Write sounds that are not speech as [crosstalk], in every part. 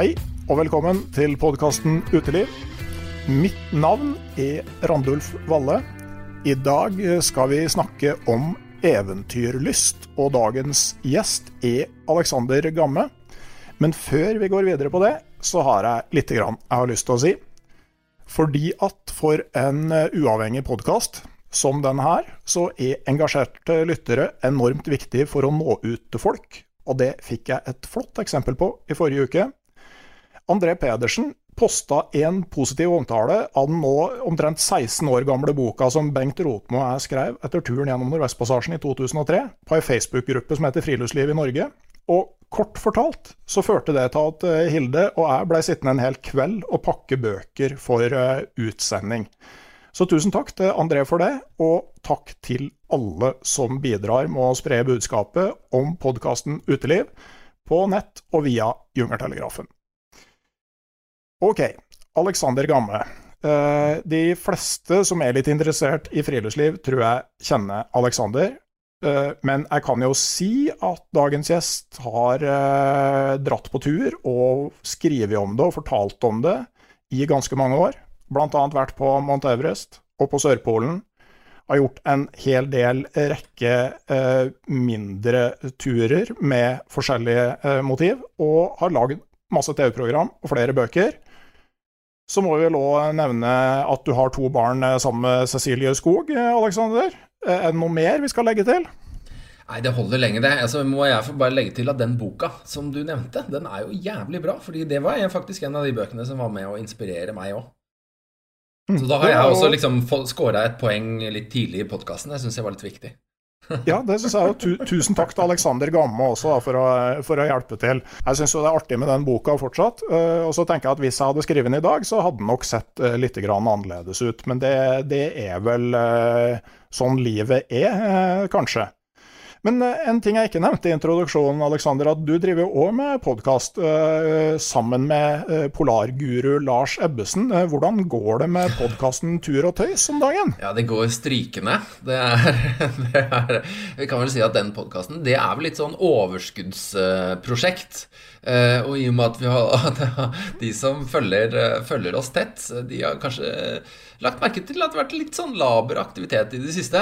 Hei og velkommen til podkasten Uteliv. Mitt navn er Randulf Valle. I dag skal vi snakke om eventyrlyst, og dagens gjest er Alexander Gamme. Men før vi går videre på det, så har jeg litt grann jeg har lyst til å si. Fordi at for en uavhengig podkast som denne her, så er engasjerte lyttere enormt viktig for å nå ut til folk. Og det fikk jeg et flott eksempel på i forrige uke. André Pedersen posta en positiv omtale av den nå omtrent 16 år gamle boka som Bengt Rotmo og jeg skrev etter turen gjennom Nordvestpassasjen i 2003, på ei Facebook-gruppe som heter Friluftsliv i Norge. Og kort fortalt så førte det til at eh, Hilde og jeg blei sittende en hel kveld og pakke bøker for eh, utsending. Så tusen takk til André for det, og takk til alle som bidrar med å spre budskapet om podkasten Uteliv på nett og via Jungertelegrafen. Ok, Alexander Gamme. Eh, de fleste som er litt interessert i friluftsliv, tror jeg kjenner Alexander. Eh, men jeg kan jo si at dagens gjest har eh, dratt på tur og skrevet om det og fortalt om det i ganske mange år. Blant annet vært på Mount Everest og på Sørpolen. Har gjort en hel del rekke mindre turer med forskjellige motiv, og har lagd masse TV-program og flere bøker. Så må vi vel òg nevne at du har to barn eh, sammen med Cecilie Skog, Aleksander. Alexander. Eh, er det noe mer vi skal legge til? Nei, det holder lenge, det. Altså, må jeg få bare legge til at den boka som du nevnte, den er jo jævlig bra. fordi det var faktisk en av de bøkene som var med å inspirere meg òg. Mm. Så da har jeg også liksom scora et poeng litt tidlig i podkasten. Det syns jeg var litt viktig. Ja, det syns jeg. jo. Tusen takk til Alexander Gamme også da, for, å, for, å, hjelpe til. Jeg syns det er artig med den boka fortsatt. Uh, og så tenker jeg at hvis jeg hadde skrevet den i dag, så hadde den nok sett uh, litt annerledes ut. Men det, det er vel uh, sånn livet er, kanskje. Men eh, en ting jeg ikke nevnte i introduksjonen, Alexander, at du driver jo òg med podkast uh, sammen med uh, polarguru Lars Ebbesen. Uh, hvordan går det med podkasten Tur og tøys om dagen? Ja, det går strykende. Det er, [laughs] det er Vi kan vel si at den podkasten, det er vel litt sånn overskuddsprosjekt. og i og med at vi har [laughs] de som følger, følger oss tett, de har kanskje lagt merke til at det har vært litt sånn laber aktivitet i det siste.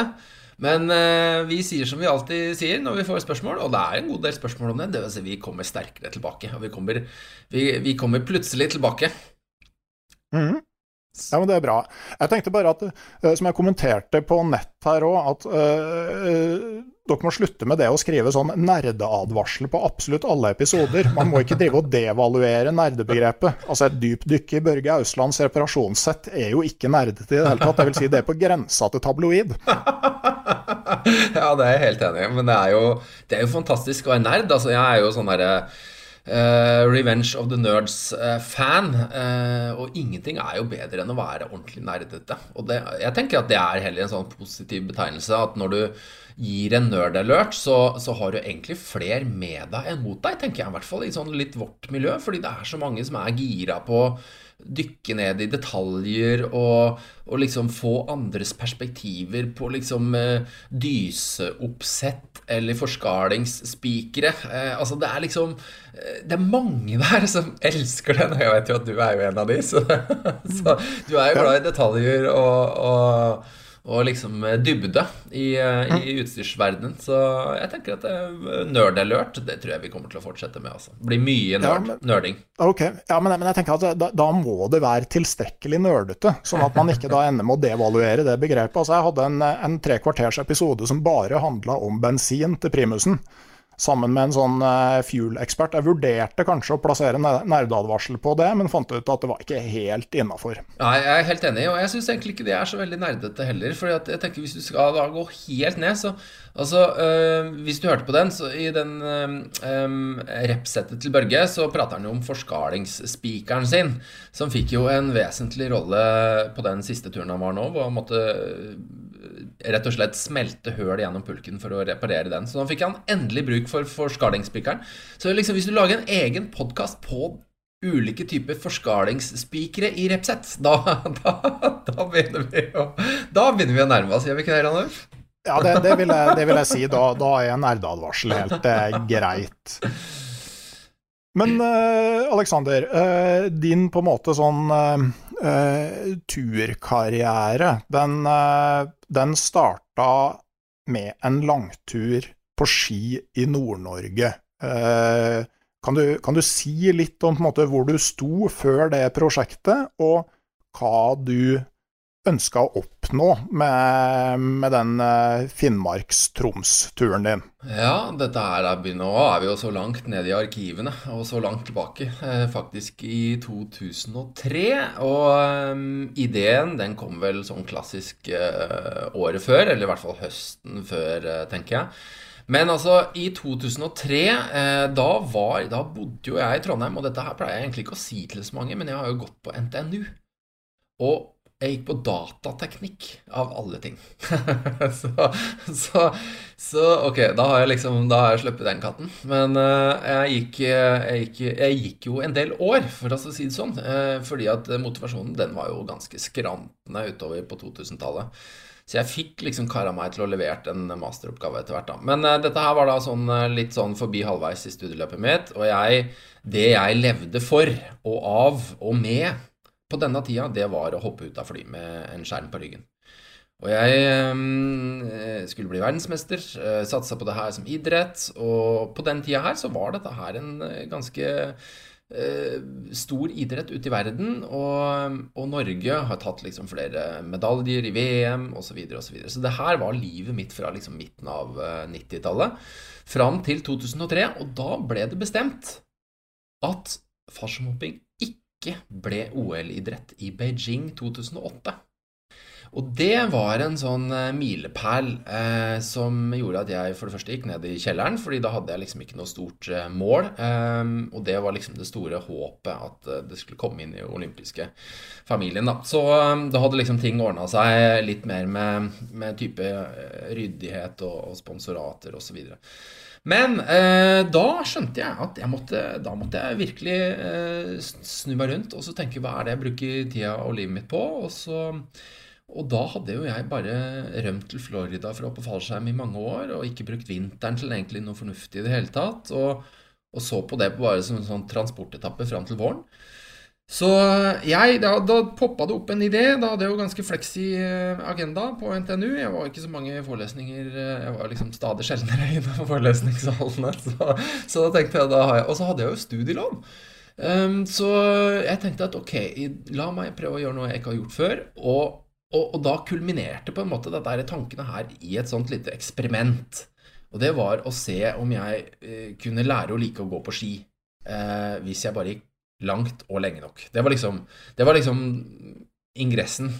Men eh, vi sier som vi alltid sier når vi får spørsmål, og det er en god del spørsmål om det. det vil si, vi kommer sterkere tilbake. Og vi kommer, vi, vi kommer plutselig tilbake. Mm. Ja, men Det er bra. Jeg tenkte bare at, uh, som jeg kommenterte på nett her òg, at øh, dere må slutte med det å skrive sånn nerdeadvarsel på absolutt alle episoder. Man må ikke drive og devaluere nerdebegrepet. Altså Et dypdykk i Børge Auslands reparasjonssett er jo ikke nerdete i det hele tatt. Jeg vil si det er på grensa til tabloid. [laughs] ja, det er jeg helt enig i. Men det er, jo, det er jo fantastisk å være nerd. Altså, jeg er jo sånn derre Uh, Revenge of the Nerds-fan. Uh, uh, og ingenting er jo bedre enn å være ordentlig nerdete. Og det, jeg tenker at det er heller en sånn positiv betegnelse. At når du gir en nerd-alert, så, så, har du egentlig flere med deg enn mot deg, tenker jeg i hvert fall i sånn litt vårt miljø. Fordi det er så mange som er gira på dykke ned i detaljer og, og liksom få andres perspektiver på liksom dyseoppsett eller forskalingsspikere. Eh, altså det er liksom eh, Det er mange der som [laughs] elsker den, og jeg vet jo at du er jo en av de, så, [laughs] så du er jo glad i detaljer og, og og liksom eh, dybde i, eh, i utstyrsverdenen. Så jeg tenker at eh, nerd-alert, det tror jeg vi kommer til å fortsette med. Altså. Blir mye nerd, ja, nerding. Ok, ja, men, men, jeg tenker at da, da, må det være tilstrekkelig nerdete, sånn at man ikke da ender med å devaluere det begrepet. Altså, jeg hadde en, en tre kvarters episode som bare handla om bensin til primusen sammen med en sånn uh, fuel-ekspert. Jeg vurderte kanskje å plassere nerdeadvarsel på det, men fant ut at det var ikke helt innafor. Nei, jeg er helt enig, og jeg syns egentlig ikke det er så veldig nerdete heller. For jeg tenker hvis du skal da gå helt ned, så Altså, øh, hvis du hørte på den, så i den øh, repsettet til Børge, så prater han jo om forskalingsspikeren sin, som fikk jo en vesentlig rolle på den siste turen han var nå, hvor han måtte rett og slett smelte høl gjennom pulken for å reparere den. Så da fikk han endelig bruk for forskalingsspikeren. Så liksom, hvis du lager en egen podkast på ulike typer forskalingsspikere i Repset, da, da, da, begynner vi å, da begynner vi å nærme oss, gjør vi ikke det, Ranulf? Ja, det, det, vil jeg, det, vil jeg, si. Da, da er nerdeadvarsel helt eh, greit. Men eh, Alexander, eh, din på en måte sånn uh, turkarriere, den, den starta med en langtur på ski i Nord-Norge. Kan, kan, du si litt om måte, hvor du sto før det prosjektet, og hva du ønska å oppnå med, med den uh, Finnmarks-Troms-turen din? Ja, dette her er Nå er vi jo så langt nede i arkivene, og så langt tilbake. Eh, faktisk i 2003. Og um, ideen den kom vel sånn klassisk uh, året før, eller i hvert fall høsten før, uh, tenker jeg. Men altså, i 2003, eh, da, var, da bodde jo jeg i Trondheim, og dette her pleier jeg egentlig ikke å si til så mange, men jeg har jo gått på NTNU. Og jeg gikk på datateknikk, av alle ting. [laughs] så, så, så, ok, da har jeg liksom Da har jeg sluppet den katten. Men uh, jeg, gikk, jeg, gikk, jeg, gikk, jo en del år, for å si det sånn. Uh, fordi at motivasjonen den var jo ganske skrantende utover på 2000-tallet. Så jeg fikk liksom kara meg til å levere en masteroppgave etter hvert. da. Men uh, dette her var da sånn, litt sånn forbi halvveis i studieløpet mitt. Og jeg, det jeg levde for og av og med på denne tida, det var å hoppe ut av fly med en skjerm på ryggen. Og jeg øh, skulle bli verdensmester, øh, satsa på det her som idrett, og på den tida her så var dette her en eh, ganske stor idrett ute i verden, og, og, Norge har tatt liksom flere medaljer i VM osv. Så, videre, og så, videre. så det her var livet mitt fra liksom midten av 90-tallet fram til 2003, og da ble det bestemt at fallskjermhopping ikke ble OL-idrett i Beijing 2008. Og det var en sånn eh, milepæl eh, som gjorde at jeg for det første gikk ned i kjelleren, fordi da hadde jeg liksom ikke noe stort eh, mål. Eh, og det var liksom det store håpet at eh, det skulle komme inn i olympiske familien, da. Så eh, da hadde liksom ting ordna seg litt mer med, med type ryddighet og, og sponsorater osv. Og så men eh, da skjønte jeg at jeg måtte, da måtte jeg virkelig eh, snu meg rundt og så tenke hva er det jeg bruker tida og livet mitt på? Og, så, og da hadde jo jeg bare rømt til Florida for å hoppe fallskjerm i mange år og ikke brukt vinteren til egentlig noe fornuftig i det hele tatt. Og, og så på det bare som en sånn transportetappe fram til våren. Så jeg, da, da poppa det opp en idé. Da hadde jeg jo ganske fleksi eh, agenda på NTNU. Jeg var ikke så mange forelesninger eh, Jeg var liksom stadig sjeldnere inne på [laughs] forelesningssalene. Så, så, da tenkte jeg da har jeg Og så hadde jeg jo studielån. Um, så jeg tenkte at ok, la meg prøve å gjøre noe jeg ikke har gjort før. Og, og, og da kulminerte på en måte dette tankene her i et sånt lite eksperiment. Og det var å se om jeg uh, kunne lære å like å gå på ski uh, hvis jeg bare gikk langt og lenge nok. Det var liksom, det var liksom ingressen.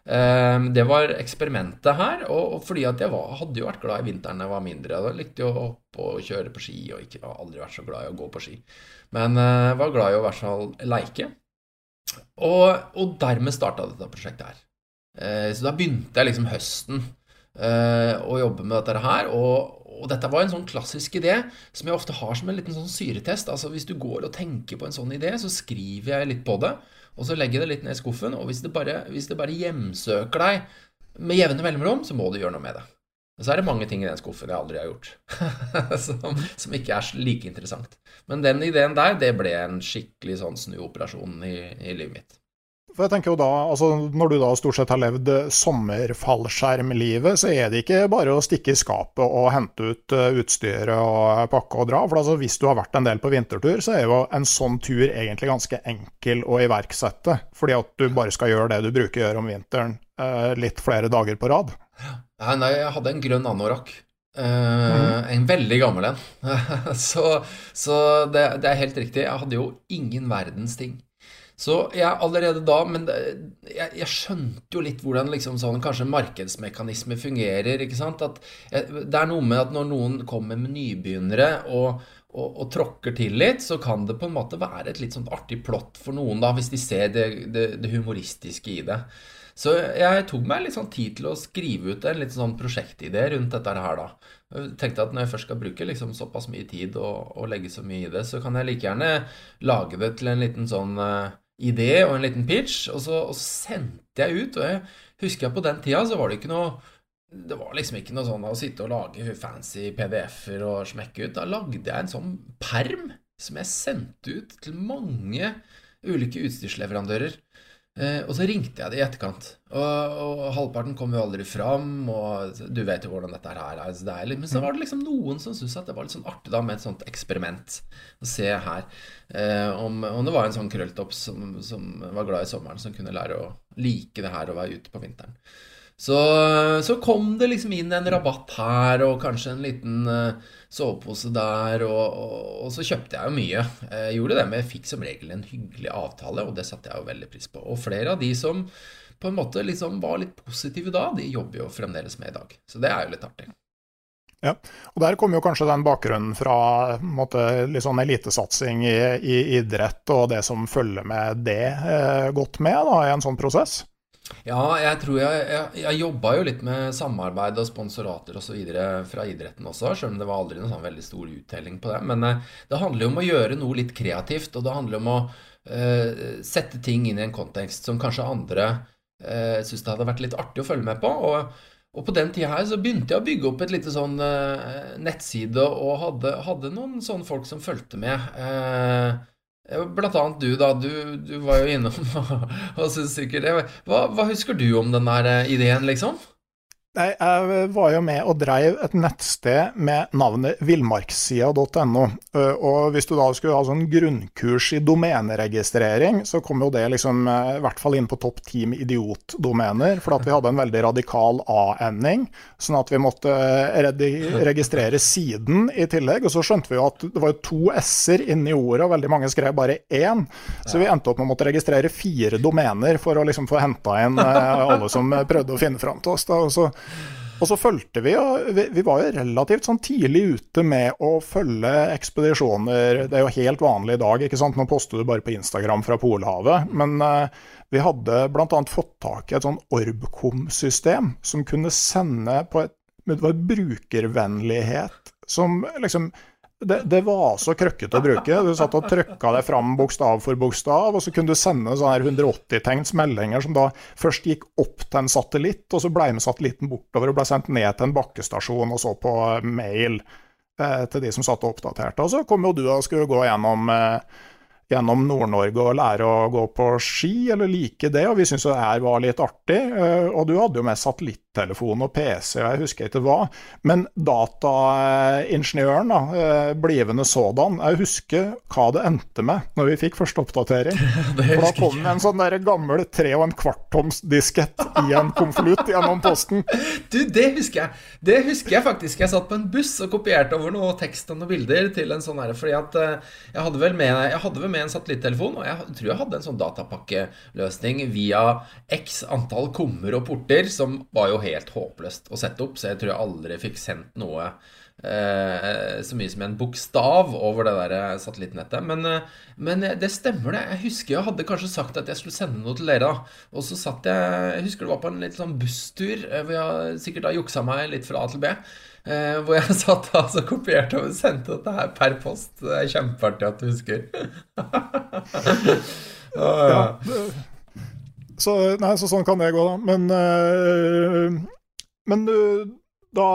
Uh, det var eksperimentet her, og, fordi at jeg var, hadde jo vært glad i vinteren da jeg var mindre. Jeg likte jo å hoppe og kjøre på ski, og ikke, har aldri vært så glad i å gå på ski. Men jeg var glad i å i hvert fall leike. Og, og dermed starta dette prosjektet her. så da begynte jeg liksom høsten å jobbe med dette her. Og, og dette var en sånn klassisk idé som jeg ofte har som en liten sånn syretest. Altså Hvis du går og tenker på en sånn idé, så skriver jeg litt på det, og så legger jeg det litt ned i skuffen. Og hvis det bare, hvis det bare hjemsøker deg med jevne mellomrom, så må du gjøre noe med det. Og så er det mange ting i den skuffen jeg aldri har gjort, [laughs] som, som, ikke er like interessant. Men den ideen der, det ble en skikkelig sånn snuoperasjon i, i livet mitt. For jeg tenker jo da, altså Når du da stort sett har levd sommerfallskjermlivet, så er det ikke bare å stikke i skapet og hente ut eh, utstyret og pakke og dra. For altså hvis du har vært en del på vintertur, så er jo en sånn tur egentlig ganske enkel å iverksette. Fordi at du bare skal gjøre det du bruker å gjøre om vinteren eh, litt flere dager på rad. Nei, nei jeg hadde en grønn anorakk. Uh, mm. En veldig gammel en. [laughs] så, så det, det, er helt riktig. Jeg hadde jo ingen verdens ting. Så jeg allerede da Men jeg, jeg, skjønte jo litt hvordan liksom sånn kanskje markedsmekanismer fungerer. ikke sant? At jeg, det er noe med at når noen kommer med nybegynnere og, og, og, tråkker til litt, så kan det på en måte være et litt sånn artig plott for noen, da, hvis de ser det, det, det humoristiske i det. Så jeg tok meg litt sånn tid til å skrive ut en litt sånn prosjektidé rundt dette her, da. Jeg tenkte at når jeg først skal bruke liksom såpass mye tid og, og, legge så mye i det, så kan jeg like gjerne lage det til en liten sånn uh, idé og en liten pitch, og så, og så sendte jeg ut. Og jeg husker jeg på den tida så var det ikke noe det var liksom ikke noe sånn å sitte og lage fancy PDF-er og smekke ut. Da lagde jeg en sånn perm som jeg sendte ut til mange ulike utstyrsleverandører. Eh, og så ringte jeg det i etterkant. Og, og, halvparten kom jo aldri fram, og du vet jo hvordan dette her er. Så det er litt, men så var det liksom noen som syntes at det var litt sånn artig da med et sånt eksperiment. Å se her eh, om, om, det var en sånn krølltopp som, som, var glad i sommeren, som kunne lære å like det her å være ute på vinteren. Så, så, kom det liksom inn en rabatt her, og kanskje en liten uh, sovepose der, og, og, og, så kjøpte jeg jo mye. Jeg gjorde det, men jeg fikk som regel en hyggelig avtale, og det satte jeg jo veldig pris på. Og flere av de som på en måte liksom var litt positive da, de jobber jo fremdeles med i dag. Så det er jo litt artig. Ja, og Der kommer jo kanskje den bakgrunnen fra måte, litt sånn elitesatsing i, i, idrett og det som følger med det, eh, godt med da, i en sånn prosess? Ja, jeg tror jeg, jeg, jeg jobba jo litt med samarbeid og sponsorater osv. fra idretten også, selv om det var aldri noen sånn veldig stor uttelling på det. Men eh, det handler jo om å gjøre noe litt kreativt, og det handler om å eh, sette ting inn i en kontekst som kanskje andre eh, syns det hadde vært litt artig å følge med på. og og på den tida her så begynte jeg å bygge opp et lite sånn uh, nettside og hadde, hadde, noen sånne folk som fulgte med. Uh, Blant annet du, da. Du, du var jo innom [laughs] og, syntes sikkert hva, hva, husker du om den der eh, ideen, liksom? Jeg var jo med og dreiv et nettsted med navnet villmarkssida.no. Og hvis du da skulle ha sånn grunnkurs i domeneregistrering, så kom jo det liksom i hvert fall inn på topp ti med idiotdomener, for at vi hadde en veldig radikal A-ending, sånn at vi måtte registrere siden i tillegg. Og så skjønte vi jo at det var to s-er inni ordet, og veldig mange skrev bare én. Så vi endte opp med å måtte registrere fire domener for å liksom få henta inn alle som prøvde å finne fram til oss. Da. Og så og så fulgte vi, og vi, var jo relativt sånn tidlig ute med å følge ekspedisjoner. Det er jo helt vanlig i dag, ikke sant. Nå poster du bare på Instagram fra Polhavet. Men uh, vi hadde bl.a. fått tak i et sånn Orbcom-system som kunne sende på et med brukervennlighet som liksom det, det, var så krøkkete å bruke. Du satt og trykka det fram bokstav for bokstav, og så kunne du sende sånne 180-tegns meldinger som da først gikk opp til en satellitt, og så ble med satellitten bortover og ble sendt ned til en bakkestasjon, og så på mail eh, til de som satt og oppdaterte. Og så kom jo du og skulle gå gjennom, eh, gjennom Nord-Norge og lære å gå på ski, eller like det, og vi syntes det her var litt artig. Eh, og du hadde jo med satellittelefon og PC, og jeg husker ikke hva. Men dataingeniøren, da, eh, blivende sådan, jeg husker hva det endte med når vi fikk første oppdatering. [laughs] For da kom det en sånn der gammel tre og en kvarttoms diskett i en konvolutt gjennom posten. [laughs] Du, det husker jeg. Det husker jeg faktisk. Jeg satt på en buss og kopierte over noe tekst og noen bilder til en sånn herre, fordi at jeg hadde vel med, jeg hadde vel med en satellittelefon, og jeg tror jeg hadde en sånn datapakkeløsning via x antall kummer og porter, som var jo helt håpløst å sette opp, så jeg tror jeg aldri fikk sendt noe eh, så mye som en bokstav over det der eh, satellittnettet. Men, eh, men, det stemmer, det. Jeg husker jeg hadde kanskje sagt at jeg skulle sende noe til dere. da Og så satt jeg Jeg husker det var på en litt sånn busstur, hvor jeg sikkert har juksa meg litt fra A til B. Eh, hvor jeg [laughs] satt altså kopierte og sendte dette her per post. Det er kjempeartig at du husker. [laughs] oh, ja. så, nei, så sånn kan det gå, da. Men, øh, men du, da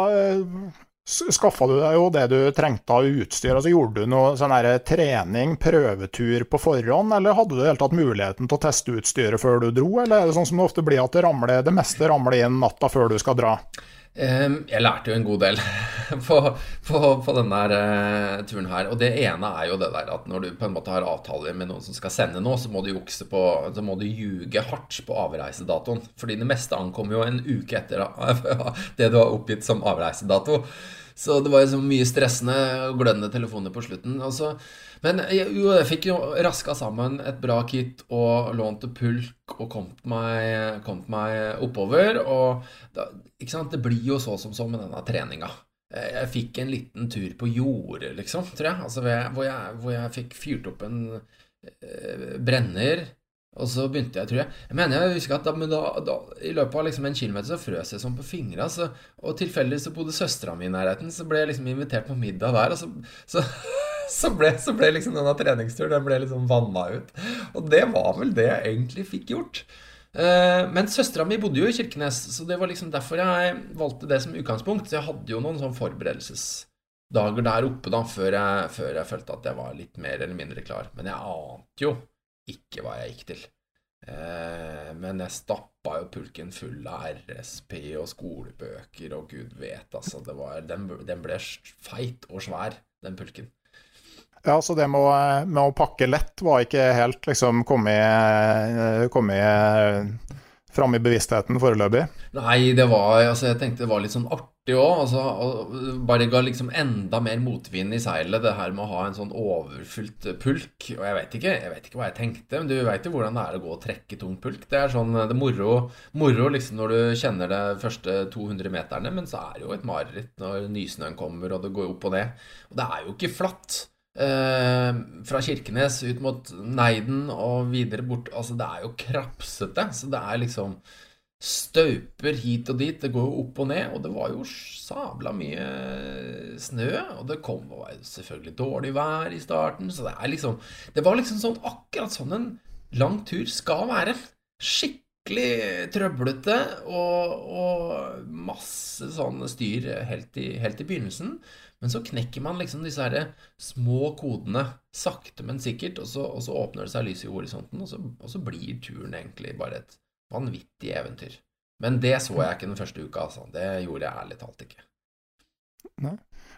skaffa du deg jo det du trengte av utstyr. altså Gjorde du noe sånn trening, prøvetur på forhånd, eller hadde du helt tatt muligheten til å teste utstyret før du dro, eller er det sånn som det ofte blir at det, ramler, det meste ramler inn natta før du skal dra? Jeg lærte jo en god del [laughs] på, på, på denne uh, turen her. Og det ene er jo det der at når du på en måte har avtaler med noen som skal sende noe, så må du jukse på Så må du ljuge hardt på avreisedatoen. Fordi det meste ankommer jo en uke etter [laughs] det du har oppgitt som avreisedato. Så det var jo så mye stressende og glødende telefoner på slutten. Altså, men jeg, jo, jeg fikk jo raska sammen et bra kit og lånte pulk og kom meg, kom meg oppover. Og da, det blir jo så som så med denne treninga. Jeg fikk en liten tur på jordet, liksom, tror jeg. Altså, hvor, jeg hvor jeg fikk fyrt opp en eh, brenner og så begynte jeg, tror jeg Jeg mener jeg husker at da, da, da, i løpet av liksom en kilometer så frøs jeg sånn på fingra. Så, og tilfeldigvis så bodde søstera mi i nærheten, så ble jeg liksom invitert på middag der. Og så, så, [laughs] så, ble, så ble, liksom denne treningsturen den ble liksom vanna ut. Og det var vel det jeg egentlig fikk gjort. Eh, men søstera mi bodde jo i Kirkenes, så det var liksom derfor jeg valgte det som utgangspunkt. Så jeg hadde jo noen sånn forberedelsesdager der oppe da, før jeg, før jeg følte at jeg var litt mer eller mindre klar. Men jeg ante jo ikke hva jeg gikk til. Eh, men jeg stappa jo pulken full av RSP og skolebøker og gud vet, altså. Var, den, den, ble feit og svær, den pulken. Ja, så det med å, med å pakke lett var ikke helt liksom kommet, kommet fram i bevisstheten foreløpig? Nei, det var altså, Jeg tenkte det var litt sånn artig òg. Altså, bare ga liksom enda mer motvind i seilet, det her med å ha en sånn overfylt pulk. Og jeg vet ikke, jeg vet ikke hva jeg tenkte, men du veit jo hvordan det er å gå og trekke tung pulk. Det er sånn det er moro, moro liksom når du kjenner det første 200 meterne, men så er det jo et mareritt når nysnøen kommer og det går opp og ned. Og det er jo ikke flatt. Eh, fra Kirkenes ut mot Neiden og videre bort Altså, det er jo krapsete. Så det er liksom stauper hit og dit. Det går jo opp og ned. Og det var jo sabla mye snø. Og det kom og var selvfølgelig dårlig vær i starten. Så det er liksom Det var liksom sånn akkurat sånn en lang tur skal være. Skikkelig trøblete og, og masse sånn styr helt i, helt i begynnelsen. Men så knekker man liksom disse her små kodene sakte, men sikkert, og så, og så åpner det seg lys i horisonten, og så, og så, blir turen egentlig bare et vanvittig eventyr. Men det så jeg ikke den første uka, altså. Det gjorde jeg ærlig talt ikke. Nei.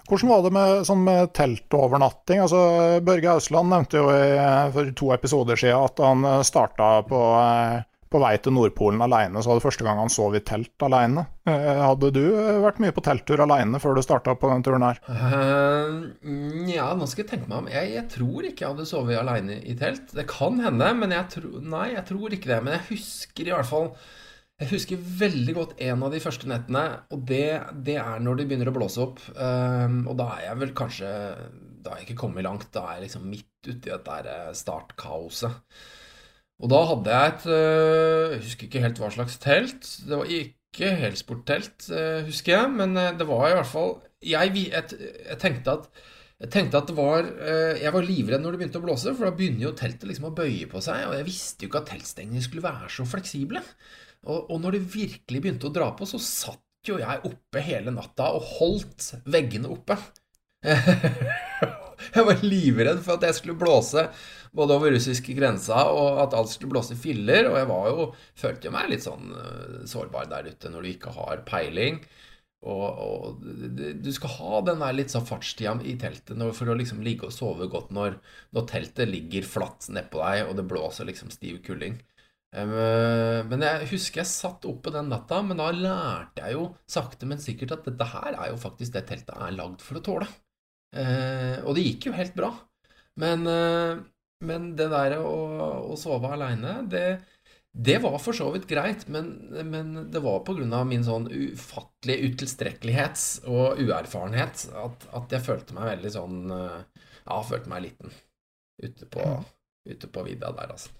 Hvordan var det med, sånn med teltovernatting? Altså, Børge Ausland nevnte jo i, for to episoder siden at han starta på eh, på vei til Nordpolen alene, så var det første gang han sov i telt alene. Eh, hadde du eh, vært mye på telttur alene før du starta på den turen her? Uh, ja, nå skal jeg tenke meg om. Jeg, jeg, tror ikke jeg hadde sovet alene i telt. Det kan hende, men jeg tror Nei, jeg tror ikke det. Men jeg husker i hvert fall jeg husker veldig godt en av de første nettene, og det, det er når det begynner å blåse opp. Um, og da er jeg vel kanskje Da har jeg ikke kommet langt. Da er jeg liksom midt uti dette startkaoset. Og da hadde jeg et øh, Jeg husker ikke helt hva slags telt. Det var ikke helsporttelt, øh, husker jeg, men øh, det var i hvert fall Jeg, jeg, jeg tenkte at jeg tenkte at det var Jeg var livredd når det begynte å blåse, for da begynner jo teltet liksom å bøye på seg. Og jeg visste jo ikke at teltstengene skulle være så fleksible. Og, og, når det virkelig begynte å dra på, så satt jo jeg oppe hele natta og holdt veggene oppe. [laughs] jeg var livredd for at jeg skulle blåse både over russiske grensa, og at alt skulle blåse filler. Og jeg var jo, følte jo meg litt sånn uh, sårbar der ute når du ikke har peiling. Og, og, du skal ha den der litt sånn fartstida i teltet for å liksom ligge og sove godt når, når teltet ligger flatt nedpå deg, og det blåser liksom stiv kuling. Um, men jeg husker jeg satt oppe den natta, men da lærte jeg jo sakte, men sikkert at dette her er jo faktisk det teltet er lagd for å tåle. Uh, og det gikk jo helt bra. Men, men det der å, å sove aleine, det, det var for så vidt greit, men, men det var pga. min sånn ufattelige utilstrekkelighet og uerfarenhet at, at, jeg følte meg veldig sånn Ja, følte meg liten ute på, ute på vidda der, altså.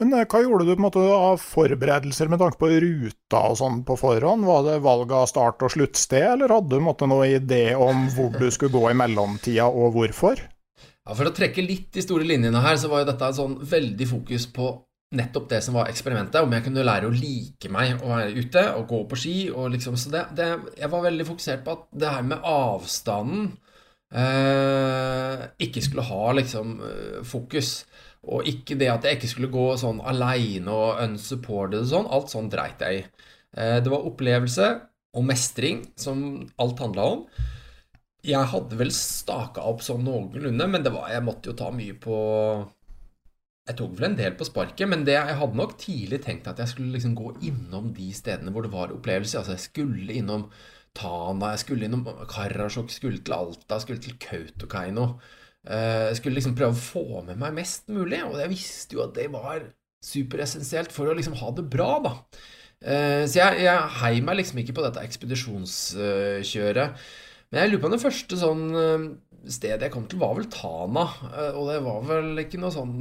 Men eh, hva gjorde du på en måte av forberedelser med tanke på ruta og sånn på forhånd? Var det valg av start- og sluttsted, eller hadde du måte noe idé om hvor du skulle gå i mellomtida, og hvorfor? Ja, For å trekke litt de store linjene her, så var jo dette et sånn veldig fokus på nettopp det som var eksperimentet, om jeg kunne lære å like meg å være ute og gå på ski. og liksom, så det, det, Jeg var veldig fokusert på at det her med avstanden eh, ikke skulle ha liksom eh, fokus. Og ikke det at jeg ikke skulle gå sånn aleine og unsupported og sånn. Alt sånn dreit jeg i. Eh, det var opplevelse og mestring som alt handla om. Jeg hadde vel staka opp sånn noenlunde, men var, jeg måtte jo ta mye på Jeg tok vel en del på sparket, men det, jeg hadde nok tidlig tenkt at jeg skulle liksom gå innom de stedene hvor det var opplevelser. Altså, jeg skulle innom Tana, jeg skulle innom Karasjok, skulle til Alta, skulle til Kautokeino. Eh, jeg skulle liksom prøve å få med meg mest mulig, og jeg visste jo at det var superessensielt for å liksom ha det bra, da. Eh, så jeg, jeg heier meg liksom ikke på dette ekspedisjonskjøret. Men jeg lurer på det første sånn eh, stedet jeg kom til, var vel Tana. Og det var vel ikke noe sånn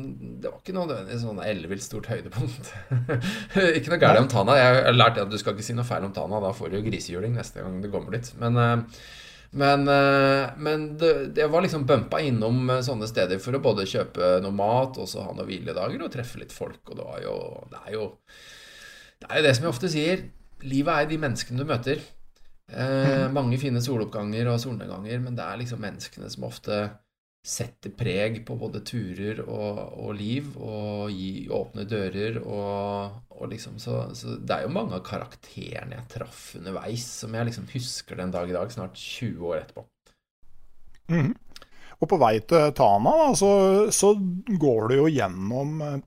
Det var ikke noe sånn ellevilt stort høydepunkt. [laughs] ikke noe galt om Tana. Jeg har lært at du skal ikke si noe feil om Tana. Da får du grisehjuling neste gang du kommer dit. Men men, eh, men det, jeg var liksom bumpa innom eh, sånne steder for å både kjøpe noe mat og så ha noen hviledager og treffe litt folk. Og det, var jo, det, er jo, det er jo det som jeg ofte sier. Livet er de menneskene du møter. Eh, mange fine soloppganger og solnedganger, men det er liksom menneskene som ofte setter preg på både turer og, og liv, og gi åpne dører og, og liksom så, så, det er jo mange av karakterene jeg traff underveis, som jeg liksom husker den dag i dag, snart 20 år etterpå. Mm. Og på vei til Tana, da, så, så, går du jo gjennom eh,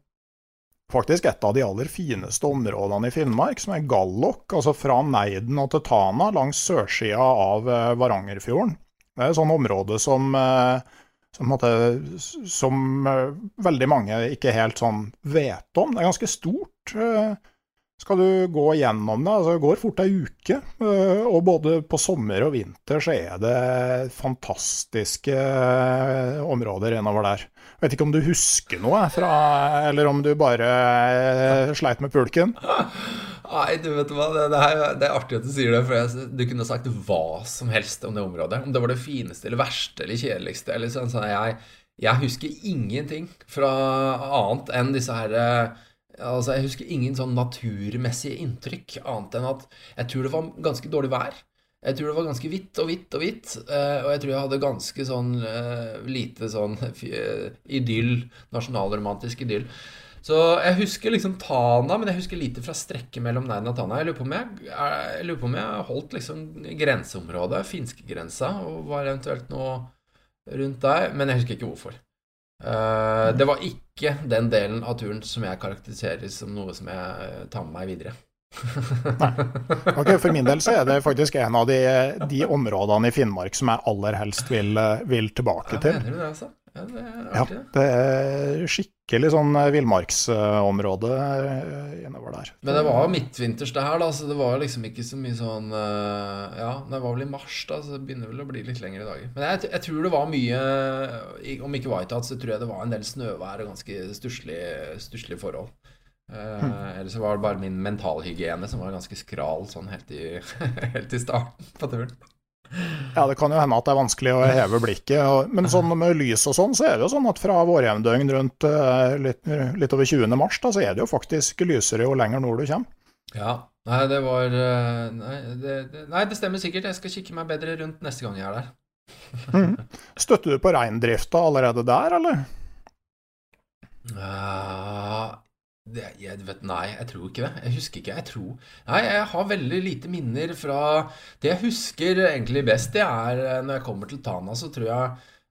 faktisk et av de aller fineste områdene i Finnmark, som er Gallok. Altså fra Neiden og til Tana, langs sørsida av eh, Varangerfjorden. Det er et sånt område som eh, som, måtte, som uh, veldig mange ikke helt sånn vet om. Det er ganske stort. Skal du gå gjennom det, altså det går fort ei uke. Uh, og både på sommer og vinter så er det fantastiske områder innover der. Jeg vet ikke om du husker noe fra Eller om du bare sleit med pulken? Nei, du vet hva, det, det, er, det, er, artig at du sier det. For du kunne sagt hva som helst om det området. Om det var det fineste eller verste eller kjedeligste. Eller sånn, sånn jeg, jeg, husker ingenting fra annet enn disse her Altså, Jeg husker ingen sånn naturmessige inntrykk, annet enn at jeg tror det var ganske dårlig vær. Jeg tror det var ganske hvitt og hvitt og hvitt. Og jeg tror jeg hadde ganske sånn lite sånn [laughs] idyll, nasjonalromantisk idyll. Så jeg husker liksom Tana, men jeg husker lite fra strekket mellom Neiden og Tana. Jeg lurer på om jeg, jeg, lurer på om jeg holdt liksom grenseområdet, finskegrensa, og var eventuelt noe rundt der. Men jeg husker ikke hvorfor. Uh, det var ikke den delen av turen som jeg karakteriserer som noe som jeg tar med meg videre. Nei. Ok, For min del så er det faktisk en av de, de områdene i Finnmark som jeg aller helst vil, vil tilbake til. Ja, mener du det, altså? Ja, det er, ja, det er skikkelig sånn eh, villmarksområde eh, innover der. Men det var midtvinters, det her, da, så det var liksom ikke så mye sånn eh, Ja, det var vel i mars, da, så det begynner vel å bli litt lengre dager. Men jeg, jeg tror det var mye Om ikke Whiteout, så tror jeg det var en del snøvær og ganske stusslige forhold. Uh, Eller så var det bare min mentalhygiene som var ganske skral sånn helt i, [laughs] helt i starten på turen. Ja, det kan jo hende at det er vanskelig å heve blikket. Men sånn med lys og sånn, så er det jo sånn at fra vårjevndøgn rundt uh, litt, litt, over 20. mars, da, så er det jo faktisk lysere jo lenger nord du kommer. Ja. Nei, det var uh, nei det, det, nei, det, stemmer sikkert. Jeg skal kikke meg bedre rundt neste gang jeg er der. mm. Støtter du på reindrifta allerede der, eller? Uh, det, jeg vet, nei, jeg tror ikke det. Jeg husker ikke. Jeg tror Nei, jeg har veldig lite minner fra Det jeg husker egentlig best, det er eh, når jeg kommer til Tana, så tror jeg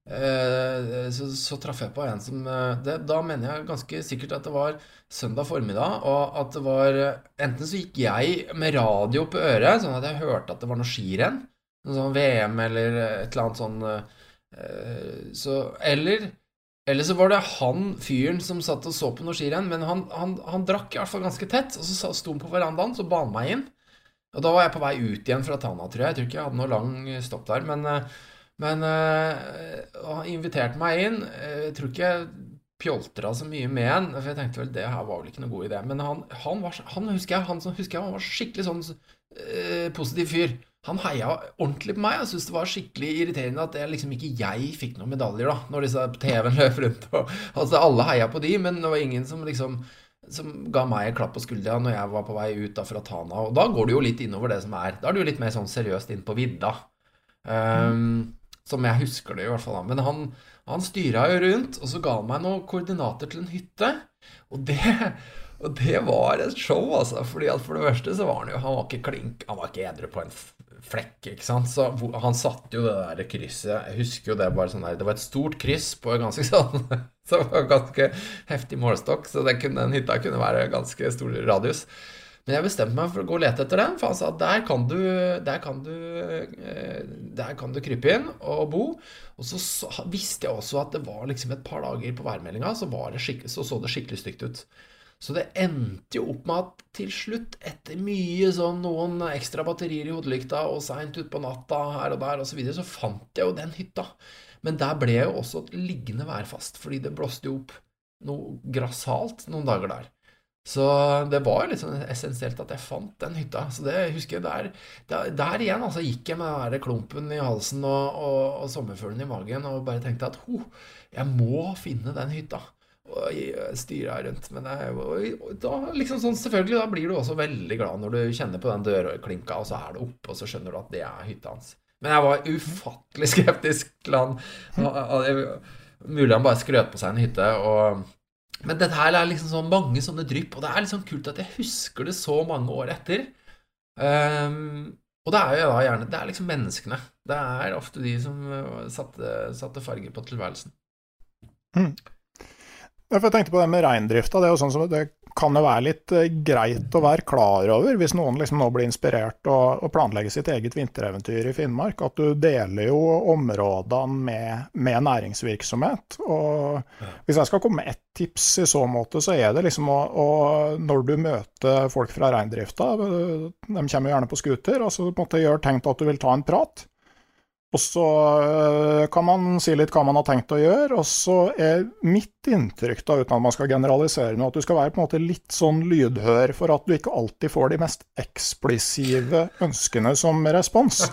eh, så, så traff jeg på en som eh, det, Da mener jeg ganske sikkert at det var søndag formiddag, og at det var Enten så gikk jeg med radio på øret, sånn at jeg hørte at det var noe skirenn. Noe sånn VM eller et eller annet sånn eh, så Eller eller så var det han fyren som satt og så på noe skirenn, men han, han, han, drakk i hvert fall ganske tett. Og så sto han på verandaen, så ba han meg inn. Og da var jeg på vei ut igjen fra Tana, tror jeg. Jeg tror ikke jeg hadde noe lang stopp der. Men, eh, men uh, han inviterte meg inn. Jeg tror ikke jeg pjoltra så mye med han, for jeg tenkte vel det her var vel ikke noe god idé. Men han, han, var, husker jeg, han, husker jeg, han var skikkelig sånn øh, positiv fyr han heia ordentlig på meg. Jeg syntes det var skikkelig irriterende at liksom ikke jeg fikk noen medaljer, da, når disse TV-en løp rundt. Og, altså, alle heia på de, men det var ingen som liksom som ga meg en klapp på skuldra når jeg var på vei ut da fra Tana. Og da går du jo litt innover det som er. Da er du litt mer sånn seriøst inn på vidda. Um, mm. Som jeg husker det, i hvert fall. Men han, han styra jo rundt, og så ga han meg noen koordinater til en hytte. Og det og det var et show, altså. Fordi at For det første så var han jo Han var ikke klink Han var ikke edru på en flekk, ikke sant. Så han satte jo det der krysset Jeg husker jo det bare sånn der Det var et stort kryss på ganske [laughs] sånn Så var ganske heftig målestokk, så den, kunne, den hytta kunne være ganske stor radius. Men jeg bestemte meg for å gå og lete etter den, for han sa at der kan du, der kan du, eh, der kan du krype inn og bo. Og så, visste jeg også at det var liksom et par dager på værmeldinga, så, så, så det skikkelig stygt ut. Så det endte jo opp med at til slutt, etter mye sånn noen ekstra batterier i hodelykta og seint utpå natta her og der osv., så, videre, så fant jeg jo den hytta. Men der ble jeg jo også liggende værfast, fordi det blåste jo opp noe grassat noen dager der. Så det var jo litt sånn essensielt at jeg fant den hytta. Så det husker jeg der, der, der igjen altså, gikk jeg med den klumpen i halsen og, og, og sommerfuglen i magen og bare tenkte at ho, jeg må finne den hytta styra rundt. Men jeg, da, liksom sånn, selvfølgelig, da blir du også veldig glad når du kjenner på den dørklinka, og så er det oppe, og så skjønner du at det er hytta hans. Men jeg var ufattelig skeptisk til han. Mulig han bare skrøt på seg en hytte. Og, men dette her er liksom sånn mange sånne drypp, og det er liksom kult at jeg husker det så mange år etter. Um, og det er jo da gjerne Det er liksom menneskene. Det er ofte de som satte, satte farge på tilværelsen. Mm. Jeg tenkte på det med reindrifta. Det, sånn det kan jo være litt eh, greit å være klar over, hvis noen liksom nå blir inspirert og, og planlegger sitt eget vintereventyr i Finnmark, at du deler jo områdene med, med næringsvirksomhet. Og hvis jeg skal komme med ett tips i så måte, så er det liksom å, å Når du møter folk fra reindrifta, de kommer jo gjerne på scooter, og så på en måte gjør tenkt at du vil ta en prat. Og så eh, kan man si litt hva man har tenkt å gjøre, og så er mitt inntrykk, da, uten at man skal generalisere noe, at du skal være på en måte litt sånn lydhør for at du ikke alltid får de mest eksplisive ønskene som respons.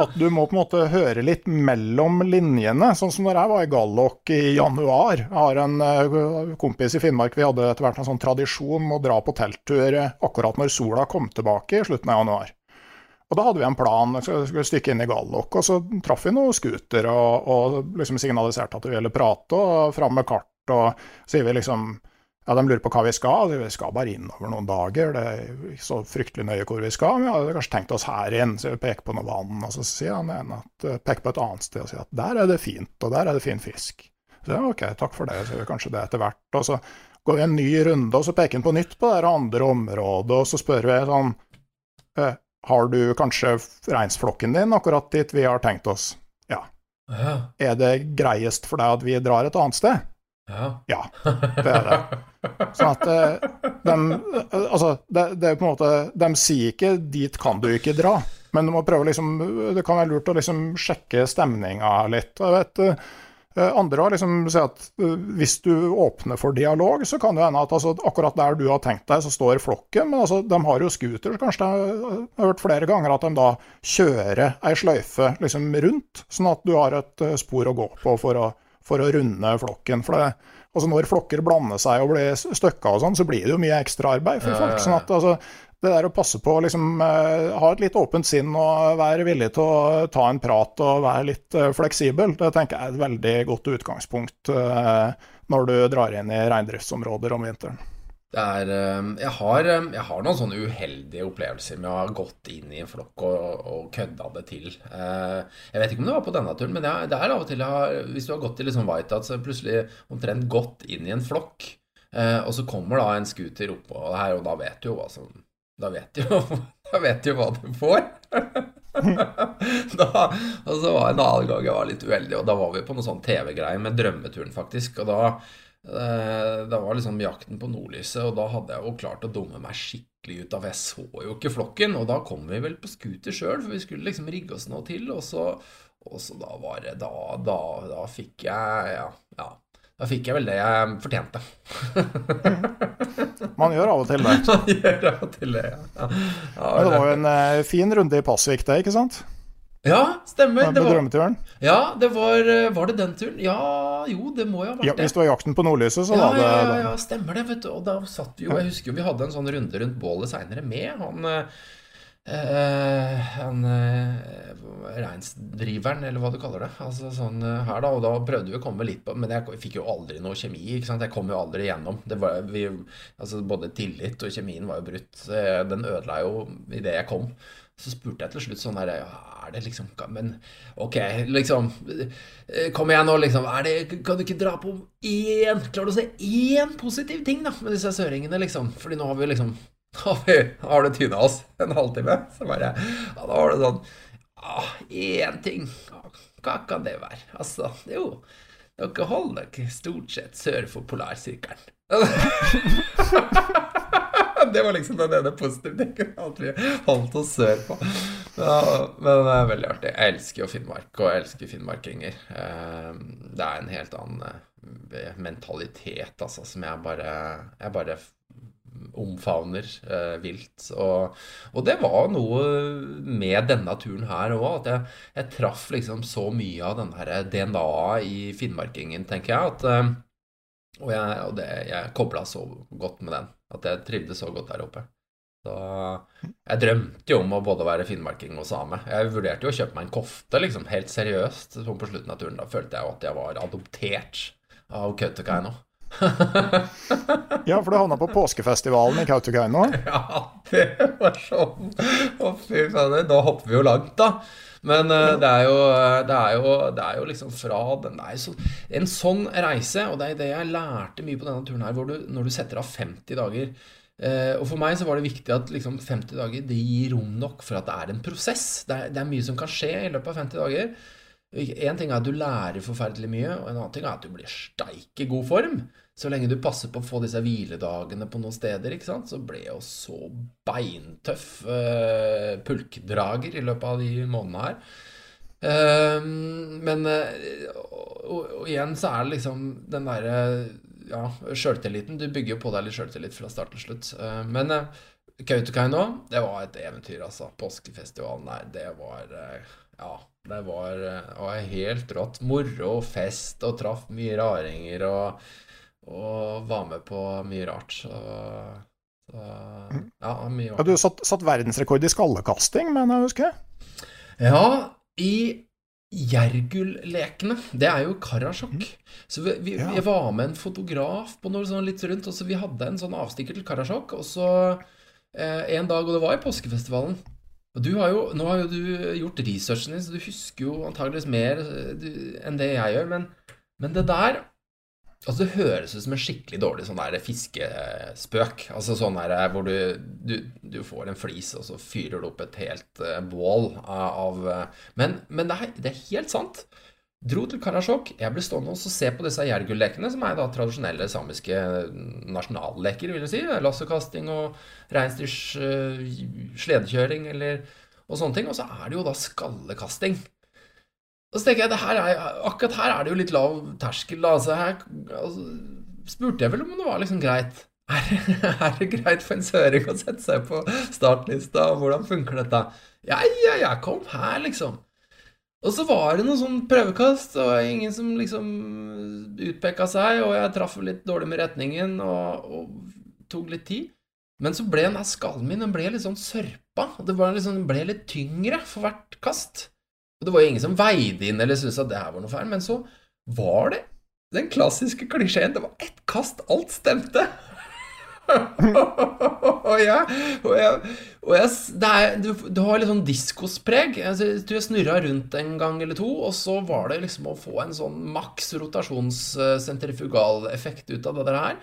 At du må på en måte høre litt mellom linjene. Sånn som når jeg var i Gallok i januar. Jeg har en eh, kompis i Finnmark, vi hadde etter hvert en sånn tradisjon med å dra på telttur akkurat når sola kom tilbake i slutten av januar. Og da hadde vi en plan, skulle stikke inn i Gallok, og så traff vi noen scooter og, og liksom signaliserte at vi ville prate, og fram med kart, og sier vi liksom ja, De lurer på hva vi skal. Vi skal bare inn over noen dager. Det er ikke så fryktelig nøye hvor vi skal. Men vi hadde kanskje tenkt oss her inn. Så vi peker på noe vann, og så sier han ene at eh, peker på et annet sted og sier at der er det fint, og der er det fin fisk. Så ja, ok, takk for det, så sier vi kanskje det etter hvert. Og så går vi en ny runde, og så peker han på nytt på det andre området, og så spør vi sånn «Eh, har du kanskje reinsflokken din akkurat dit vi har tenkt oss? Ja. ja. Er det greiest for deg at vi drar et annet sted? Ja. ja det er det. Sånn at eh, de, Altså, det, det, er på en måte De sier ikke 'dit kan du ikke dra', men du må prøve liksom Det kan være lurt å liksom sjekke stemninga litt. Jeg vet eh, andre har liksom sagt at eh, hvis du åpner for dialog, så kan det hende at altså, akkurat der du har tenkt deg, så står flokken. Men altså, de har jo scooter, så kanskje jeg har hørt flere ganger at de da kjører ei sløyfe liksom rundt, sånn at du har et eh, spor å gå på for å, for å runde flokken. For det, altså, når flokker blander seg og blir støkka og sånn, så blir det jo mye ekstraarbeid for folk. sånn at altså, det der å passe på å liksom, eh, ha et litt åpent sinn og være villig til å ta en prat og være litt eh, fleksibel, det tenker jeg er et veldig godt utgangspunkt eh, når du drar inn i reindriftsområder om vinteren. Er, jeg, har, jeg, har, noen sånne uheldige opplevelser med å ha gått inn i en flokk og, og kødda det til. Jeg vet ikke om det var på denne turen, men det er av og til har, hvis du har gått i liksom Whiteout, så plutselig omtrent gått inn i en flokk, og så kommer da en scooter oppå her, og da vet du jo hva som da vet du jo, [laughs] da vet du hva du får. [laughs] da, og så var en annen gang jeg var litt uheldig, og da var vi på noe sånn TV-greie med Drømmeturen, faktisk. Og da, eh, var liksom jakten på nordlyset, og da hadde jeg jo klart å dumme meg skikkelig ut av Jeg så jo ikke flokken, og da kom vi vel på scooter sjøl, for vi skulle liksom rigge oss noe til, og så, og så da var det Da, da, da fikk jeg Ja. ja da fikk jeg vel det jeg fortjente. Man gjør av og til det. [laughs] Man gjør av og til det, ja. ja. Men det var jo en uh, fin runde i Pasvik, det, ikke sant? Ja, stemmer. Det var? Ja, det var eh, Var det den turen? Ja, jo, det må jo ha vært ja, det. Hvis det var jakten på nordlyset, så ja, var det ja, ja, ja, stemmer det, vet du. Og da satt vi jo Jeg husker jo vi hadde en sånn runde rundt bålet seinere med han Uh, han uh, reinsdriveren, eller hva du kaller det. Altså sånn uh, her da, Og da prøvde vi å komme litt på Men jeg fikk jo aldri noe kjemi. ikke sant? Jeg kom jo aldri gjennom. Var, vi, altså Både tillit og kjemien var jo brutt. Den ødela jo idet jeg kom. Så spurte jeg til slutt sånn her Er det liksom Men ok, liksom Kom igjen nå, liksom. Det, kan du ikke dra på én Klarer du å se én positiv ting da med disse søringene, liksom? Fordi nå har vi liksom [laughs] vi, har det tyna oss en halvtime. Så bare Ja, da var det sånn ah, Én ting. Hva kan det være? Altså, jo Dere holder dere stort sett sør for polarsirkelen. [laughs] det var liksom den ene positive tingen. At vi holdt oss sør på. Ja, men det er veldig artig. Jeg elsker jo Finnmark, og jeg elsker finnmarkinger. Ehm, det er en helt annen eh, mentalitet, altså, som jeg bare Jeg bare omfavner eh, vilt. Og, og, det var noe med denne turen her òg, at jeg, jeg, traff liksom så mye av den her DNA-et i finnmarkingen, tenker jeg. at eh, og jeg, og jeg kobla så godt med den, at jeg trivdes så godt der oppe. Så jeg drømte jo om å både være finnmarking og same. Jeg vurderte jo å kjøpe meg en kofte, liksom, helt seriøst, sånn på slutten av turen. Da følte jeg jo at jeg var adoptert av Kautokeino. [laughs] ja, for du havna på påskefestivalen i Kautokeino? [laughs] Ja, det var sånn. Å, fy fader. Da hopper vi jo langt, da. Men uh, det, er jo, det, er jo, det, er jo, liksom fra den der så, En sånn reise, og det er det jeg lærte mye på denne turen her, hvor du, når du setter av 50 dager uh, Og for meg så var det viktig at liksom 50 dager det gir rom nok for at det er en prosess. Det er, det er mye som kan skje i løpet av 50 dager. En ting er at du lærer forferdelig mye, og en annen ting er at du blir steik i god form. Så lenge du passer på å få disse hviledagene på noen steder, ikke sant, så ble jeg jo så beintøff uh, pulkdrager i løpet av de månedene her. Uh, men uh, og, og, igjen så er det liksom den derre ja, sjøltilliten. Du bygger jo på deg litt sjøltillit fra start til slutt. Uh, men Kautokeino, det var et eventyr, altså. Påskefestivalen der, det var Ja, det var, var helt rått. Moro, fest, og traff mye raringer og og var med på mye rart. Så, så ja, mye rart. Ja, du satt, satt verdensrekord i skallekasting, mener jeg å huske? Ja, i Jergullekene. Det er jo Karasjok. Mm. Så vi, vi, ja. vi, var med en fotograf på noe sånn litt rundt, og så vi hadde en sånn avstikker til Karasjok. Og så eh, en dag, og det var i påskefestivalen. Og du har jo, Nå har jo du gjort researchen din, så du husker jo antageligvis mer eh, du, enn det jeg gjør. Men, men det der Altså Det høres ut som en skikkelig dårlig sånn der fiskespøk. Altså sånn der eh, hvor du, du, du, får en flis, og så fyrer du opp et helt uh, bål av uh, Men, men det, er, det, er, helt sant. Dro til Karasjok. Jeg ble stående og se på disse jergullekene, som er da tradisjonelle samiske nasjonalleker, vil jeg si. Lassokasting og reinsdyrs uh, sledekjøring eller, og sånne ting. Og så er det jo da skallekasting. Og så tenker jeg, her er, akkurat her er det jo litt lav terskel. Altså, her altså, spurte jeg vel om det var liksom greit. [laughs] Er, er, det greit for en søring å sette seg på startlista? Hvordan funker dette? Ja, ja, ja, kom her, liksom. Og så var det noe sånn prøvekast, og ingen som liksom utpeka seg, og jeg traff litt dårlig med retningen og, og tok litt tid. Men så ble den skallen min den ble litt sånn sørpa. Det liksom, den ble litt tyngre for hvert kast. Og det var jo ingen som veide inn eller syntes at det her var noe feil. Men så var det den klassiske klisjeen. Det var ett kast, alt stemte. [laughs] og jeg, og jeg, og jeg er, du, du, har litt sånn diskospreg. Altså, jeg tror jeg snurra rundt en gang eller to, og så var det liksom å få en sånn maks rotasjonssentrifugaleffekt ut av det der her.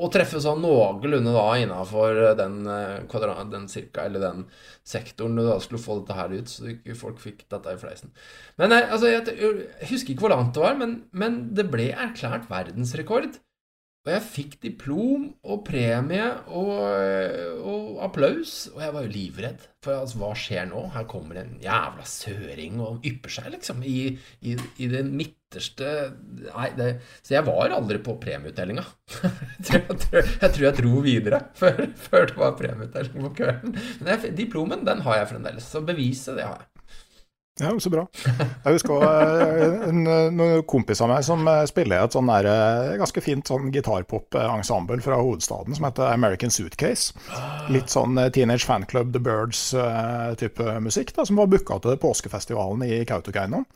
Og treffe sånn noenlunde da innafor den, eh, den cirka, eller den sektoren du da skulle få dette her ut, så ikke folk fikk dette i fleisen. Men eh, altså, jeg, jeg husker ikke hvor langt det var, men, men det ble erklært verdensrekord. Og jeg fikk diplom og premie og, og, applaus, og jeg var jo livredd. For altså, hva skjer nå? Her kommer en jævla søring og ypper seg, liksom, i, i, i det midterste Nei, det, Så jeg var aldri på premieutdelinga. [laughs] jeg, jeg, tror jeg dro videre [laughs] før, før det var premieutdeling på kvelden. Men jeg, diplomen, den har jeg fremdeles. Så beviset, det har jeg. Ja, så bra. Jeg husker en, noen kompiser av meg som eh, spiller et sånn der, eh, ganske fint sånn gitarpop-ensemble fra hovedstaden som heter American Suitcase. Litt sånn Teenage Fanclub The Birds-type musikk, da, som var booka til påskefestivalen i Kautokeino.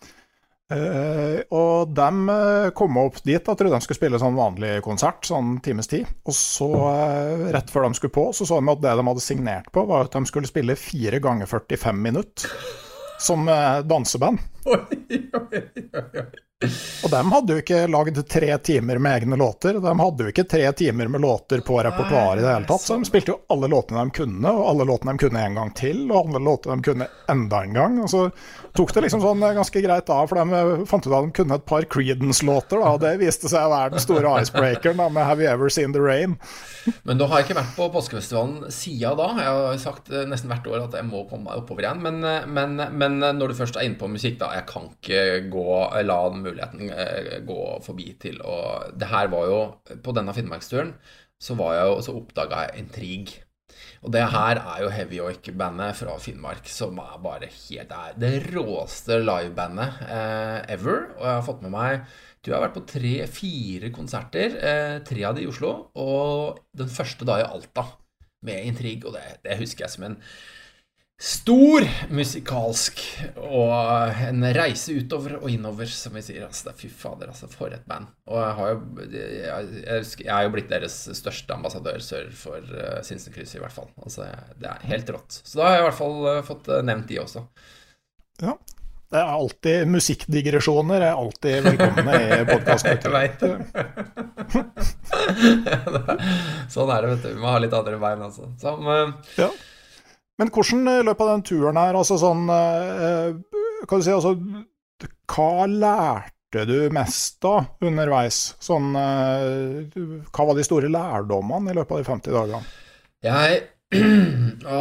Og de kom opp dit og trodde de skulle spille sånn vanlig konsert, sånn times tid. Og så, rett før de skulle på, så så de at det de hadde signert på, var at de skulle spille fire ganger 45 minutter som danseband. Oi, oi, oi, danseband. Og de hadde jo ikke lagd tre timer med egne låter. De hadde jo ikke tre timer med låter på repertoaret i det hele tatt. Så de spilte jo alle låtene de kunne, og alle låtene de kunne en gang til, og alle låtene de kunne enda en gang. Og så tok det liksom sånn ganske greit av, for de fant ut at de kunne et par Creedence-låter. Og det viste seg å være den store icebreakeren med 'Have You Ever Seen The Rain'. Men da har jeg ikke vært på påskefestivalen sida da? Jeg har sagt eh, nesten hvert år at jeg må komme meg oppover igjen. Men, eh, men, men når du først er inne på musikk, da. Jeg kan ikke gå la den muligheten eh, gå forbi til å Det her var jo På denne Finnmarksturen så var jeg jo Så oppdaga jeg Intrig. Og det her er jo Heavy Oik-bandet fra Finnmark som er bare helt er det råeste livebandet eh, ever. Og jeg har fått med meg Du har vært på tre-fire konserter. Eh, tre av de i Oslo. Og den første da i Alta med Intrig. Og det, det husker jeg som en Stor musikalsk og en reise utover og innover, som vi sier. Altså, fy fader, altså, for et band. Og jeg har jo jeg, jeg, er jo blitt deres største ambassadør sør for uh, Sinsenkrysset, i hvert fall. Altså, det er helt rått. Så da har jeg i hvert fall uh, fått uh, nevnt de også. Ja. Det er alltid musikkdigresjoner er alltid velkomne i [laughs] det. [laughs] sånn er det, vet du. Vi må ha litt andre bein, altså. Som, ja. Men hvordan i løpet av den turen her, altså sånn eh, Kan du si, altså Hva lærte du mest da underveis? Sånn eh, Hva var de store lærdommene i løpet av de 50 dagene? Jeg [clears throat] Å,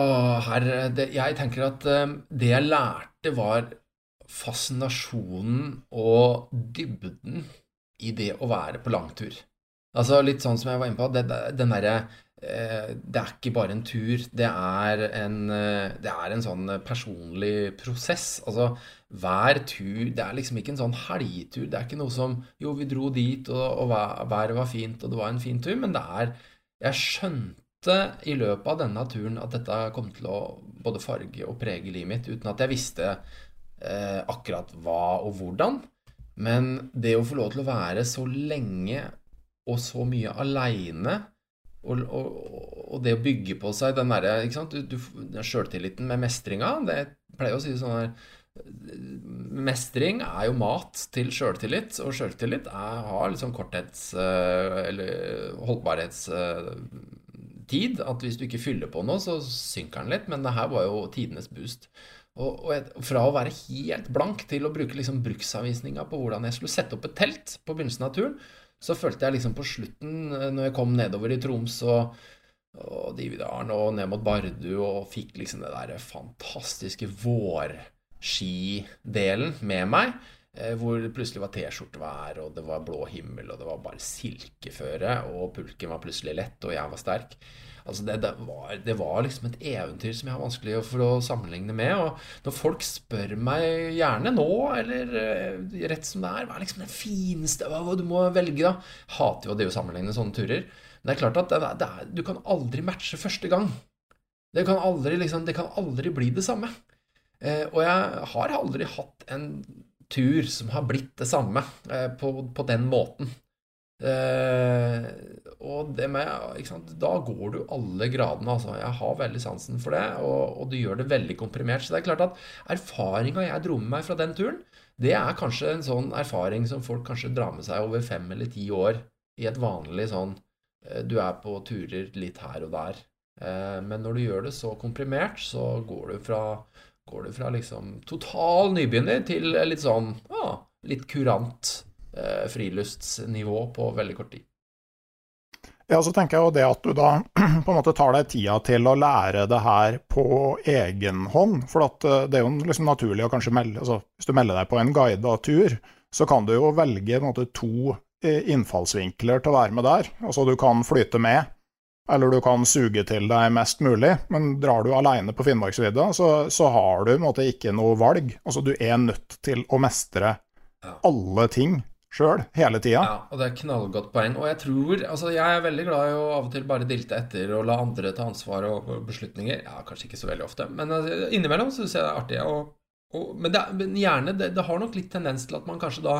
herre det, Jeg tenker at eh, det jeg lærte, var fascinasjonen og dybden i det å være på langtur. Altså litt sånn som jeg var inne på, det, den derre Eh, det er ikke bare en tur, det er en, eh, det er en sånn personlig prosess. Altså, hver tur Det er liksom ikke en sånn helgetur. Det er ikke noe som Jo, vi dro dit, og, og været var fint, og det var en fin tur, men det er Jeg skjønte i løpet av denne turen at dette kom til å både farge og prege livet mitt, uten at jeg visste eh, akkurat hva og hvordan. Men det å få lov til å være så lenge og så mye aleine og, og, det å bygge på seg den derre Sjøltilliten med mestringa Det pleier å si sånn her Mestring er jo mat til sjøltillit, og sjøltillit har liksom korthets- eh, eller holdbarhetstid. At hvis du ikke fyller på noe, så synker den litt. Men det her var jo tidenes boost. Og, fra å være helt blank til å bruke liksom bruksanvisninga på hvordan jeg skulle sette opp et telt på begynnelsen av turen, så følte jeg liksom på slutten, eh, når jeg kom nedover i Troms og, og Dividalen og ned mot Bardu og fikk liksom det der fantastiske vårskidelen med meg, eh, hvor det plutselig var T-skjortevær, og det var blå himmel, og det var bare silkeføre, og pulken var plutselig lett, og jeg var sterk. Altså det, det, var, det, var, liksom et eventyr som jeg har vanskelig for å sammenligne med. Og når folk spør meg, gjerne nå eller uh, rett som det er, hva er liksom det fineste hva, du må velge, da? Hater jo det å sammenligne sånne turer. Men det er klart at det, du kan aldri matche første gang. Det kan aldri, liksom, det kan aldri bli det samme. Eh, og jeg har aldri hatt en tur som har blitt det samme eh, på, på, den måten. Eh, og det med? Da går du alle gradene, altså. Jeg har veldig sansen for det, og, og du gjør det veldig komprimert. Så det er klart at erfaringa jeg dro med meg fra den turen, det er kanskje en sånn erfaring som folk kanskje drar med seg over fem eller ti år i et vanlig sånn eh, Du er på turer litt her og der. Eh, men når du gjør det så komprimert, så går du fra, går du fra liksom total nybegynner til litt sånn ja, litt kurant friluftsnivå på veldig kort tid. Ja, så tenker jeg jo det at du da [clears throat] på en måte tar deg tida til å lære det her på egen hånd. For eh, det er jo liksom naturlig å kanskje melde altså Hvis du melder deg på en guida tur, så kan du jo velge måte, to eh, innfallsvinkler til å være med der. Altså du kan flyte med, eller du kan suge til deg mest mulig. Men drar du aleine på Finnmarksvidda, så, så, har du måte ikke noe valg. Altså du er nødt til å mestre alle ting sjøl hele tida. Ja, og det er knallgodt poeng. Og jeg tror Altså, jeg er veldig glad i å av og til bare dilte etter og la andre ta ansvar og beslutninger. Ja, kanskje ikke så veldig ofte, men altså, innimellom syns jeg det er artig. Og, og, men, det, men, gjerne det, det, har nok litt tendens til at man kanskje da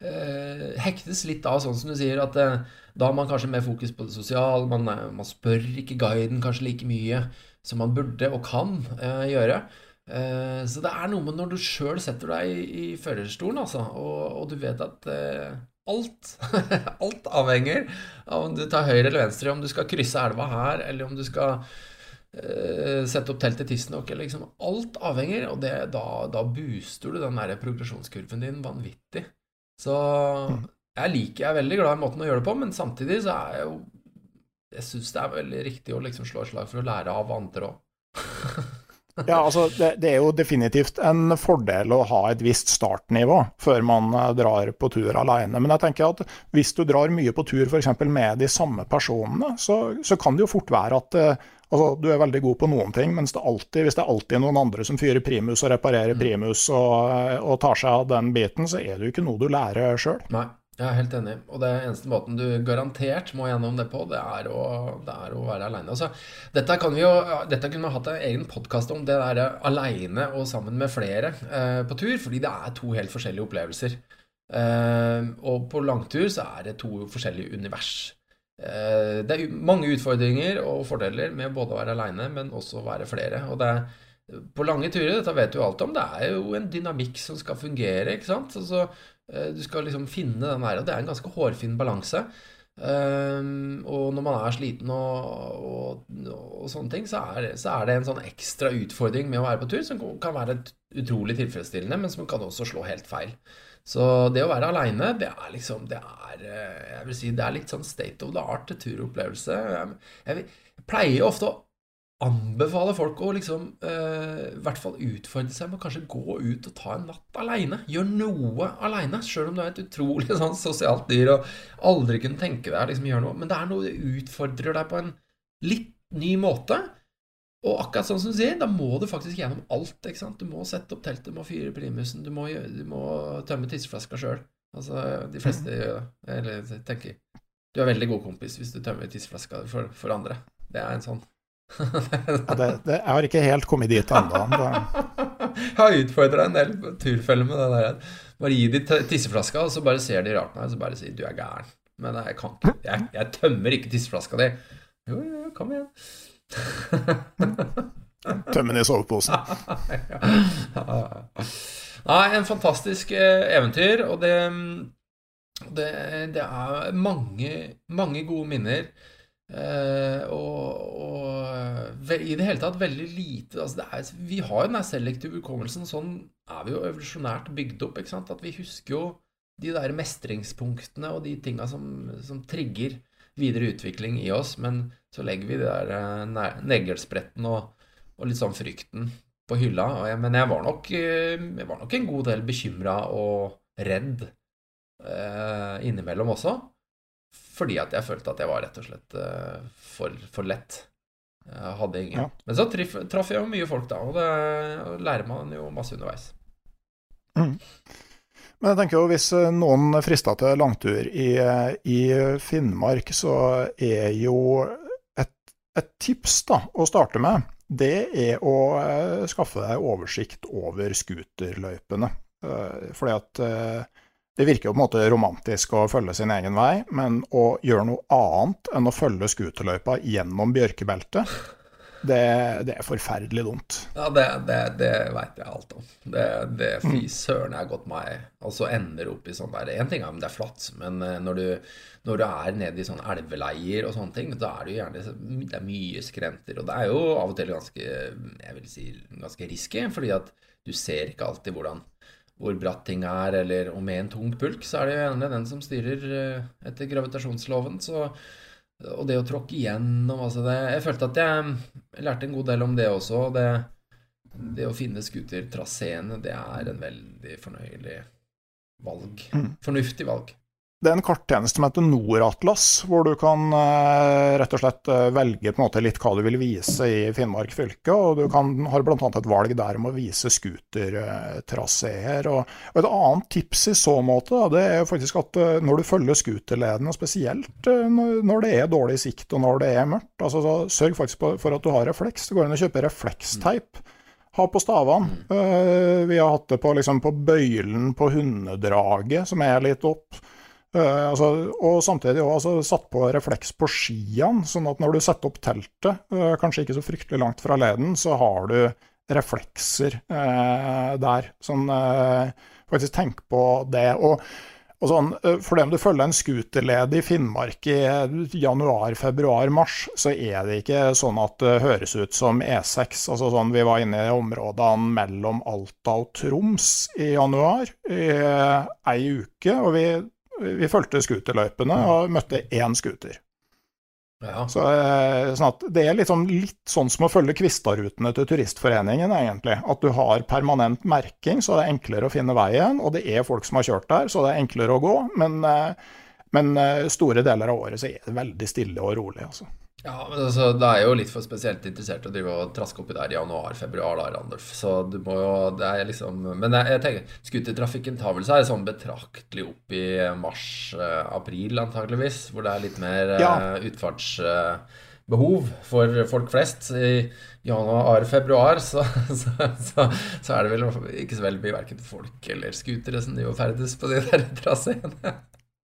eh, hektes litt av, sånn som du sier, at eh, da har man kanskje mer fokus på det sosiale. Man, man spør ikke guiden kanskje like mye som man burde og kan eh, gjøre. Eh, så det er noe med når du sjøl setter deg i, i førerstolen, altså, og, og, du vet at uh, alt [laughs] Alt avhenger av om du tar høyre eller venstre, om du skal krysse elva her, eller om du skal uh, sette opp telt i eller Liksom. Alt avhenger, og det, da, da, booster du den der progresjonskurven din vanvittig. Så mm. jeg liker, jeg er veldig glad i måten å gjøre det på, men samtidig så er jeg jo Jeg syns det er veldig riktig å liksom slå et slag for å lære av andre òg. [laughs] [laughs] Ja, altså det, det, er jo definitivt en fordel å ha et visst startnivå før man eh, drar på tur alene. Men jeg tenker at hvis du drar mye på tur f.eks. med de samme personene, så, så, kan det jo fort være at eh, altså, du er veldig god på noen ting, mens det alltid, hvis det er alltid noen andre som fyrer primus og reparerer mm. primus og, eh, og tar seg av den biten, så er det jo ikke noe du lærer sjøl. Jeg er helt enig. Og det eneste måten du garantert må gjennom det på, det er å, det er å være aleine. Altså, dette, kan vi jo, dette kunne vi hatt en egen podkast om, det der aleine og sammen med flere eh, på tur. Fordi det er to helt forskjellige opplevelser. Eh, og på langtur så er det to forskjellige univers. Eh, det er mange utfordringer og fordeler med både å være aleine, men også å være flere. Og det er på lange turer, dette vet du alt om, det er jo en dynamikk som skal fungere. ikke sant? Altså, du skal liksom finne den der, og det er en ganske hårfin balanse. Um, og når man er sliten og, og, og sånne ting, så er, så er, det en sånn ekstra utfordring med å være på tur som kan være utrolig tilfredsstillende, men som kan også slå helt feil. Så det å være aleine, det er liksom Det er eh, jeg vil si, det er litt sånn state of the art turopplevelse. Jeg, jeg, jeg pleier ofte å anbefale folk å liksom uh, i hvert fall utfordre seg med å kanskje gå ut og ta en natt aleine. Gjør noe aleine, sjøl om du er et utrolig [laughs] sånn sosialt dyr og aldri kunne tenke deg å liksom gjøre noe. Men det er noe det utfordrer deg på en litt ny måte. Og akkurat sånn som du sier, da må du faktisk gjennom alt. ikke sant? Du må sette opp teltet, du må fyre primusen, du må, du må tømme tisseflaska sjøl. Altså, de fleste mhm. gjør det. Eller tenker Du er veldig god kompis hvis du tømmer tisseflaska for, for andre. Det er en sånn ja, det, det, jeg har ikke helt kommet dit ennå. [laughs] jeg har utfordra en del turfeller med det der. Bare gi de tisseflaska, og så bare ser de rart på meg og så bare sier 'du er gæren'. Men jeg kan ikke. Jeg, jeg tømmer ikke tisseflaska di. Jo, jo, kom igjen. [laughs] Tømme den i soveposen. [laughs] Nei, en fantastisk eh, eventyr, og det, det, det er mange, mange gode minner. Uh, og, og i det hele tatt veldig lite altså er, Vi har jo den selektive hukommelsen. Sånn er vi jo evolusjonært bygd opp. At vi husker jo de der mestringspunktene og de tinga som, som, trigger videre utvikling i oss. Men så legger vi de der uh, neglespretten og, og, litt sånn frykten på hylla. Jeg, men jeg var, nok, uh, jeg var nok en god del bekymra og redd innimellom også. Fordi at jeg følte at jeg var rett og slett uh, for, for, lett. Jeg hadde ingen. Ja. Men så trif, traff jeg jo mye folk, da, og det og lærer man jo masse underveis. Mm. Men jeg tenker jo hvis eh, noen frister til langtur i, eh, i Finnmark, så er jo et, et, tips da, å starte med, det er å skaffe deg oversikt over scooterløypene. Fordi at det virker jo på en måte romantisk å følge sin egen vei, men å gjøre noe annet enn å følge scooterløypa gjennom bjørkebeltet det, det, er forferdelig dumt. Ja, det, det, det veit jeg alt om. Det, det Fy mm. søren, jeg har gått meg Og så ender opp i sånn der Én ting er om det er flatt, men eh, når du, når du er nede i sånne elveleier og sånne ting, da er det jo gjerne Det er mye skrenter. Og det er jo av og til ganske Jeg vil si ganske risky, fordi at du ser ikke alltid hvordan hvor bratt ting er, eller og med en tung pulk, så er det jo gjerne den som styrer eh, etter gravitasjonsloven. Så og det å tråkke igjennom altså det, Jeg følte at jeg lærte en god del om det også. Det, det å finne scootertraseene, det er en veldig fornøyelig valg. Mm. Fornuftig valg. Det er en karttjeneste som heter Noratlas, hvor du kan eh, rett og slett eh, velge på en måte litt hva du vil vise i Finnmark fylke. og Du kan, har bl.a. et valg der om å vise scootertraseer. Og, og, et annet tips i så måte det er faktisk at eh, når du følger scooterledene, spesielt når det er dårlig sikt og når det er mørkt, altså, så sørg faktisk for at du har refleks. Det går an å kjøpe refleksteip ha på stavene. Uh, vi har hatt det på, liksom, på bøylen på hundedraget, som er litt opp. Uh, altså, og samtidig også, altså, satt på refleks på skiene, sånn at når du setter opp teltet, uh, kanskje ikke så fryktelig langt fra leden, så har du reflekser uh, der. Sånn, faktisk tenk på det. Og, og sånn, for dem du følger en scooterled i Finnmark i januar, februar, mars, så er det ikke sånn at det høres ut som E6. Altså sånn, vi var inne i områdene mellom Alta og Troms i januar i ei uke. og vi vi fulgte scooterløypene og møtte én scooter. Ja. Så, sånn at det er liksom litt sånn som å følge Kvistarutene til Turistforeningen, egentlig. At du har permanent merking, så det er enklere å finne veien. Og det er folk som har kjørt der, så det er enklere å gå. Men, eh, men eh, store deler av året så er det veldig stille og rolig, altså. Ja, men altså, Det er jo litt for spesielt interessert å drive og traske oppi der i januar-februar, da, Randolf. Så du må jo Det er liksom Men jeg, jeg tenker scootertrafikken tar vel seg sånn betraktelig opp i mars-april, eh, antageligvis. Hvor det er litt mer ja. uh, utfartsbehov uh, for folk flest. I januar-februar så, [laughs] så, så, så, er det vel ikke så veldig mye verken folk eller scootere som driver og ferdes på de der traseene.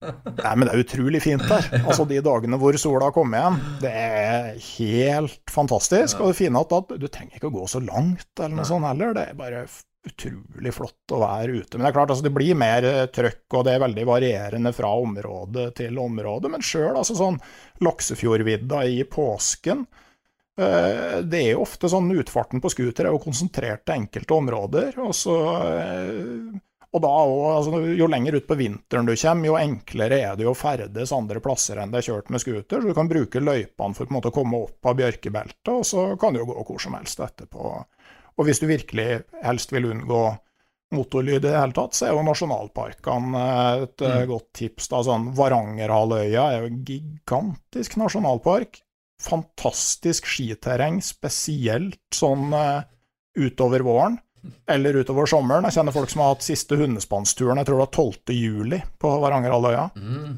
Nei, men det er utrolig fint der. Altså De dagene hvor sola kommer igjen, det er helt fantastisk. Og det fine er at du trenger ikke å gå så langt eller noe sånt heller. Det er bare utrolig flott å være ute. Men det er klart, altså, det blir mer eh, trøkk, og det er veldig varierende fra område til område. Men sjøl altså, sånn Laksefjordvidda i påsken eh, det er jo ofte sånn utfarten på scooter er jo konsentrert til enkelte områder. og så eh, og da altså, Jo lenger ut på vinteren du kommer, jo enklere er det å ferdes andre plasser enn det er kjørt med scooter. Så du kan bruke løypene for måte å komme opp av bjørkebeltet, og så kan du jo gå hvor som helst etterpå. Og hvis du virkelig helst vil unngå motorlyd i det hele tatt, så er jo nasjonalparkene et mm. godt tips. da, sånn Varangerhalvøya er jo en gigantisk nasjonalpark. Fantastisk skiterreng, spesielt sånn uh, utover våren eller utover sommeren. Jeg kjenner folk som har hatt siste hundespannsturen, jeg tror det var 12. juli på Varangerhalvøya. Mm.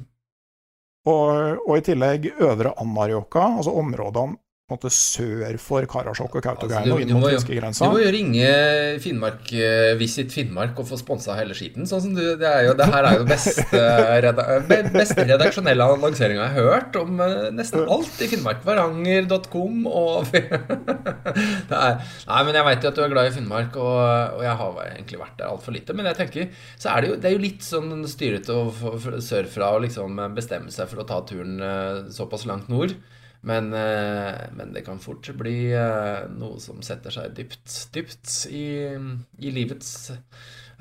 Og, og, i tillegg Øvre Anárjohka, altså områdene måte sør for Karasjok og Kautokeino, altså, inn mot finskegrensa. Du må jo ringe Finnmark, uh, Visit Finnmark og få sponsa hele skiten. Sånn som du, det, er jo, det her er jo beste, [laughs] reda, beste redaksjonelle annonseringa jeg har hørt om uh, nesten alt i Finnmark. Varanger.com og [laughs] er, Nei, men jeg veit jo at du er glad i Finnmark, og, og jeg har egentlig vært der altfor lite. Men jeg tenker, så er det jo, det er jo litt sånn styrete sørfra å liksom bestemme seg for å ta turen uh, såpass langt nord. Men, eh, men, det kan fort bli eh, noe som setter seg dypt, dypt i, i livets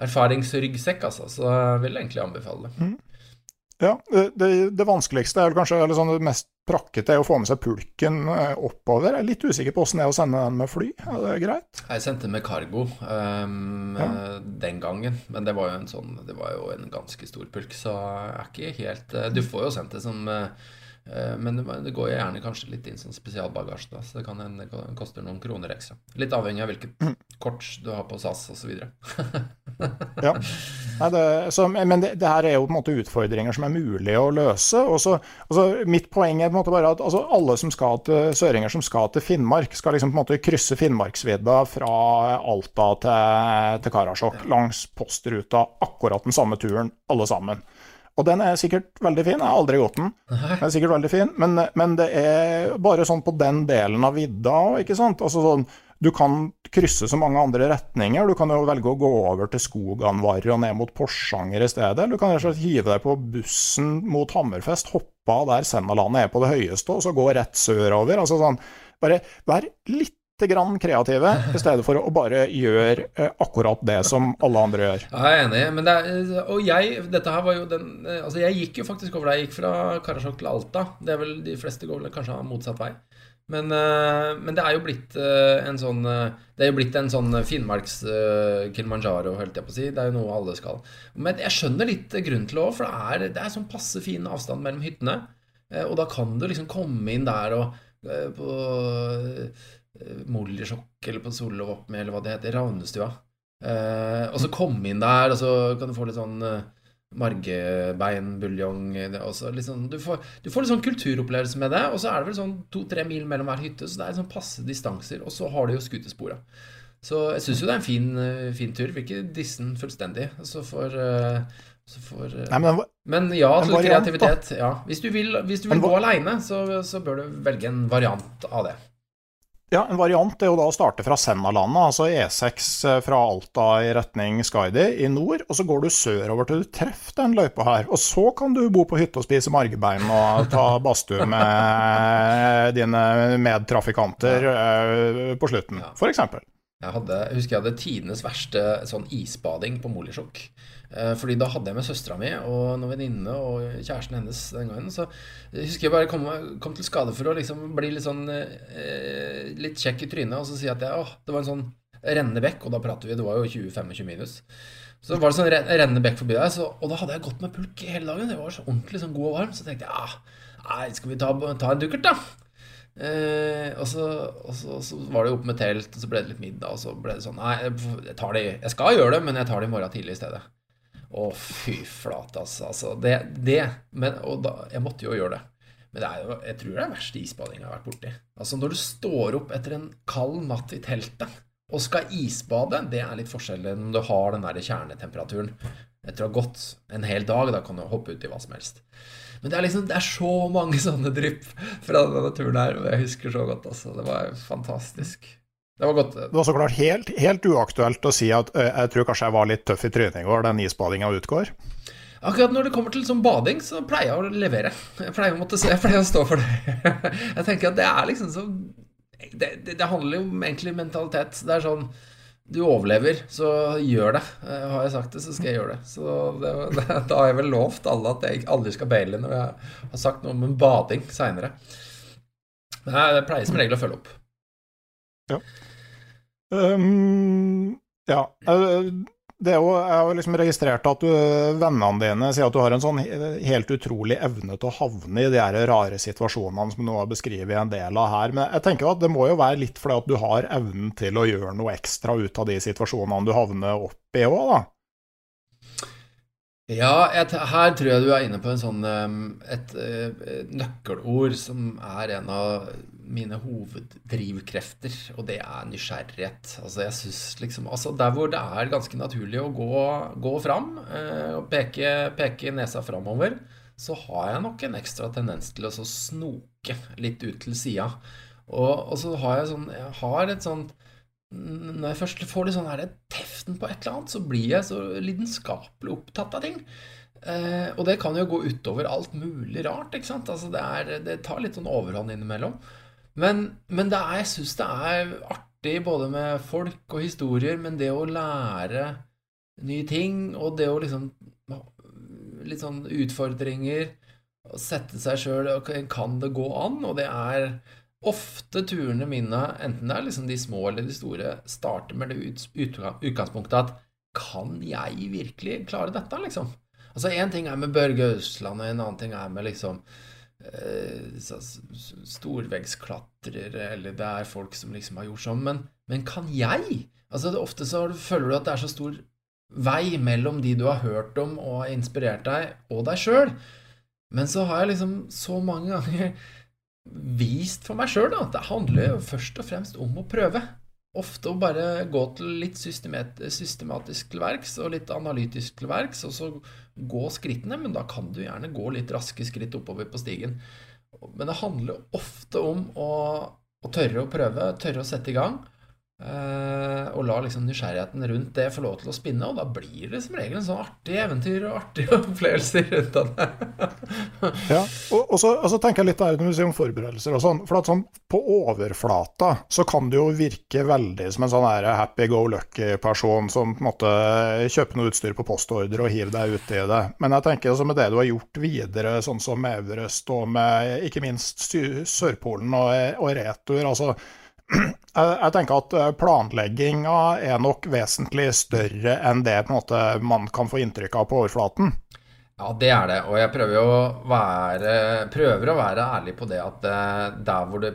erfaringsryggsekk, altså. Så jeg vil egentlig anbefale det. Mm. Ja, det, det, vanskeligste er kanskje eller sånn det mest prakkete er å få med seg pulken eh, oppover. Jeg er litt usikker på åssen det er å sende den med fly. Er det greit? Jeg sendte med cargo um, ja. den gangen, men det var jo en sånn Det var jo en ganske stor pulk, så jeg er ikke helt Du får jo sendt det som Eh, men det går gjerne kanskje litt inn som spesialbagasje, da, så det kan hende det koster noen kroner ekstra. Litt avhengig av hvilket [clears throat] kort du har på SAS osv. [laughs] ja. Nei, det, så, men det, det, her er jo på en måte utfordringer som er mulige å løse. og så, altså, Mitt poeng er på en måte bare at altså, alle som skal til søringer som skal til Finnmark, skal liksom på en måte krysse Finnmarksvidda fra Alta til, til Karasjok langs postruta, akkurat den samme turen, alle sammen. Og den er sikkert veldig fin. Jeg har aldri gått den. Den er sikkert veldig fin, men, men, det er bare sånn på den delen av vidda ikke sant. Altså sånn, du kan krysse så mange andre retninger. Du kan jo velge å gå over til Skoganvarre og ned mot Porsanger i stedet. Du kan rett og slett hive deg på bussen mot Hammerfest, hoppe av der Sennalandet er på det høyeste, og så gå rett sørover. Altså sånn, bare vær litt grann kreative, [laughs] i stedet for å bare gjøre eh, akkurat det som alle andre gjør. Jeg er enig, men det er, og jeg, dette her var jo den eh, Altså, jeg gikk jo faktisk over der. Jeg gikk fra Karasjok til Alta. Det er vel De fleste går vel kanskje motsatt vei. Men, eh, men, det er jo blitt en sånn Det er jo blitt en sånn Finnmarks Kilimanjaro, holdt jeg på å si. Det er jo noe alle skal. Men jeg skjønner litt grunnen til det òg, for det er, det er sånn passe fin avstand mellom hyttene. Og da kan du liksom komme inn der og på Eh, Mollisjokk eller på med, eller hva det heter, Ravnestua. Eh, og så komme inn der, og så kan du få litt sånn eh, margebeinbuljong sånn, du, får, du får litt sånn kulturopplevelse med det. Og så er det vel sånn to-tre mil mellom hver hytte, så det er sånn passe distanser. Og så har du jo scooterspora. Så jeg syns jo det er en fin, eh, fin tur. Vil ikke disse den fullstendig. Så for, så for Nei, men, men, ja til kreativitet. Ja. Hvis du vil, hvis du vil gå aleine, så, så bør du velge en variant av det. Ja, En variant er jo da å starte fra Sennalandet, altså E6 eh, fra Alta i retning Skaidi i nord. Og så går du sørover til du treffer den løypa her. Og så kan du bo på hytte og spise margebein og ta [laughs] badstue med dine medtrafikanter ja. på slutten, f.eks. Jeg, hadde, jeg husker jeg hadde tidenes verste sånn isbading på Molisjok. Eh, fordi da hadde jeg med søstera mi og noen venninne og kjæresten hennes den gangen. Så jeg husker jeg bare kom, kom til skade for å liksom bli litt sånn eh, litt kjekk i trynet og så si at jeg, åh, det var en sånn rennende bekk, og da prater vi, det var jo 20-25 minus. Så var det sånn rennende bekk forbi der, så, og da hadde jeg gått med pulk hele dagen. Det var så ordentlig sånn god og varm. Så tenkte jeg ja, nei, skal vi ta, ta en dukkert, da? Eh, og, så, og, så, så, var det opp med telt, og så ble det litt middag, og så ble det sånn Nei, jeg, tar det, jeg skal gjøre det, men jeg tar det i morgen tidlig i stedet. Å, fy flate, altså. altså. Det, det men, Og da, jeg måtte jo gjøre det. Men det er jo, jeg tror det er verste isbadinga jeg har vært borti. Altså Når du står opp etter en kald natt i teltet og skal isbade, det er litt forskjellig enn du har den der kjernetemperaturen. Etter å ha gått en hel dag, da kan du hoppe ut i hva som helst. Men det er liksom, det er så mange sånne drypp fra denne turen her, og jeg husker så godt. altså. Det var fantastisk. Det var godt. Det var så klart helt, helt uaktuelt å si at uh, jeg tror kanskje jeg var litt tøff i trynet i går, den isbadinga utgår. Akkurat når det kommer til sånn bading, så pleier jeg å levere. Jeg pleier å, måtte, jeg pleier å stå for det. [laughs] jeg tenker at det er liksom så det, det, det handler jo om egentlig mentalitet. Det er sånn du overlever, så gjør det. Eh, har jeg sagt det, så skal jeg gjøre det. Så det, [laughs] det, Da har jeg vel lovt alle at jeg aldri skal baile når jeg har sagt noe om en bading seinere. Men jeg pleier som regel å følge opp. Ja. Um, ja. Eh, det er jo, jeg har liksom registrert at du, vennene dine sier at du har en sånn helt utrolig evne til å havne i de her rare situasjonene som du nå har beskrevet en del av her. Men jeg tenker at det må jo være litt fordi at du har evnen til å gjøre noe ekstra ut av de situasjonene du havner opp i òg, da? Ja, jeg, her tror jeg du er inne på sånn, et, et nøkkelord som er en av mine hoveddrivkrefter, og det er nysgjerrighet. Altså, jeg synes liksom altså, Der hvor det er ganske naturlig å gå, gå fram eh, og peke, peke, nesa framover, så har jeg nok en ekstra tendens til å snoke litt ut til sida. Og, og, så har jeg sånn Jeg har et sånt Når jeg først får litt sånn her teften på et eller annet, så blir jeg så lidenskapelig opptatt av ting. Eh, og det kan jo gå utover alt mulig rart. ikke sant? Altså det, er, det tar litt sånn overhånd innimellom. Men, men er, jeg syns det er artig både med folk og historier, men det å lære nye ting, og det å liksom Litt sånn utfordringer, og sette seg sjøl Kan det gå an? Og det er ofte turene mine, enten det er liksom de små eller de store, starter med det utgangspunktet at kan jeg virkelig klare dette, liksom? Altså Én ting er med Børge Østland, og en annen ting er med liksom storveggsklatrere, eller det er folk som liksom har gjort sånn. Men, men kan jeg? Altså Ofte så føler du at det er så stor vei mellom de du har hørt om og har inspirert deg, og deg sjøl. Men så har jeg liksom så mange ganger vist for meg sjøl at det handler jo først og fremst om å prøve. Ofte å bare gå til litt systematisk til verks og litt analytisk til verks, og så gå skrittene. Men da kan du gjerne gå litt raske skritt oppover på stigen. Men det handler ofte om å, å tørre å prøve, tørre å sette i gang. Uh, og la liksom nysgjerrigheten rundt det få lov til å spinne, og da blir det som regel en sånn artig eventyr og artige [laughs] opplevelser rundt det. [laughs] ja, og, og, så, og, så, tenker jeg litt der når du sier om forberedelser og sånn. For at sånn, på overflata så kan det jo virke veldig som en sånn happy go lucky-person som på en måte kjøper noe utstyr på postordre og hiver deg uti det. Men jeg tenker altså med det du har gjort videre, sånn som Everest og med ikke minst Sørpolen og, og retur altså [clears throat] jeg tenker at eh, planlegginga er nok vesentlig større enn det måte, man kan få inntrykk av på overflaten. Ja, det er det. Og jeg prøver, å være, prøver å være ærlig på det at eh, der hvor det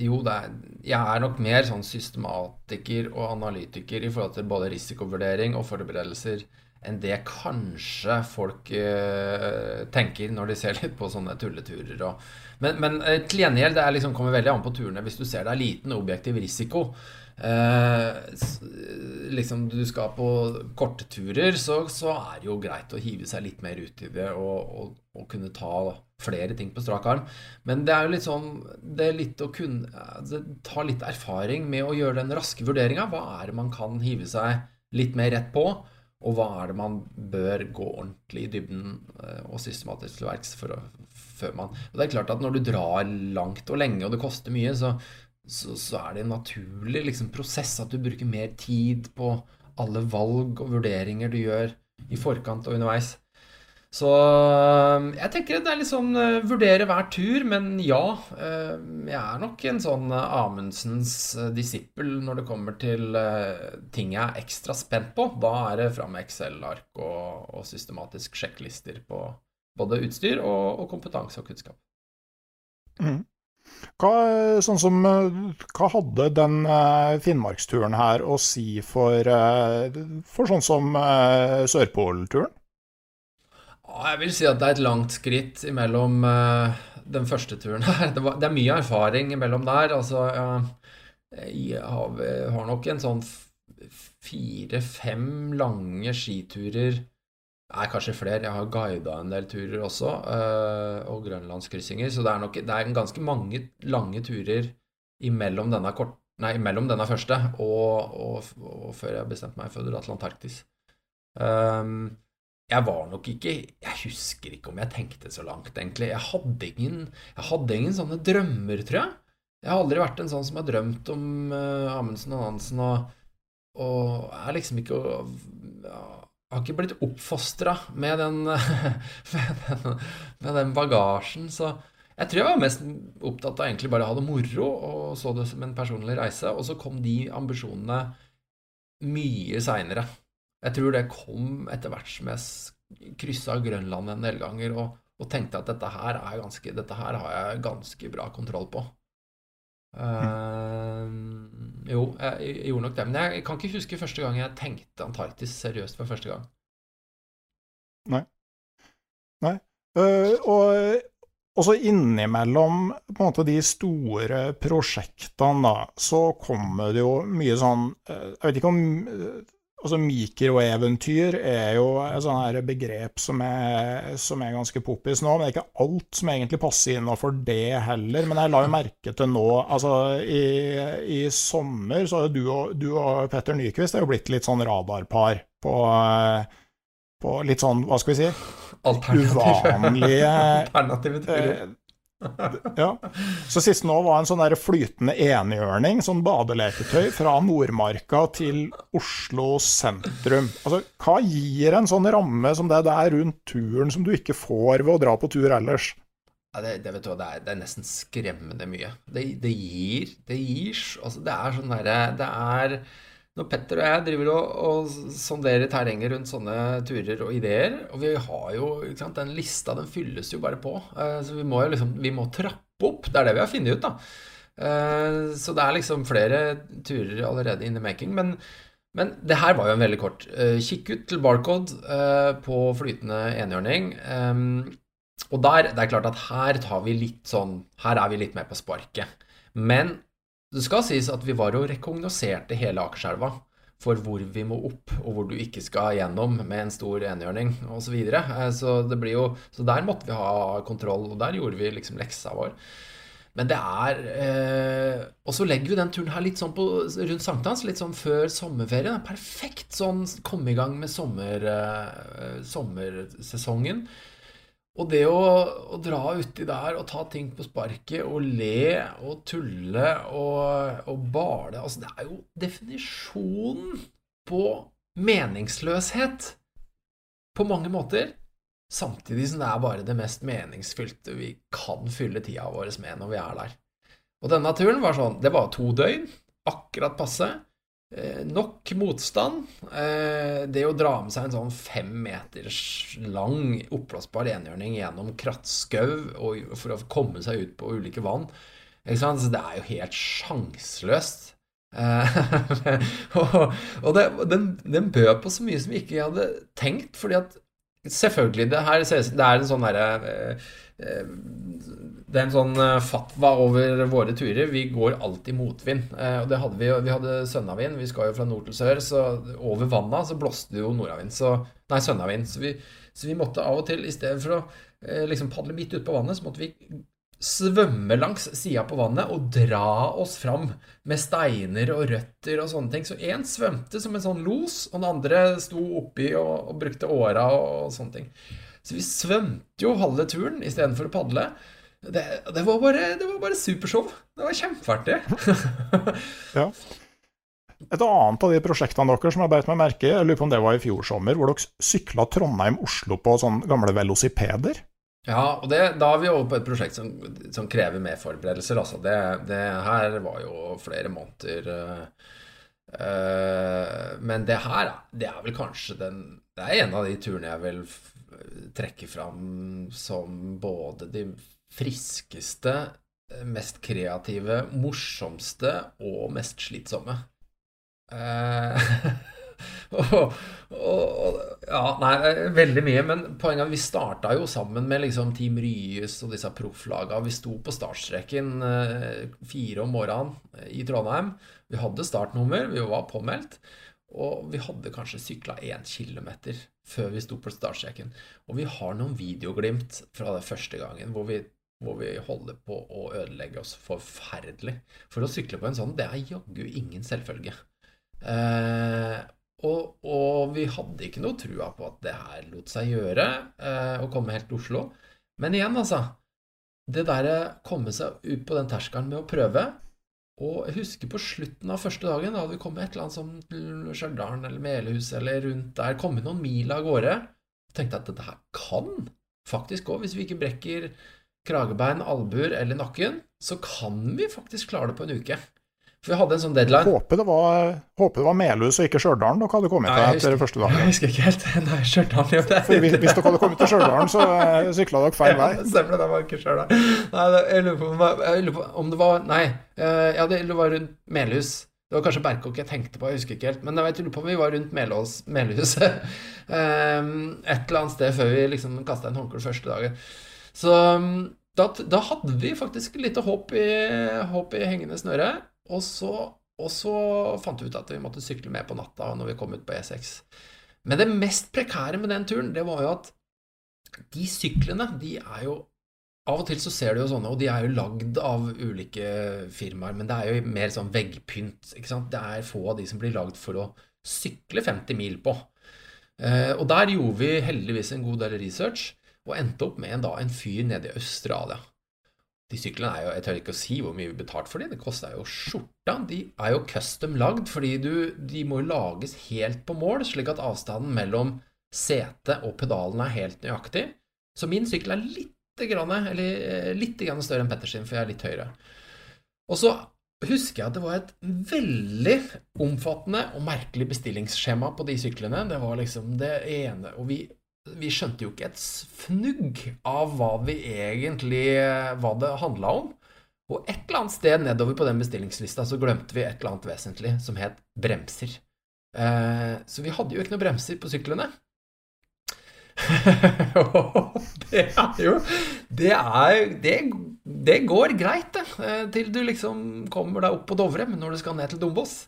Jo, det er, jeg er nok mer sånn systematiker og analytiker i forhold til både risikovurdering og forberedelser enn det kanskje folk øh, tenker når de ser litt på sånne tulleturer. Og, men, men uh, til gjengjeld, det liksom, kommer veldig an på turene. Hvis du ser det er liten objektiv risiko, eh, liksom du skal på korte turer, så, så, er det jo greit å hive seg litt mer ut i det og, og, og kunne ta flere ting på strak arm. Men det er jo litt sånn Det er litt å kunne altså, Ta litt erfaring med å gjøre den raske vurderinga. Hva er det man kan hive seg litt mer rett på? Og hva er det man bør gå ordentlig i dybden eh, og systematisk til verks før man Og det er klart at når du drar langt og lenge, og det koster mye, så, så, så er det en naturlig liksom, prosess at du bruker mer tid på alle valg og vurderinger du gjør i forkant og underveis. Så jeg tenker det er litt sånn uh, vurdere hver tur, men ja. Jeg er nok en sånn uh, Amundsens disippel når det kommer til ting jeg er ekstra spent på. Da er det fram med Excel-ark og, og, systematisk sjekklister på både utstyr og, og kompetanse og kunnskap. Mm. Hva, sånn som, hva, hadde den Finnmarksturen her å si for, for sånn som Sørpolturen? Jeg vil si at det er et langt skritt mellom den første turen her. Det, var, det, er mye erfaring mellom der. Altså, jeg har, har nok en sånn fire-fem lange skiturer Nei, kanskje flere. Jeg har guida en del turer også, uh, og grønlandskryssinger. Så det er, nok, det er ganske mange lange turer imellom denne, kort, nei, imellom denne første og, og, og, før jeg bestemte meg for å dra til Antarktis. Um, jeg var nok ikke Jeg husker ikke om jeg tenkte så langt, egentlig. Jeg hadde ingen, jeg hadde ingen sånne drømmer, tror jeg. Jeg har aldri vært en sånn som har drømt om uh, Amundsen og Nansen, og, og er liksom ikke ja, Har ikke blitt oppfostra med, [laughs] med, med, den bagasjen, så jeg tror jeg var mest opptatt av egentlig bare å ha det moro og så det som en personlig reise, og så kom de ambisjonene mye seinere. Jeg tror det kom etter hvert som jeg kryssa Grønland en del ganger og, og, tenkte at dette her, er ganske, dette her har jeg ganske bra kontroll på. Uh, jo, jeg, gjorde nok det. Men jeg, kan ikke huske første gang jeg tenkte Antarktis seriøst for første gang. Nei. Nei. Uh, og også innimellom på en måte de store prosjektene, da, så kommer det jo mye sånn uh, Jeg vet ikke om Altså Mikroeventyr er jo et sånt begrep som er, som er ganske poppis nå. Men det er ikke alt som egentlig passer innafor det heller. Men jeg la jo merke til nå altså I, i sommer så har du og, du og Petter Nyquist er jo blitt litt sånn radarpar på, på litt sånn, hva skal vi si Uvanlige [laughs] Alternative turer. Ja. Så sist nå var en sånn der flytende enhjørning, sånn badeleketøy, fra Nordmarka til Oslo sentrum. Altså, hva gir en sånn ramme som det der rundt turen, som du ikke får ved å dra på tur ellers? Ja, det, det, du, det, er, det er nesten skremmende mye. Det gir Det gir altså, Det er sånn derre Det er når Petter og jeg driver og, og sonderer terrenget rundt sånne turer og ideer Og vi har jo ikke sant, Den lista den fylles jo bare på. Uh, så vi må jo liksom Vi må trappe opp. Det er det vi har funnet ut, da. Uh, så det er liksom flere turer allerede in the making. Men, Men det her var jo en veldig kort. Uh, kikk ut til Barcode på flytende enhjørning. Og der, det er klart at her tar vi litt sånn Her er vi litt mer på sparket. Men det skal sies at vi var og rekognoserte hele Akerselva for hvor vi må opp, og hvor du ikke skal gjennom med en stor enhjørning osv. Så, videre. Eh, så, så der måtte vi ha kontroll, og der gjorde vi liksom leksa vår. Men det er eh, Og så legger vi den turen her litt sånn på, rundt sankthans, litt sånn før sommerferien. Perfekt sånn komme i gang med sommer, eh, sommersesongen. Og det å, å, dra uti der og ta ting på sparket og le og tulle og, og bale Altså, det er jo definisjonen på meningsløshet på mange måter. Samtidig som det er bare det mest meningsfylte vi kan fylle tida vår med når vi er der. Og denne turen var sånn Det var to døgn, akkurat passe. Eh, nok motstand. Eh, det å dra med seg en sånn fem meters lang oppblåsbar enhjørning gjennom krattskau for å komme seg ut på ulike vann Så Det er jo helt sjanseløst. Eh, [laughs] og, det, den, den, bød på så mye som vi ikke hadde tenkt. fordi at selvfølgelig, det her det er en sånn derre det er en sånn eh, fatwa over våre turer. Vi går alltid motvind. Eh, og det hadde vi Vi hadde sønnavind. Vi skal jo fra nord til sør, så over vanna så blåste det jo nordavind. Så, nei, sønnavind. Så vi, så vi måtte av og til, i stedet for å eh, liksom padle midt ute på vannet, så måtte vi svømme langs sida på vannet og dra oss fram med steiner og røtter og sånne ting. Så én svømte som en sånn los, og den andre sto oppi og, og brukte åra og, og sånne ting. Så vi svømte jo halve turen istedenfor å padle. Det, det, var bare, det var bare supershow. Det var kjempeartig. [laughs] ja. Et annet av de prosjektene deres som jeg beit meg merke jeg lurer på om det var i fjor sommer, hvor dere sykla Trondheim-Oslo på sånne gamle velosipeder. Ja, og det, da er vi over på et prosjekt som, som krever mer forberedelser. Altså. Det, det, her var jo flere måneder. øh, men det her, det er vel kanskje den Det er en av de turene jeg vil trekke fram som både de friskeste, mest kreative, morsomste og mest slitsomme. Eh, [laughs] og, og, ja, nei, veldig mye. Men poenget er vi starta jo sammen med liksom Team Ryes og disse profflaga. Vi sto på startstreken eh, fire om morgenen i Trondheim. Vi hadde startnummer, vi var påmeldt. Og vi hadde kanskje sykla én kilometer før vi sto på startstreken. Og vi har noen videoglimt fra den første gangen hvor vi, hvor vi holder på å ødelegge oss forferdelig. For å sykle på en sånn, det er jaggu ingen selvfølge. Eh, og, og, vi hadde ikke noe trua på at det her lot seg gjøre, eh, å komme helt til Oslo. Men igjen, altså. Det derre komme seg ut på den terskelen med å prøve, og jeg husker på slutten av første dagen, da hadde vi kommet et eller annet som til Stjørdal eller Melehus eller rundt der, kommet noen mil av gårde, tenkte at dette her kan faktisk gå. Hvis vi ikke brekker kragebein, albuer eller nakken, så kan vi faktisk klare det på en uke. Vi hadde en sånn deadline. Håper det var, håper det var Melhus og ikke Stjørdal dere hadde kommet til etter første dagen. [laughs] Jeg husker ikke helt. [laughs] Nei, Stjørdal jo det. For hvis, hvis, dere hadde kommet til Stjørdal, så uh, sykla dere feil [laughs] vei. Ja, stemmer, det var ikke Stjørdal. Nei, jeg lurer på, jeg lurer på om det var Nei, uh, ja, det var rundt Melhus. Det var kanskje Berkåk jeg tenkte på, jeg husker ikke helt. Men jeg lurer på om vi var rundt Melhus, Melhuset um, et eller annet sted før vi liksom kasta en håndkle første dagen. Så um, da, da, hadde vi faktisk litt håp i, håp i hengende snøre. Og så, og så fant vi ut at vi måtte sykle med på natta når vi kom ut på E6. Men det mest prekære med den turen, det var jo at de syklene, de er jo Av og til så ser du jo sånne, og de er jo lagd av ulike firmaer, men det er jo mer sånn veggpynt. ikke sant? Det er få av de som blir lagd for å sykle 50 mil på. Eh, og der gjorde vi heldigvis en god del research, og endte opp med en, da, en fyr nede i Australia de syklene er jo Jeg tør ikke å si hvor mye vi betalte for dem. Det kosta jo skjorta. De er jo custom lagd, fordi du, de må lages helt på mål, slik at avstanden mellom setet og pedalen er helt nøyaktig. Så min sykkel er litt, grann, eh, litt grann større enn Petters for jeg er litt høyere. Og så husker jeg at det var et veldig omfattende og merkelig bestillingsskjema på de syklene. Det var liksom det ene Og vi vi skjønte jo ikke et fnugg av hva vi egentlig hva det handla om. Og et eller annet sted nedover på den bestillingslista så glemte vi et eller annet vesentlig som het bremser. Eh, så vi hadde jo ikke noen bremser på syklene. [laughs] det er jo Det er det, det går greit, det. Eh, til du liksom kommer deg opp på Dovre, men når du skal ned til Dombås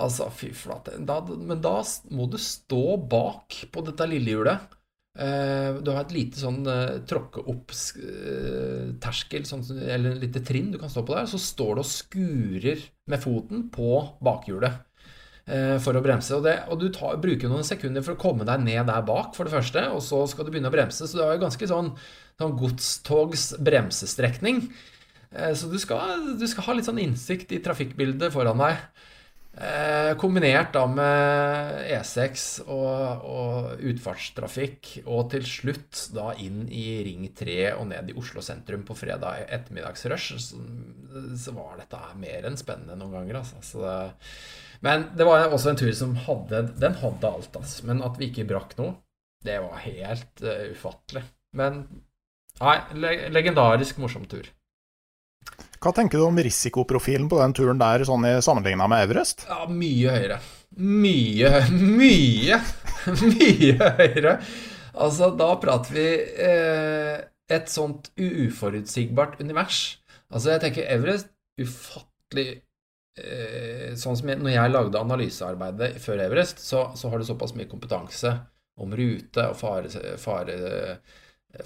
Altså, fy flate. Men da må du stå bak på dette lillehjulet. Eh, du har et lite sånn uh, tråkke opp-terskel, sånn, eller et lite trinn du kan stå på der. Så står du og skurer med foten på bakhjulet for å bremse. Og, det, og du tar, bruker noen sekunder for å komme deg ned der bak, for det første, og så skal du begynne å bremse. Så det er jo ganske sånn, sånn godstogs bremsestrekning. Så du skal, du skal ha litt sånn innsikt i trafikkbildet foran deg. Eh, kombinert da med E6 og, og, utfartstrafikk, og til slutt da inn i Ring 3 og ned i Oslo sentrum på fredag ettermiddagsrush, så, så var dette mer enn spennende noen ganger. Altså. Det, men det var også en tur som hadde Den hadde alt, altså. Men at vi ikke brakk noe, det var helt uh, ufattelig. Men nei, legendarisk morsom tur. Hva tenker du om risikoprofilen på den turen der, sånn sammenligna med Everest? Ja, mye høyere. Mye, mye, mye høyere. Altså, da prater vi eh, et sånt uforutsigbart univers. Altså, jeg tenker Everest ufattelig eh, Sånn som jeg, når jeg lagde analysearbeidet før Everest, så, så har du såpass mye kompetanse om rute og fare, fare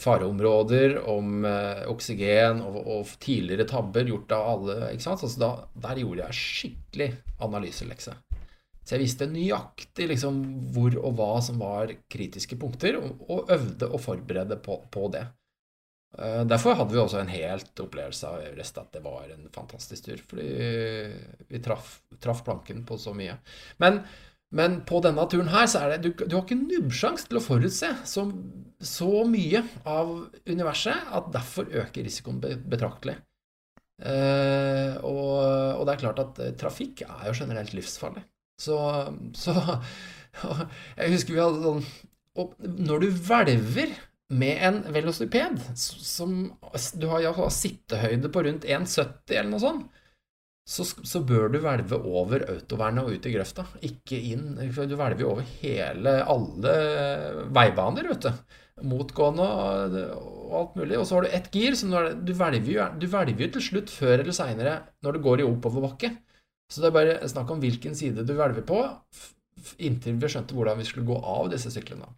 fareområder, om eh, oksygen og, og, tidligere tabber gjort av alle. ikke sant? Altså der gjorde jeg skikkelig analyselekse. Så jeg visste nøyaktig liksom, hvor og hva som var kritiske punkter, og, og øvde å forberede på, på det. Uh, derfor hadde vi også en helt opplevelse av Everest at det var en fantastisk tur. Fordi vi traff, traff planken på så mye. Men men på denne turen her så er det Du, du har ikke nubbsjans til å forutse så, så, mye av universet at derfor øker risikoen betraktelig. Eh, og, og, det er klart at eh, trafikk er jo generelt livsfarlig. Så, så [laughs] Jeg husker vi hadde sånn Og når du hvelver med en velociped som Du har jo sittehøyde på rundt 1,70 eller noe sånt så, så, bør du hvelve over autovernet og ut i grøfta. Ikke inn. Du hvelver jo over hele, alle veibaner, vet du. Motgående og, og alt mulig. Og så har du ett gir, så du hvelver jo, du hvelver jo til slutt før eller seinere når det går i oppoverbakke. Så det er bare snakk om hvilken side du hvelver på, inntil vi skjønte hvordan vi skulle gå av disse syklene.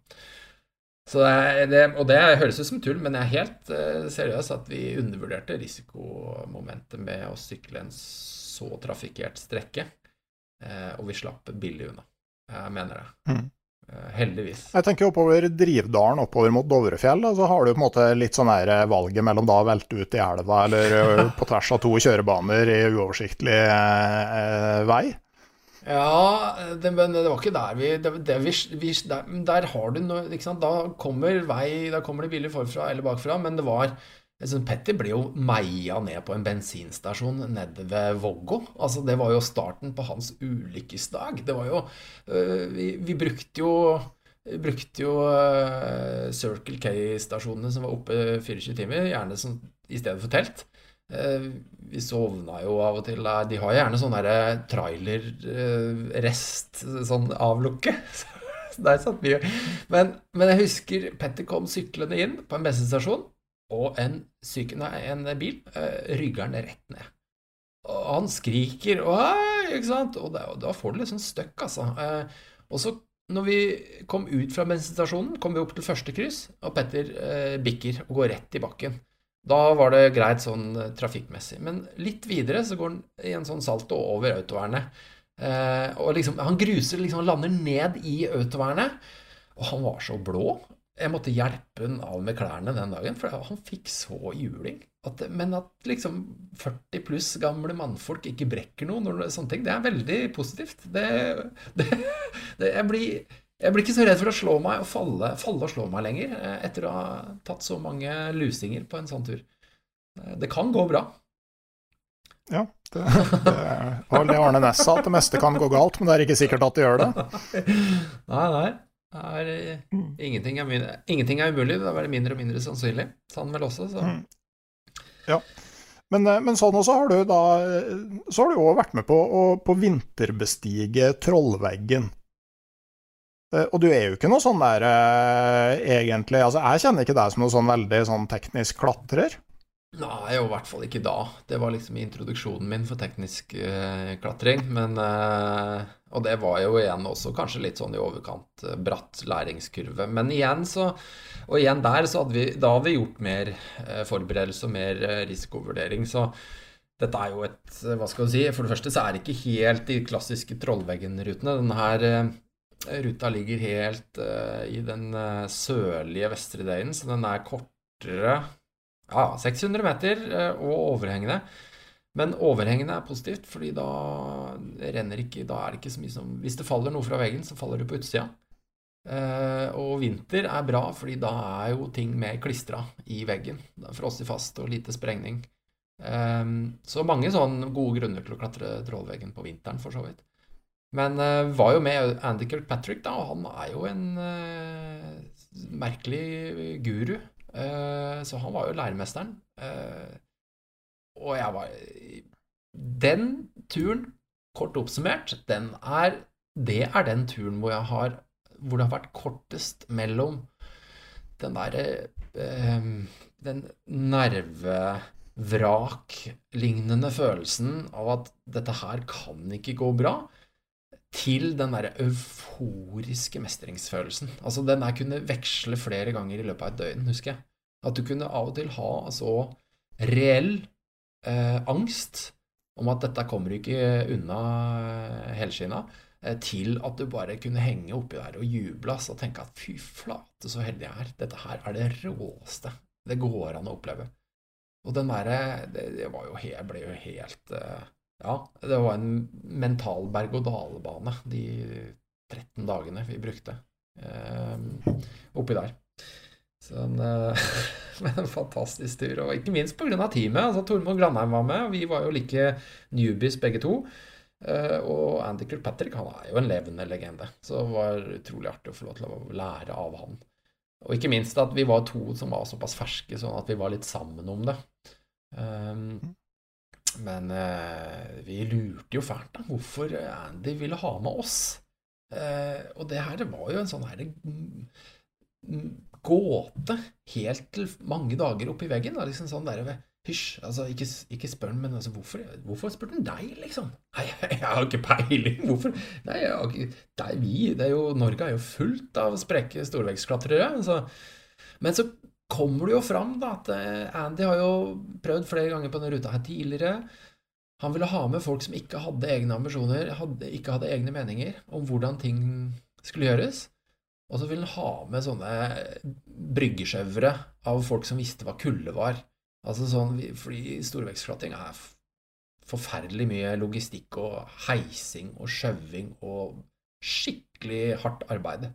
Så det, det, og det høres ut som tull, men jeg er helt uh, seriøs at vi undervurderte risikomomentet med å sykle en så trafikkert strekke, eh, og vi slapp billig unna. Jeg mener det. Mm. Eh, heldigvis. Jeg tenker oppover Drivdalen, oppover mot Dovrefjell, så har du på en måte litt sånn her eh, valget mellom da å velte ut i elva eller [laughs] på tvers av to kjørebaner i uoversiktlig eh, vei. Ja, det, men det var ikke der vi, det, det, vi der, der, har du noe? Da kommer vei, da kommer det billig forfra eller bakfra, men det var Petter ble jo meia ned på en bensinstasjon nede ved Vågå. Altså, det var jo starten på hans ulykkesdag. Det var jo øh, vi, vi, brukte jo brukte jo uh, Circle K-stasjonene som var oppe 24 timer, gjerne som, i stedet for telt. Uh, vi sovna jo av og til De har gjerne sånn derre trailerrest, sånn avlukke. Der satt vi men, men jeg husker Petter kom syklende inn på en bensinstasjon og en, syke, nei, en bil uh, rygger den rett ned. Og han skriker, og, ikke sant? og da, da får du litt sånn støkk, altså. Uh, og så, når vi kom ut fra bensinstasjonen, kom vi opp til første kryss, og Petter uh, bikker og går rett i bakken. Da var det greit sånn trafikkmessig. Men litt videre så går han i en sånn salto over autovernet. og liksom, han gruser liksom, lander ned i autovernet. Og han var så blå. Jeg måtte hjelpe han av med klærne den dagen, for han fikk så juling. At, men at liksom 40 pluss gamle mannfolk ikke brekker noe, når det er sånne ting, det er veldig positivt. Det, det, det, jeg, blir, jeg, blir, ikke så redd for å slå meg og falle, falle og slå meg lenger eh, etter å ha tatt så mange lusinger på en sånn tur. Eh, det kan gå bra. Ja, det, det var det Arne Næss sa, at det meste kan gå galt, men det er ikke sikkert at det gjør det. [laughs] Nei, nei. Er, eh, mm. ingenting, er, ingenting, er, umulig, det er mindre og mindre sannsynlig. Sånn vel også, så. Mm. Ja. Men, eh, men, sånn også har du da Så har du òg vært med på å på vinterbestige Trollveggen. Eh, og du er jo ikke noe sånn der egentlig Altså, jeg kjenner ikke deg som noe sånn veldig sånn teknisk klatrer. Nei, i hvert fall ikke da. Det var liksom introduksjonen min for teknisk uh, klatring. Men uh, Og det var jo igjen også kanskje litt sånn i overkant bratt læringskurve. Men igjen så Og igjen der så hadde vi Da har vi gjort mer forberedelse og mer risikovurdering. Så dette er jo et Hva skal du si? For det første så er det ikke helt de klassiske Trollveggen-rutene. Denne her Ruta ligger helt uh, i den uh, sørlige vestre delen, så den er kortere Ja, 600 meter uh, og overhengende. Men overhengende er positivt, fordi da renner ikke Da er det ikke så mye som Hvis det faller noe fra veggen, så faller det på utsida. og vinter er bra, fordi da er jo ting mer klistra i veggen. Det er frosset fast og lite sprengning. så mange sånne gode grunner til å klatre trollveggen på vinteren, for så vidt. Men var jo med Andy Kirkpatrick, da, og han er jo en merkelig guru. Uh, så han var jo læremesteren. og jeg var Den turen, kort oppsummert, den er Det er den turen hvor har Hvor det har vært kortest mellom den derre Den nervevrak-lignende følelsen av at dette her kan ikke gå bra til den derre euforiske mestringsfølelsen. Altså, den der kunne veksle flere ganger i løpet av et døgn, husker jeg. At du kunne av og til ha så reell eh, angst om at dette kommer ikke unna eh, helskinna, eh, til at du bare kunne henge oppi der og juble og tenke at fy flate, så heldig jeg er. Dette her er det råeste det går an å oppleve. Og den derre det, det, var jo helt, ble jo helt eh, ja, det var en mental berg-og-dal-bane de 13 dagene vi brukte eh, oppi der. Så en, eh, [laughs] en fantastisk tur. Og ikke minst pga. teamet. altså Tormod Granheim var med, vi var jo like newbies begge to. Eh, og Andy Kirkpatrick han er jo en levende legende, så det var utrolig artig å få lov til å lære av han. Og ikke minst at vi var to som var såpass ferske, sånn at vi var litt sammen om det. Um, men eh, vi lurte jo fælt da hvorfor Andy ville ha med oss. Eh, og det her det var jo en sånn her gåte helt til mange dager oppi veggen. Da, liksom sånn der, Hysj, altså ikke, ikke spør han, men altså, hvorfor, hvorfor spurte han deg, liksom? [laughs] Nei, jeg, har ikke peiling. Hvorfor? Nei, jeg har ikke, det er vi, det er jo, Norge er jo fullt av spreke storvekstklatrere. Altså. Men så kommer det jo fram da, at eh, Andy har jo prøvd flere ganger på denne ruta her tidligere. Han ville ha med folk som ikke hadde egne ambisjoner, hadde, ikke hadde egne meninger om hvordan ting skulle gjøres. Og så ville han ha med sånne bryggesjauere av folk som visste hva kulde var. Altså sånn, Fordi storvekstklatring er forferdelig mye logistikk og heising og sjauing og skikkelig hardt arbeid.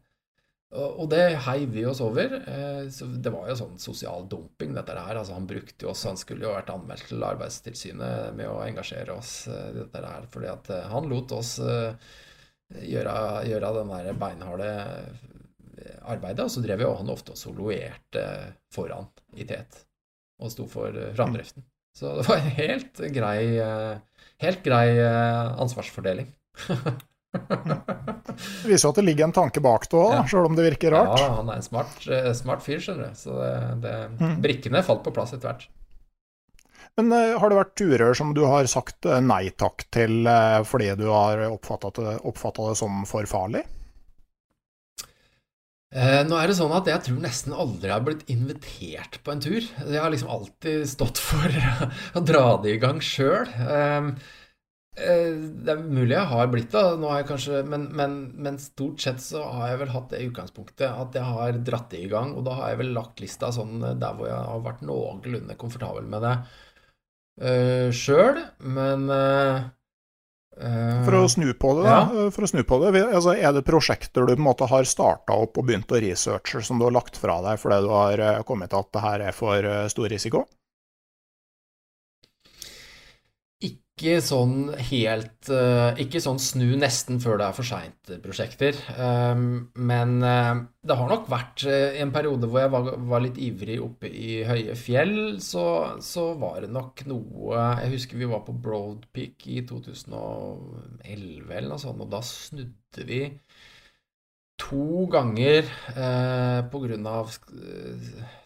Og det heiv vi oss over. Eh, så det var jo sånn sosial dumping, dette her. Altså, han brukte jo oss, han skulle jo vært anmeldt til Arbeidstilsynet med å engasjere oss i dette her. Fordi at eh, han lot oss gjøre, gjøre den der beinharde arbeidet. Og så drev jo han ofte og soloerte foran i tet og sto for framdriften. Så det var en helt grei, helt grei ansvarsfordeling. [laughs] Det viser at det ligger en tanke bak det òg, ja. sjøl om det virker rart. Ja, han er en smart, eh, smart fyr, skjønner du. Så det, det, mm. brikkene falt på plass etter hvert. Men uh, har det vært turer som du har sagt uh, nei takk til uh, fordi du har oppfatta det, det, som for farlig? nå er det sånn at jeg tror nesten aldri jeg har blitt invitert på en tur. Jeg har liksom alltid stått for [laughs] å dra det i gang sjøl. Eh, det er mulig jeg har blitt det, nå har jeg kanskje, men, men, men, stort sett så har jeg vel hatt det utgangspunktet at jeg har dratt det i gang. Og da har jeg vel lagt lista sånn eh, der hvor jeg har vært noenlunde komfortabel med det uh, sjøl. Men uh, For å snu på det, da. Ja. Snu på det, altså, Er det prosjekter du på en måte har starta opp og begynt å researche som du har lagt fra deg fordi du har kommet til at det her er for stor risiko? Ikke sånn helt eh, Ikke sånn snu nesten før det er for seint-prosjekter. Ehm, men eh, det har nok vært eh, en periode hvor jeg var, litt ivrig oppe i høye fjell, så, så, var det nok noe Jeg husker vi var på Broadpeak i 2011 eller noe sånt, og da snudde vi to ganger eh, av Eh,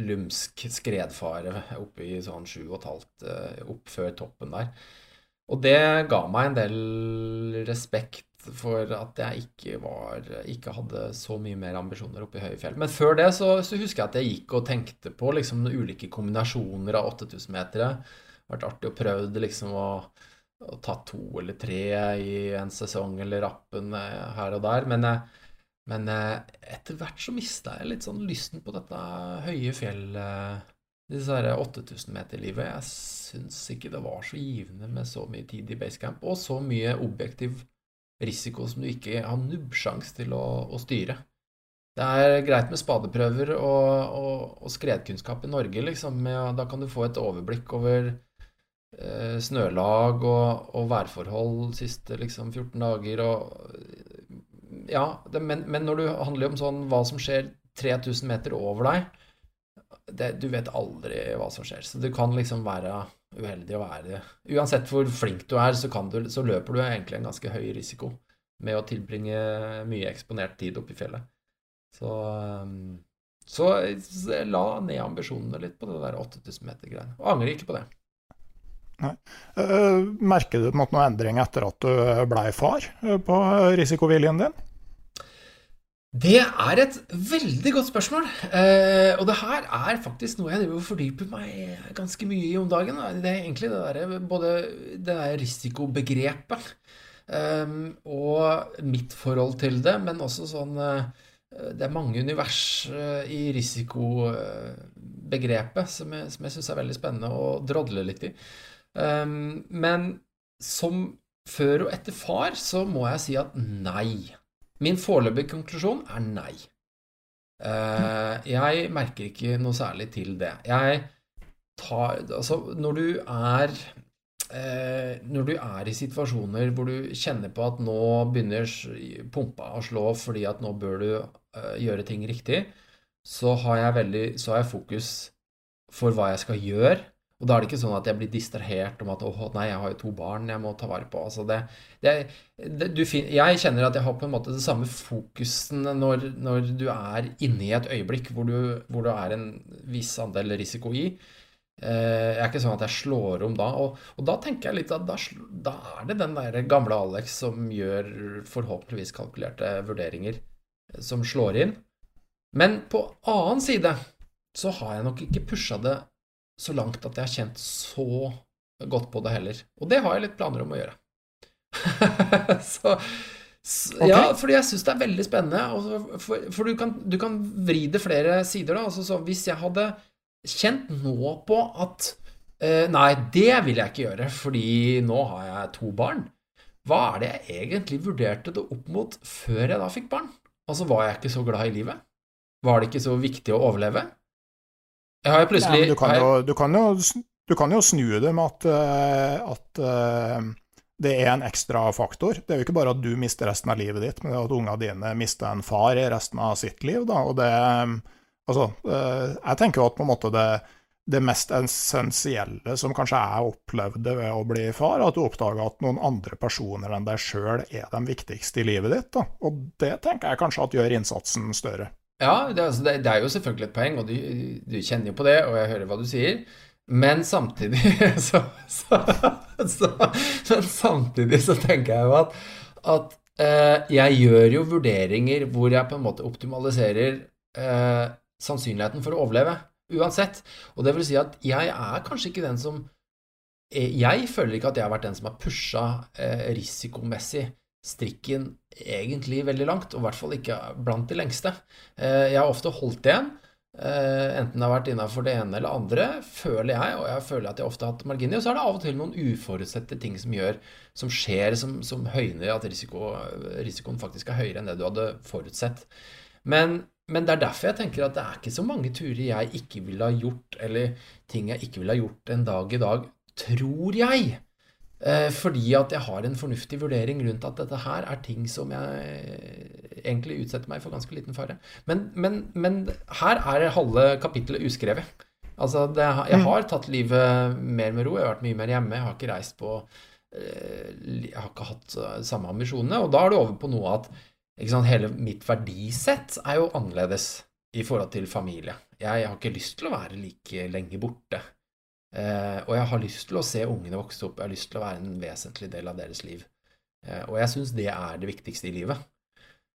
lumsk skredfare oppe i sånn 7,5 eh, opp før toppen der. Og det ga meg en del respekt for at jeg ikke, var, ikke hadde så mye mer ambisjoner oppe i høye fjell. Men før det så, så, husker jeg at jeg gikk og tenkte på liksom ulike kombinasjoner av 8000-metere. Vært artig å prøve liksom å, å, ta to eller tre i en sesong eller rappen eh, her og der. Men, men eh, etter hvert så mista jeg litt sånn lysten på dette høye fjellet. Disse 8000 meter-livet. Jeg syns ikke det var så givende med så mye tid i basecamp, og så mye objektiv risiko som du ikke har nubbsjans til å, å, styre. Det er greit med spadeprøver og, og, og skredkunnskap i Norge, liksom. Da kan du få et overblikk over eh, snølag og, og, værforhold siste liksom 14 dager og Ja, det, men, men, når det handler om sånn hva som skjer 3000 meter over deg det, Du vet aldri hva som skjer. Så du kan liksom være uheldig å være Uansett hvor flink du er, så, du, så, løper du egentlig en ganske høy risiko med å tilbringe mye eksponert tid oppe i fjellet. Så, um, så, la ned ambisjonene litt på det der 8000 meter-greiene. Og angrer ikke på det. Nei. Uh, merker du noen endring etter at du blei far uh, på risikoviljen din? Det er et veldig godt spørsmål. Eh, og det her er faktisk noe jeg driver og fordyper meg ganske mye i om dagen. Det er egentlig det der, både det der risikobegrepet eh, og mitt forhold til det, men også sånn eh, Det er mange univers i risikobegrepet som jeg, som jeg syns er veldig spennende å drodle litt i. Men som før og etter far så må jeg si at nei. Min foreløpige konklusjon er nei. Uh, jeg merker ikke noe særlig til det. Jeg tar Altså, når du er uh, Når du er i situasjoner hvor du kjenner på at nå begynner pumpa å slå fordi at nå bør du uh, gjøre ting riktig, så har jeg veldig Så har jeg fokus for hva jeg skal gjøre, og da er det ikke sånn at jeg blir distrahert om at åh, nei, jeg har jo to barn jeg må ta vare på. Altså det, det, det finner, jeg kjenner at jeg har på en måte det samme fokusen når, når du er inne i et øyeblikk hvor du, hvor du er en viss andel risiko i. Eh, jeg er ikke sånn at jeg slår om da. Og, og da tenker jeg litt at da, da, er det den der gamle Alex som gjør forhåpentligvis kalkulerte vurderinger, eh, som slår inn. Men på annen side så har jeg nok ikke pusha det så langt at jeg har kjent så godt på det heller. Og det har jeg litt planer om å gjøre. [laughs] så, så okay. Ja, fordi jeg syns det er veldig spennende. For, for du, kan, du, kan, vri det flere sider, da. Altså, så hvis jeg hadde kjent nå på at eh, Nei, det vil jeg ikke gjøre, fordi nå har jeg to barn. Hva er det jeg egentlig vurderte det opp mot før jeg da fikk barn? Altså, var jeg ikke så glad i livet? Var det ikke så viktig å overleve? Jeg plutselig ja, du, kan jo, du, kan jo, du, kan jo, snu det med at, uh, at uh, det er en ekstra faktor. Det er jo ikke bare at du mister resten av livet ditt, men at ungene dine mister en far i resten av sitt liv. Da. Og det Altså, uh, jeg tenker jo at på en måte det, det mest essensielle som kanskje jeg opplevde ved å bli far, at du oppdager at noen andre personer enn deg sjøl er de viktigste i livet ditt. Da. Og det tenker jeg kanskje at gjør innsatsen større. Ja, det, altså, det, det, er jo selvfølgelig et poeng, og du, du, kjenner jo på det, og jeg hører hva du sier. Men samtidig [laughs] så, så, så Men samtidig så tenker jeg jo at, at eh, jeg gjør jo vurderinger hvor jeg på en måte optimaliserer eh, sannsynligheten for å overleve. Uansett. Og det vil si at jeg er kanskje ikke den som eh, Jeg føler ikke at jeg har vært den som har pusha eh, risikomessig strikken egentlig veldig langt, og i hvert fall ikke blant de lengste. Eh, jeg har ofte holdt igjen, eh, enten det har vært innafor det ene eller andre, føler jeg, og jeg føler at jeg ofte har hatt marginer. Og så er det av og til noen uforutsette ting som gjør, som skjer, som, som høyner at risiko, risikoen faktisk er høyere enn det du hadde forutsett. Men, men, det er derfor jeg tenker at det er ikke så mange turer jeg ikke ville ha gjort, eller ting jeg ikke ville ha gjort en dag i dag, tror jeg. Eh, fordi at jeg har en fornuftig vurdering rundt at dette her er ting som jeg egentlig utsetter meg for ganske liten fare. Men, men, men her er halve kapittelet uskrevet. Altså, det, jeg mm. har tatt livet mer med ro. Jeg har vært mye mer hjemme. Jeg har ikke reist på eh, Jeg har ikke hatt samme ambisjonene. Og da er det over på noe at ikke sant, Hele mitt verdisett er jo annerledes i forhold til familie. Jeg har ikke lyst til å være like lenge borte. Eh, og jeg har lyst til å se ungene vokse opp, jeg har lyst til å være en vesentlig del av deres liv. Eh, og jeg syns det er det viktigste i livet.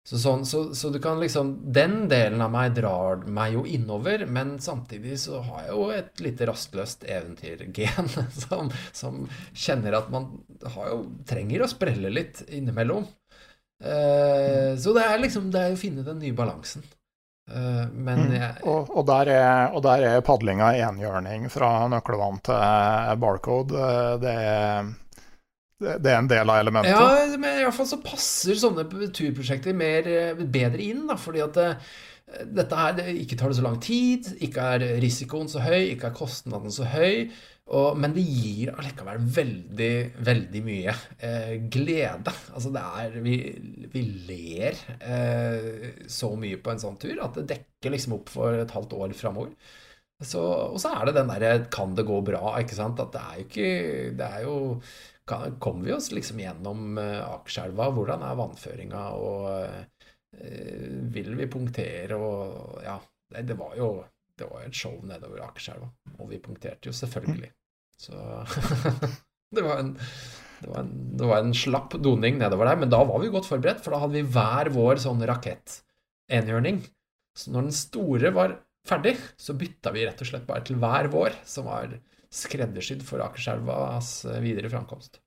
Så, sånn, så, så, du kan liksom Den delen av meg drar meg jo innover, men samtidig så har jeg jo et lite rastløst eventyrgen [laughs] som, som kjenner at man jo, trenger å sprelle litt innimellom. Eh, så det er liksom Det er å finne den nye balansen. Uh, men mm. og, og, der er, og der er padlinga enhjørning fra nøkkelvann til barcode. Det er det er en del av elementet? Ja, men i hvert fall så passer sånne turprosjekter mer, eh, bedre inn. Da, fordi at det, eh, dette her det, ikke tar det så lang tid, ikke er risikoen så høy, ikke er kostnaden så høy. Og, men det gir allikevel veldig, veldig mye eh, glede. Altså det er Vi, vi ler eh, så mye på en sånn tur at det dekker liksom opp for et halvt år framover. Og så er det den derre Kan det gå bra? ikke sant? At det er jo ikke Det er jo Kommer vi oss liksom gjennom eh, Akerselva? Hvordan er vannføringa? Og eh, vil vi punktere? Og ja, det var jo det var et show nedover Akerselva. Og vi punkterte jo selvfølgelig. Så [laughs] det var en det var, en, det var en slapp doning nedover der, men da var vi godt forberedt, for da hadde vi hver vår sånn rakett-enhjørning. Så når den store var ferdig, så bytta vi rett og slett bare til hver vår, som var skreddersydd for Akerselvas videre framkomst.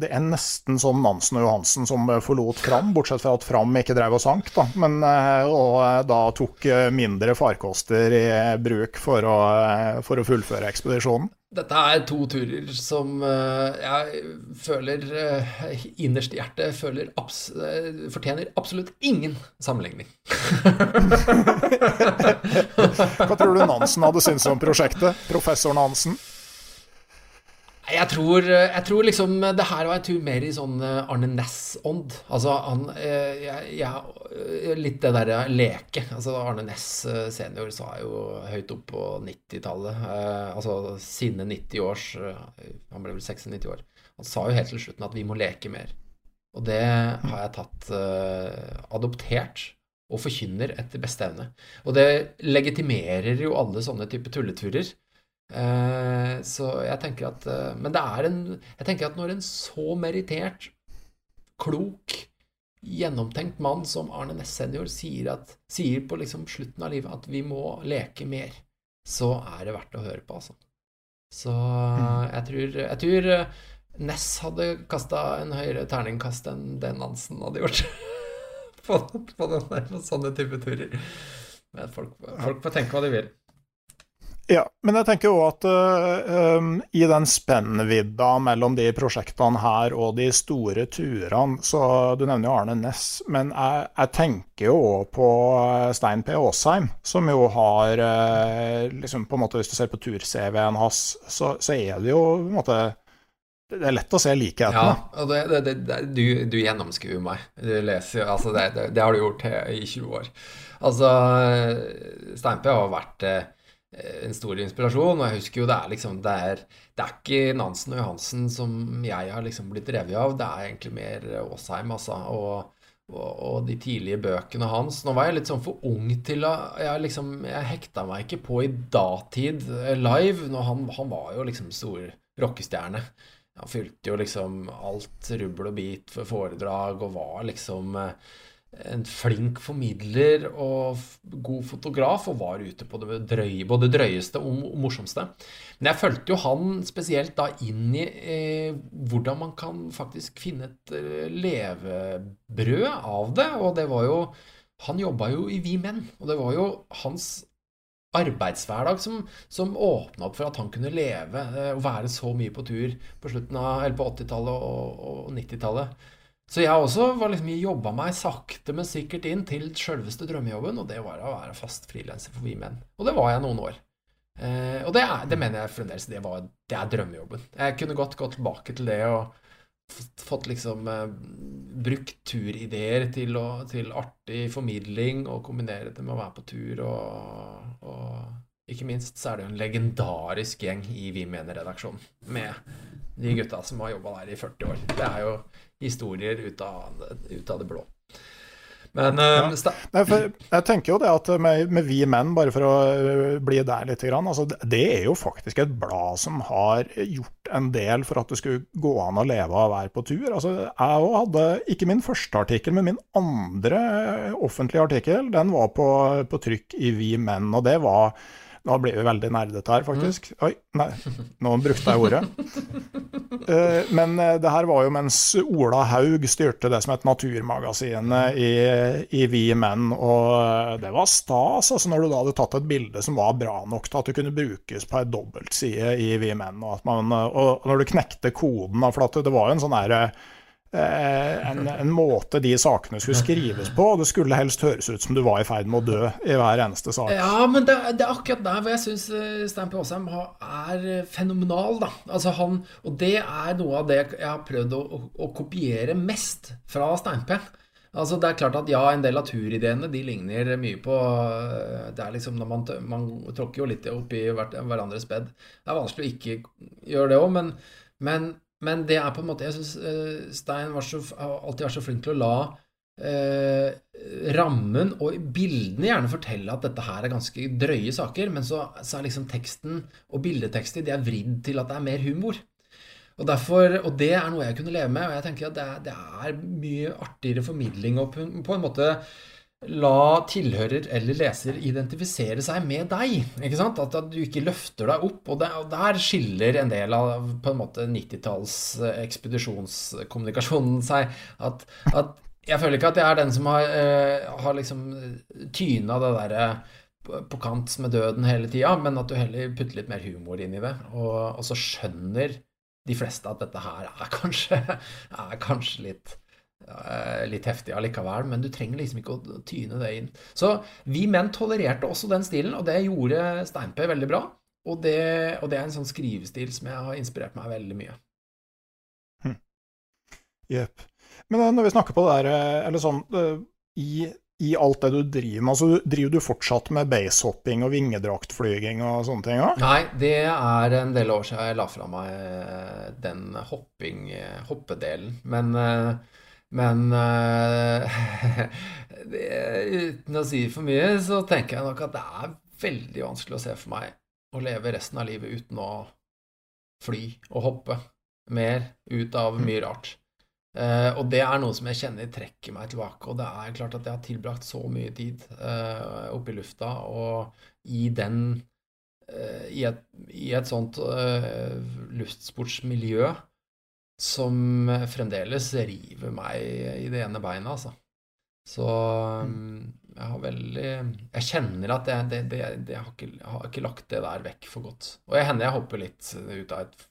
Det er nesten sånn Nansen og Johansen som forlot Fram, bortsett fra at Fram ikke drev og sank, da. Men, eh, og eh, da tok eh, mindre farkoster i bruk for å, for å fullføre ekspedisjonen. Dette er to turer som jeg føler innerst i hjertet føler abs fortjener absolutt ingen sammenligning. [laughs] Hva tror du Nansen hadde syntes om prosjektet? Professor Nansen? Jeg tror, jeg tror, liksom det her var en tur mer i sånn eh, Arne Næss-ånd. Altså han eh, jeg, jeg, eh, Litt det derre leke. Altså Arne Næss senior sa jo høyt opp på 90-tallet, altså sine 90 års Han ble vel 96 år. Han sa jo helt til slutten at vi må leke mer. Og det har jeg tatt adoptert og forkynner etter beste evne. Og det legitimerer jo alle sånne type tulleturer. Eh, så jeg tenker at eh, Men det er en Jeg tenker at når en så merittert, klok, gjennomtenkt mann som Arne Næss senior sier, at, sier på liksom slutten av livet at vi må leke mer, så er det verdt å høre på, altså. Så mm. jeg tror, jeg tror eh, Ness hadde kasta en høyere terningkast enn det Nansen hadde gjort [laughs] på, på, den, på sånne type turer. Men folk, folk får tenke hva de vil. Ja, men jeg tenker jo at uh, i den spennvidda mellom de prosjektene her og de store turene, så Du nevner jo Arne Næss, men jeg, jeg, tenker jo òg på eh, Stein P. Aasheim, som jo har uh, liksom på en måte Hvis du ser på tur-CV-en hans, så, så, er det jo på en måte det er lett å se likhetene. Ja, og det, det, det, du, du gjennomskuer meg. Du leser jo Altså, det, har du gjort i 20 år. Altså, Stein P har vært Eh, en stor inspirasjon. Og jeg husker jo det er liksom Det er, det er ikke Nansen og Johansen som jeg har liksom blitt revet av. Det er egentlig mer Aasheim, altså. Og, og, og, de tidlige bøkene hans. Nå var jeg litt sånn for ung til å Jeg, liksom, jeg hekta meg ikke på i datid eh, live. Når han, han var jo liksom stor rockestjerne. Han fylte jo liksom alt rubbel og bit for foredrag og var liksom eh, en flink formidler og god fotograf, og var ute på det drøye, både drøyeste og morsomste. Men jeg fulgte jo han spesielt da inn i eh, hvordan man kan faktisk finne et eh, levebrød av det. Og det var jo Han jobba jo i Vi Menn, og det var jo hans arbeidshverdag som, som åpna opp for at han kunne leve eh, og være så mye på tur på slutten av, eller på 80-tallet og, og 90-tallet. Så jeg også var liksom, jobba meg sakte, men sikkert inn til sjølveste drømmejobben, og det var å være fast frilanser for Vi Menn. Og det var jeg noen år. Eh, og det, er, det, mener jeg fremdeles det, var, det er drømmejobben. Jeg kunne godt gått tilbake til det og fått liksom eh, brukt turideer til, å, til, artig formidling og kombinere det med å være på tur og, og ikke minst så er det jo en legendarisk gjeng i Vi Mener-redaksjonen med de gutta som har jobba der i 40 år. Det er jo historier ut av, ut av det blå. Men uh, ja. Nei, jeg tenker jo det at med, med, Vi menn, bare for å øh, bli der litt, altså, det er jo faktisk et blad som har gjort en del for at det skulle gå an å leve av å være på tur. Altså, jeg hadde ikke min første artikkel, men min andre offentlige artikkel, den var på, på trykk i Vi menn. og det var nå blir vi veldig nerdete her, faktisk. Mm. Oi, nei, nå brukte jeg ordet. Uh, [laughs] men uh, det her var jo mens Ola Haug styrte det som het Naturmagasinet i, i Vi Menn, og det var stas altså når du da hadde tatt et bilde som var bra nok til at det kunne brukes på ei dobbeltside i Vi Menn, og, man, og, når du knekte koden, for det var jo en sånn herre Eh, en, en, måte de sakene skulle skrives på. og Det skulle helst høres ut som du var i ferd med å dø i hver eneste sak. Ja, men det, det er akkurat der hvor jeg syns eh, Stein P. Aasheim er fenomenal. da. Altså han, Og det er noe av det jeg har prøvd å, å, å kopiere mest fra Stein P. Altså Det er klart at ja, en del av turideene de ligner mye på eh, Det er liksom man, man tråkker jo litt oppi hverandres bed. Det er vanskelig å ikke gjøre det òg, men, men men det er på en måte Jeg syns uh, Stein så, alltid vært så flink til å la eh, rammen og bildene gjerne fortelle at dette her er ganske drøye saker, men så, så er liksom teksten og bildeteksten de er vridd til at det er mer humor. Og, derfor, og det er noe jeg kunne leve med, og jeg tenker at det er, det er mye artigere formidling og på en måte la tilhører eller leser identifisere seg med deg. ikke sant? At, at du ikke løfter deg opp. Og, det, og, der skiller en del av på en måte 90-talls ekspedisjonskommunikasjonen seg. At, at, jeg føler ikke at jeg er den som har, uh, har liksom tyna det derre på kant med døden hele tida, men at du heller putter litt mer humor inn i det. Og, og så skjønner de fleste at dette her er kanskje, [laughs] er kanskje litt Eh, litt heftig allikevel, men du trenger liksom ikke å tyne det inn. Så vi menn tolererte også den stilen, og det gjorde Steinpe veldig bra. Og det, og det, er en sånn skrivestil som jeg har inspirert meg veldig mye. Hm. Men når vi snakker på det der, eh, eller sånn i, i, alt det du driver med, altså driver du fortsatt med basehopping og vingedraktflyging og sånne ting? Ja? Nei, det er en del år siden jeg la fra meg den hopping, hoppedelen. Men men uh, [laughs] uten å si for mye, så tenker jeg nok at det er veldig vanskelig å se for meg å leve resten av livet uten å fly og hoppe mer ut av mye rart. Uh, og det er noe som jeg kjenner trekker meg tilbake. Og det er klart at jeg har tilbrakt så mye tid uh, oppe i lufta og i den uh, i, et, i, et, sånt luftsportsmiljø som fremdeles river meg i det ene beinet, altså. Så mm. jeg har veldig Jeg kjenner at det, det, det, jeg, har ikke, jeg har ikke lagt det der vekk for godt. Og jeg hender jeg hopper litt ut av et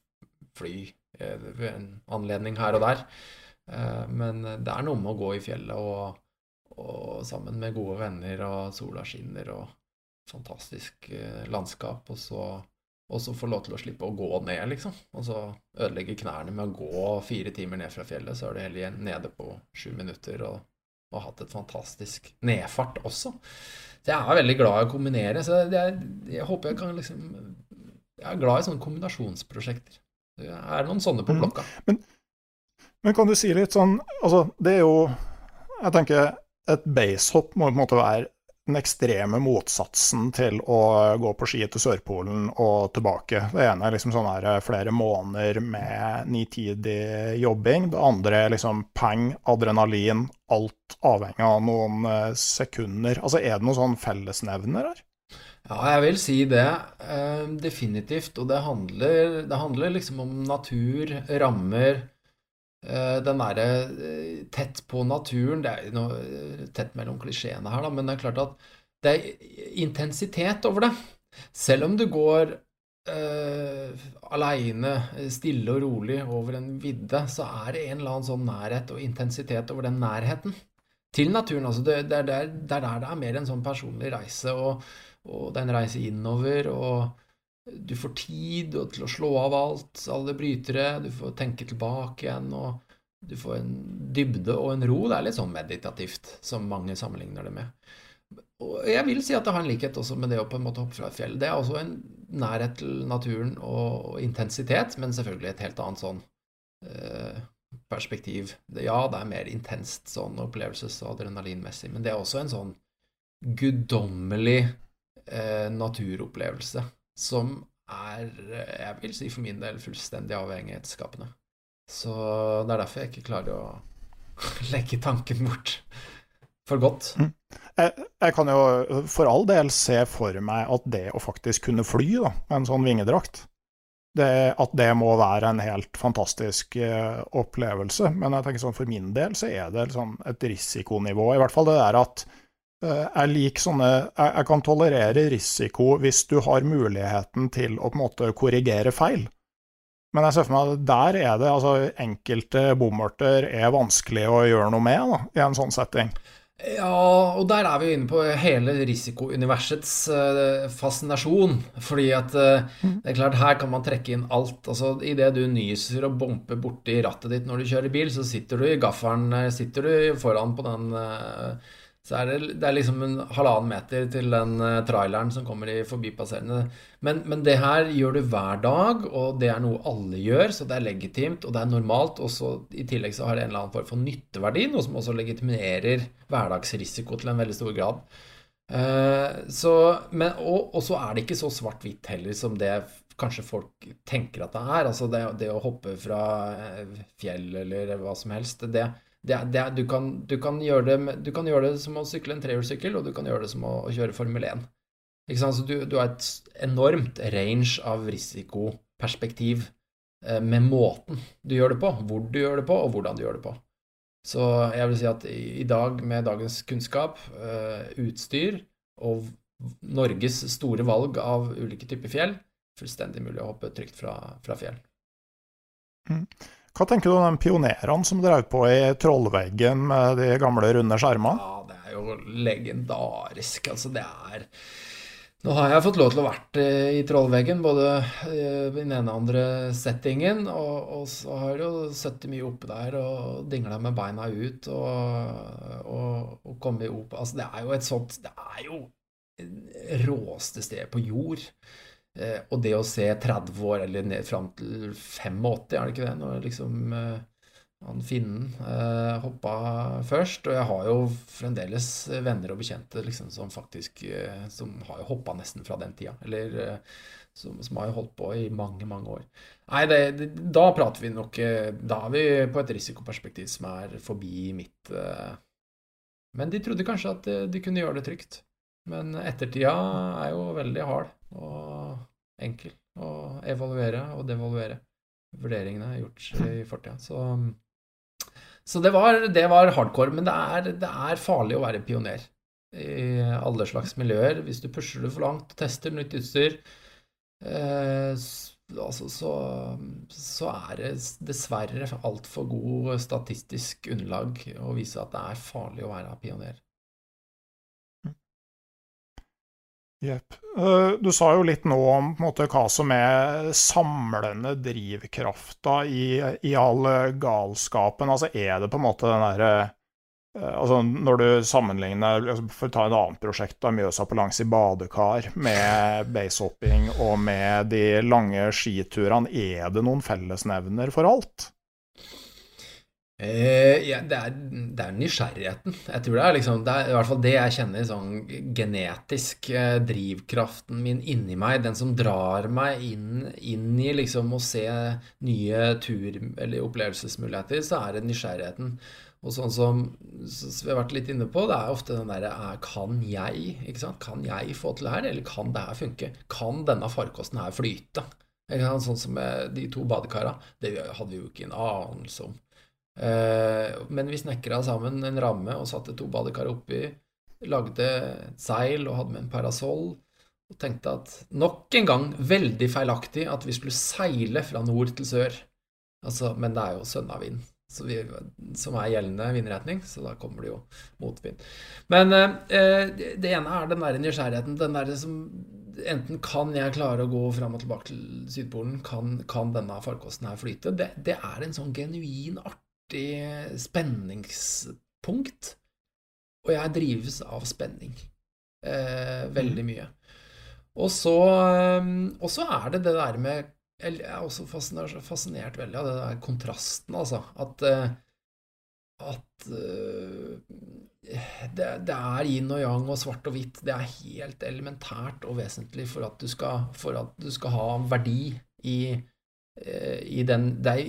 fly eh, ved en anledning her og der. Eh, men det er noe med å gå i fjellet og, og sammen med gode venner, og sola skinner og fantastisk eh, landskap, og så og så få lov til å slippe å gå ned, liksom. Og så ødelegge knærne med å gå fire timer ned fra fjellet, så er du heller nede på sju minutter og, og hatt et fantastisk nedfart også. Så jeg er veldig glad i å kombinere. Så jeg, jeg håper jeg kan liksom Jeg er glad i sånne kombinasjonsprosjekter. Det er noen sånne på mm. blokka. Mm. Men, men, kan du si litt sånn Altså, det er jo Jeg tenker et basehopp må på en måte være den ekstreme motsatsen til å gå på ski til Sørpolen og tilbake. Det ene er liksom sånn eh, flere måneder med nitidig jobbing. Det andre er liksom peng, adrenalin, alt avhengig av noen eh, sekunder. Altså Er det noen sånn fellesnevner her? Ja, jeg vil si det. Eh, definitivt. Og det handler, det handler liksom om natur, rammer den derre eh, tett på naturen Det er noe eh, tett mellom klisjeene her, da, men det er klart at det er intensitet over det. Selv om du går uh, aleine, stille og rolig over en vidde, så er det en eller annen sånn nærhet og intensitet over den nærheten til naturen. Altså det, det, er der, det, er der det er mer en sånn personlig reise, og, og det er en reise innover. og du får tid til å slå av alt, alle brytere, du får tenke tilbake igjen, og du får en dybde og en ro. Det er litt sånn meditativt, som mange sammenligner det med. Og jeg vil si at det har en likhet også med det å på en måte hoppe fra et fjell. Det er også en nærhet til naturen og intensitet, men selvfølgelig et helt annet sånn eh, perspektiv. Ja, det er mer intenst sånn opplevelses- og adrenalinmessig, men det er også en sånn guddommelig eh, naturopplevelse som er, jeg vil si for min del, fullstendig avhengighetsskapende. Så det er derfor jeg ikke klarer å [laughs] legge tanken bort for godt. Mm. Jeg, jeg, kan jo for all del se for meg at det å faktisk kunne fly da, med en sånn vingedrakt, det, at det må være en helt fantastisk uh, opplevelse. Men jeg tenker sånn for min del så er det sånn et risikonivå. I hvert fall det der at jeg liker sånne jeg, jeg, kan tolerere risiko hvis du har muligheten til å på en måte korrigere feil. Men jeg ser for meg at der er det altså enkelte bomarter er vanskelig å gjøre noe med da, i en sånn setting. Ja, og der er vi inne på hele risikouniversets uh, fascinasjon. Fordi at uh, det er klart, her kan man trekke inn alt. Altså, Idet du nyser og bomper borti rattet ditt når du kjører bil, så sitter du i gaffelen, eh, sitter du foran på den så er det, det er liksom en halvannen meter til den uh, traileren som kommer i forbipasserende. Men, men, det her gjør du hver dag, og det er noe alle gjør, så det er legitimt, og det er normalt. Og så i tillegg så har det en eller annen form for nytteverdi, noe som også legitimerer hverdagsrisiko til en veldig stor grad. Uh, så, men, og, og, så er det ikke så svart-hvitt heller som det kanskje folk tenker at det er. Altså det, det å hoppe fra eh, fjell eller hva som helst. det det, det, du, kan, du, kan det, du, kan, gjøre det, som å sykle en trehjulssykkel, og du kan gjøre det som å, å kjøre Formel 1. Så du, du, har et enormt range av risikoperspektiv eh, med måten du gjør det på, hvor du gjør det på, og hvordan du gjør det på. Så jeg vil si at i dag, med dagens kunnskap, eh, utstyr og Norges store valg av ulike typer fjell, fullstendig mulig å hoppe trygt fra, fra fjell. Mm. Hva tenker du om de pionerene som drev på i Trollveggen med de gamle, runde skjermene? Ja, det er jo legendarisk. Altså, det er Nå har jeg fått lov til å vært i Trollveggen, både i den ene og andre settingen, og, og så har jeg jo sittet mye oppe der og dingla med beina ut og, og, og kommet opp Altså, det er jo et sånt Det er jo råeste sted på jord. Eh, og det å se 30 år, eller ned fram til 85, er det ikke det, når liksom eh, han finnen eh, hoppa først. Og jeg har jo fremdeles venner og bekjente liksom, som faktisk eh, Som har jo hoppa nesten fra den tida. Eller eh, som, som, har jo holdt på i mange, mange år. Nei, det, det, da prater vi nok eh, Da er vi på et risikoperspektiv som er forbi mitt Men de trodde kanskje at de kunne gjøre det trygt. Men ettertida er jo veldig hard og enkel å evaluere og devaluere vurderingene gjort i fortida. Så, så det, var, det, var, hardcore. Men det er, det er, farlig å være pioner i alle slags miljøer. Hvis du pusher det for langt, tester nytt utstyr, eh, altså, så, så, er det dessverre altfor god statistisk underlag å vise at det er farlig å være pioner. Jepp. Eh, du sa jo litt nå om måte, hva som er samlende drivkrafta i, i, all galskapen. Altså, er det på en måte den derre eh, Altså, når du sammenligner altså, For å ta et annet prosjekt, da, Mjøsa på langs i badekar, med basehopping og med de lange skiturene, er det noen fellesnevner for alt? Eh, ja, det, er, det, er, nysgjerrigheten. Jeg tror det er, liksom, det er i hvert fall det jeg kjenner sånn genetisk. Eh, drivkraften min inni meg, den som drar meg inn, inn i liksom å se nye tur- eller opplevelsesmuligheter, så er det nysgjerrigheten. Og sånn som, som vi har vært litt inne på, det er ofte den derre Kan jeg? ikke sant? Kan jeg få til det her, eller kan det her funke? Kan denne farkosten her flyte? Sånn som med de to badekara. Det hadde vi jo ikke en anelse om. Eh, men vi snekra sammen en ramme og satte to badekar oppi. Lagde seil og hadde med en parasoll. Og tenkte at nok en gang veldig feilaktig at vi skulle seile fra nord til sør. Altså, men det er jo sønnavind som er gjeldende vindretning, så da kommer det jo motvind. Men eh, det ene er den der nysgjerrigheten. Den der som Enten kan jeg klare å gå fram og tilbake til Sydpolen, kan, kan denne farkosten her flyte? Det, det er en sånn genuin art artig spenningspunkt. Og jeg drives av spenning eh, veldig mm. mye. Og så, eh, og så, er det det der med jeg er også fascinert, fascinert veldig av det der kontrasten, altså. At, eh, at eh, det, det, er yin og yang og svart og hvitt. Det er helt elementært og vesentlig for at du skal, at du skal ha verdi i, i den er,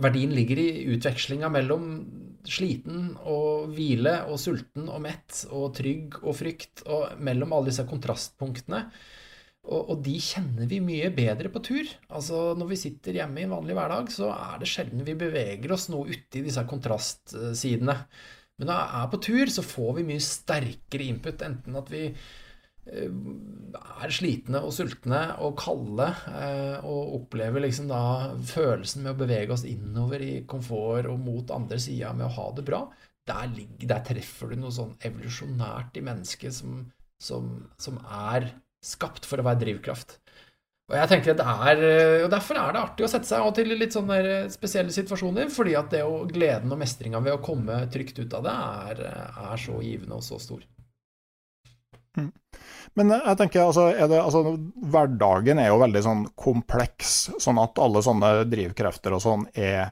Verdien ligger i utvekslinga mellom sliten og hvile og sulten og mett og trygg og frykt, og mellom alle disse kontrastpunktene. Og, og, de kjenner vi mye bedre på tur. Altså Når vi sitter hjemme i en vanlig hverdag, så er det sjelden vi beveger oss noe uti disse kontrastsidene. Men når vi er på tur, så får vi mye sterkere input. Enten at vi eh, er slitne og sultne og kalde eh, og opplever liksom da følelsen med å bevege oss innover i komfort og mot andre sida med å ha det bra. Der, der treffer du noe sånn evolusjonært i mennesket som, som, som er skapt for å være drivkraft. Og jeg tenker at det er, og Derfor er det artig å sette seg av til litt sånne spesielle situasjoner. fordi at det å, gleden og mestringa ved å komme trygt ut av det, er, er så givende og så stor. Mm. Men jeg tenker, altså, er det, altså, Hverdagen er jo veldig sånn kompleks, sånn at alle sånne drivkrefter og sånn er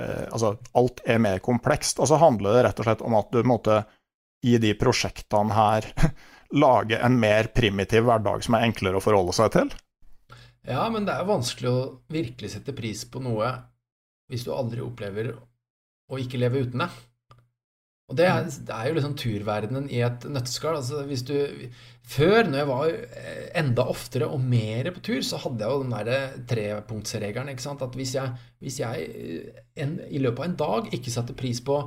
eh, Altså, alt er mer komplekst. Og så handler det rett og slett om at du måtte, i de prosjektene her [laughs] lage en mer primitiv hverdag som er enklere å forholde seg til? Ja, men det er vanskelig å virkelig sette pris på noe hvis du aldri opplever å ikke leve uten det. Og det er, det er jo liksom turverdenen i et nøtteskall. Altså hvis du, før, når jeg var enda oftere og mer på tur, så hadde jeg jo den derre trepunktsregelen. ikke sant? At hvis jeg, hvis jeg eh, en, i løpet av en dag ikke satte pris på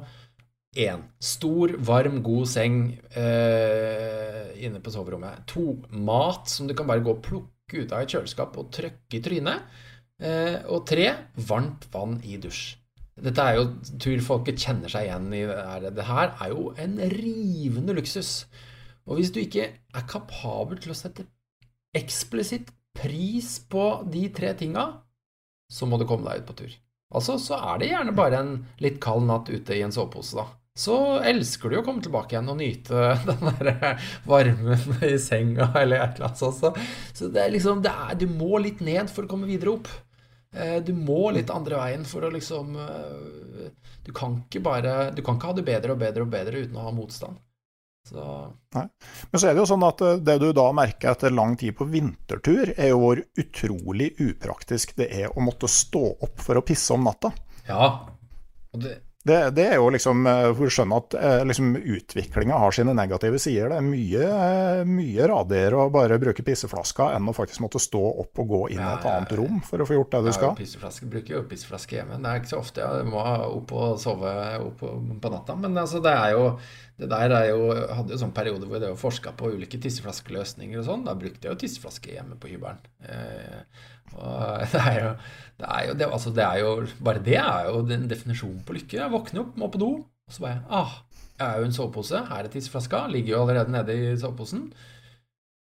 Én. Stor, varm, god seng eh, inne på soverommet. To. Mat som du kan bare gå og plukke ut av et kjøleskap og trykke i trynet. Eh, og tre. Varmt vann i dusj. Dette er jo tur folket kjenner seg igjen i det. Det her er jo en rivende luksus. Og hvis du ikke er kapabel til å sette eksplisitt pris på de tre tinga, så må du komme deg ut på tur. Altså, så er det gjerne bare en litt kald natt ute i en sovepose, da. Så elsker du å komme tilbake igjen og nyte [laughs] den der varmen i senga eller et eller annet sånt. Så, det er liksom det er, Du må litt ned for å komme videre opp. Eh, du må litt andre veien for å liksom eh, Du kan ikke bare Du kan ikke ha det bedre og bedre og bedre uten å ha motstand. Så. Nei. Men så er det jo sånn at eh, det du da merker etter lang tid på vintertur, er jo hvor utrolig upraktisk det er å måtte stå opp for å pisse om natta. Ja, og det, det, det, er jo liksom eh, for å skjønne at eh, liksom, utviklinga har sine negative sider. Det er mye, mye radigere å bare bruke pisseflaska enn å faktisk måtte stå opp og gå inn i et annet rom for å få gjort det du skal. Jeg bruker jo pisseflaske hjemme. Det er ikke så ofte jeg må opp og sove opp på natta. Men altså, det er jo det der er jo, jeg hadde jo sånn periode hvor jeg forska på ulike tisseflaskeløsninger og sånn. Da brukte jeg jo tisseflaske hjemme på hybelen. Eh, [laughs] det det det, altså det er jo Bare det er jo den definisjonen på lykke. Jeg våkner opp, må på do, og så bare ah, jeg er jo en sovepose. Her er tisseflaska. Ligger jo allerede nede i soveposen.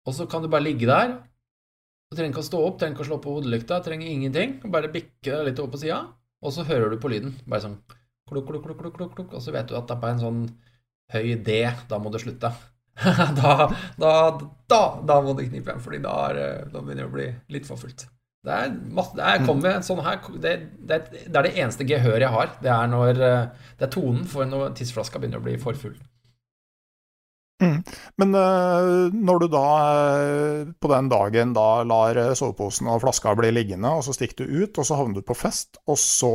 Og så kan du bare ligge der. Du trenger ikke å stå opp, trenger ikke å slå på hodelykta, trenger ingenting. Bare bikke deg litt over på sida, og så hører du på lyden. Bare sånn klukk, klukk, klukk, klukk, klukk, og så vet du at det er bare en sånn høy D, da må du slutte. [laughs] da, da, da, da, må du knipe igjen, fordi da, er, da, begynner det å bli litt for fullt. Det er, masse, det er, med, sånn her, det, det, det, er det eneste gehøret jeg har. Det er når det er tonen for når tidsflaska begynner å bli for full. Mm. Men uh, når du da uh, på den dagen da lar soveposen og flaska bli liggende, og så stikker du ut, og så havner du på fest, og så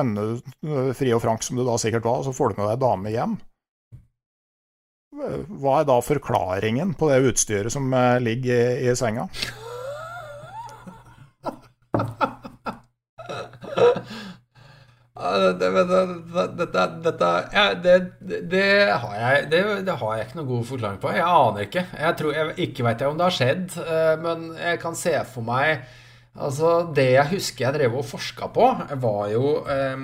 ender du fri og frank som du da sikkert var, og så får du med deg dame hjem. Hva er da forklaringen på det utstyret som eh, ligger i, senga? Det, har jeg, ikke noen god forklaring på. Jeg aner ikke. Jeg tror, jeg, ikke vet jeg om det har skjedd, eh, men jeg kan se for meg Altså, Det jeg husker jeg drev og forska på, var jo eh,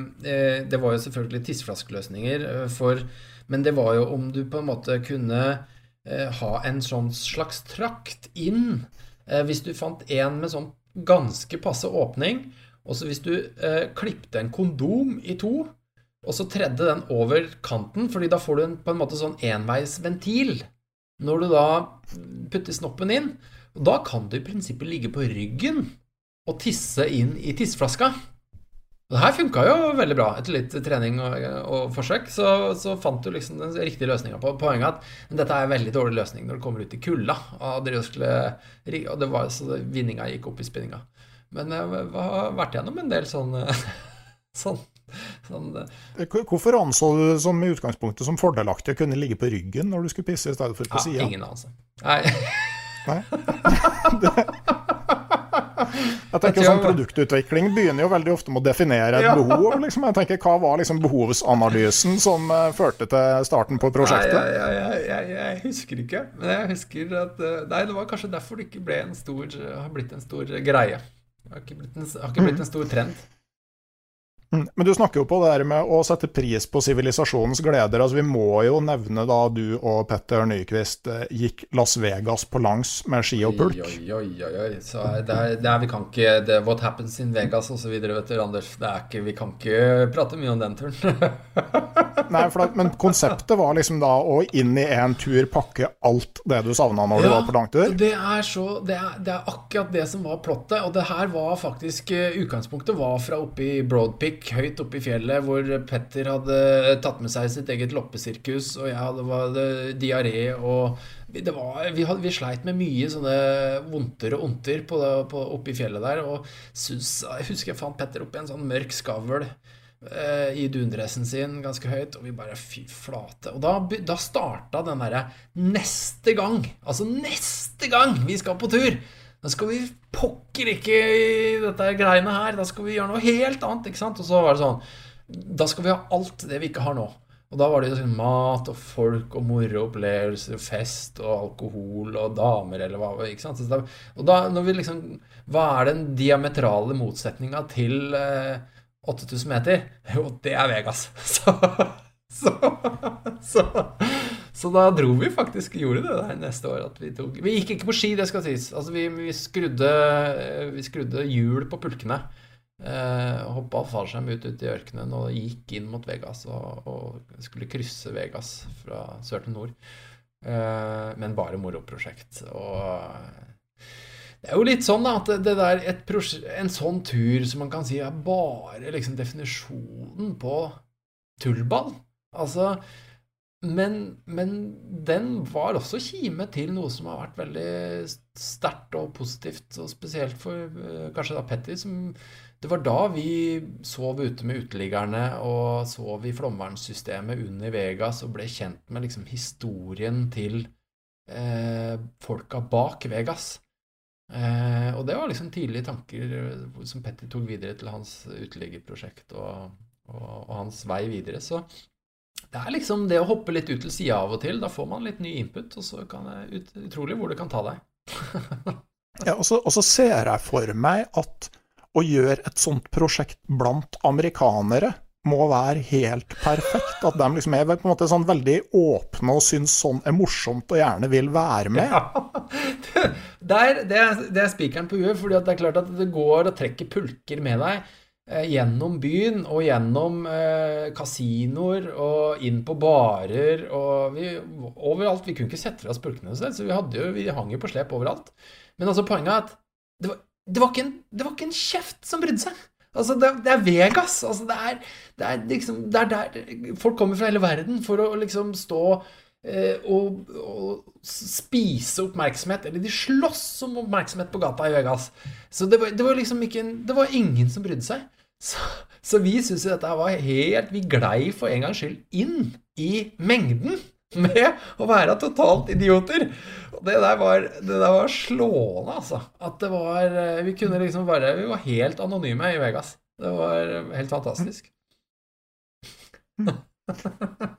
Det var jo selvfølgelig tisseflaskeløsninger for men det var jo om du på en måte kunne eh, ha en sånn slags trakt inn. Eh, hvis du fant en med sånn ganske passe åpning, og så hvis du eh, klipte en kondom i to, og så tredde den over kanten, fordi da får du en, på en måte sånn enveisventil når du da putter snoppen inn. Og da kan du i prinsippet ligge på ryggen og tisse inn i tisseflaska. Og det her funka jo veldig bra. Etter litt trening og, og forsøk så, så, fant du liksom den riktige løsninga på poenget at dette er en veldig dårlig løsning når det kommer ut i kulda. Og, og det var, så vinninga gikk opp i spinninga. Men jeg har vært gjennom en del [laughs] sånn, sånn, sånn Hvorfor anså du som i utgangspunktet som fordelaktig å kunne ligge på ryggen når du skulle pisse, i stedet for på ja, sida? Ingen anelse. Nei. Nei? [laughs] Jeg tenker sånn Produktutvikling begynner jo veldig ofte med å definere et ja. behov. Liksom. Jeg tenker, Hva var liksom behovsanalysen som uh, førte til starten på prosjektet? Nei, jeg, jeg, jeg, jeg, husker ikke. Men jeg husker at uh, Nei, det var kanskje derfor det ikke ble en stor, har blitt en stor greie. Det har ikke blitt en, har ikke blitt en stor trend. Mm. Men du snakker jo på det der med å sette pris på sivilisasjonens gleder. Altså Vi må jo nevne da du og Petter Nyquist eh, gikk Las Vegas på langs med ski og pulk. Oi, oi, oi. oi. Så det er, det er, vi kan ikke det, What happens in Vegas osv. vet du, Anders. Det er ikke, vi kan ikke prate mye om den turen. [laughs] Nei, for da, men konseptet var liksom da å inn i en tur pakke alt det du savna når ja, du var på langtur? Det er, så, det, er, det er akkurat det som var plottet. Og det her var faktisk eh, Utgangspunktet var fra oppe i Broadpick høyt oppe i fjellet hvor Petter hadde tatt med seg sitt eget loppesirkus, og jeg hadde, diaré og det var, vi, hadde, vi, sleit med mye sånne vondter og på, oppe i fjellet der. Og synes, jeg husker jeg fant Petter oppi en sånn mørk skavl eh, i dundressen sin ganske høyt, og vi bare fy flate. Og da, da starta den derre neste gang, altså neste gang vi skal på tur! Da skal vi pokker ikke i dette greiene her. Da skal vi gjøre noe helt annet. ikke sant? Og så var det sånn Da skal vi ha alt det vi ikke har nå. Og da var det sånn mat og folk og moro opplevelser og fest og alkohol og damer eller hva ikke sant? Da, og da når vi liksom Hva er den diametrale motsetninga til eh, 8000 meter? [laughs] Jo, det er Vegas. [laughs] Så, så, så så da dro vi faktisk gjorde det der neste år. At vi, tok, vi gikk ikke på ski, det skal sies. Altså, vi, vi, skrudde, vi skrudde hjul på pulkene. Eh, Hoppa fallskjerm ut, ut i ørkenen og gikk inn mot Vegas. Og, og skulle krysse Vegas fra sør til nord. Eh, men bare moroprosjekt. Og det er jo litt sånn da, at det der, en sånn tur som man kan si er bare liksom definisjonen på tullball. Altså men, men, den var også kime til noe som har vært veldig sterkt og positivt, og spesielt for uh, kanskje da Petty. Som, det var da vi sov ute med uteliggerne og sov i flomvernsystemet under Vegas og ble kjent med liksom historien til eh, folka bak Vegas. Eh, og det var liksom tidlige tanker som Petty tok videre til hans uteliggerprosjekt og, og, og hans vei videre. Så det er liksom det å hoppe litt ut til sida av og til. Da får man litt ny input, og så kan det ut, utrolig hvor det kan ta deg. [laughs] ja, og så, og så, ser jeg for meg at å gjøre et sånt prosjekt blant amerikanere må være helt perfekt. At de liksom er på en måte sånn veldig åpne og syns sånn er morsomt og gjerne vil være med. Ja, [laughs] det, er, det, er, det er spikeren på huet, for det er klart at det går og trekker pulker med deg gjennom byen og gjennom eh, kasinoer og inn på barer og vi, overalt. Vi kunne ikke sette fra oss pulkene, så vi, jo, vi hang jo på slep overalt. Men altså poenget er at det var, det var, ikke, en, det var ikke en kjeft som brydde seg. Altså, det, det, er Vegas. Altså, det, er, det, er liksom, det er der folk kommer fra hele verden for å liksom stå eh, og, og, spise oppmerksomhet. Eller de slåss om oppmerksomhet på gata i Vegas. Så det var, det var liksom ikke en, Det var ingen som brydde seg. Så, så vi syntes dette var helt Vi glei for en gangs skyld inn i mengden med å være totalt idioter. Og det der var, det der var slående, altså. At det var Vi kunne liksom bare Vi var helt anonyme i Vegas. Det var helt fantastisk.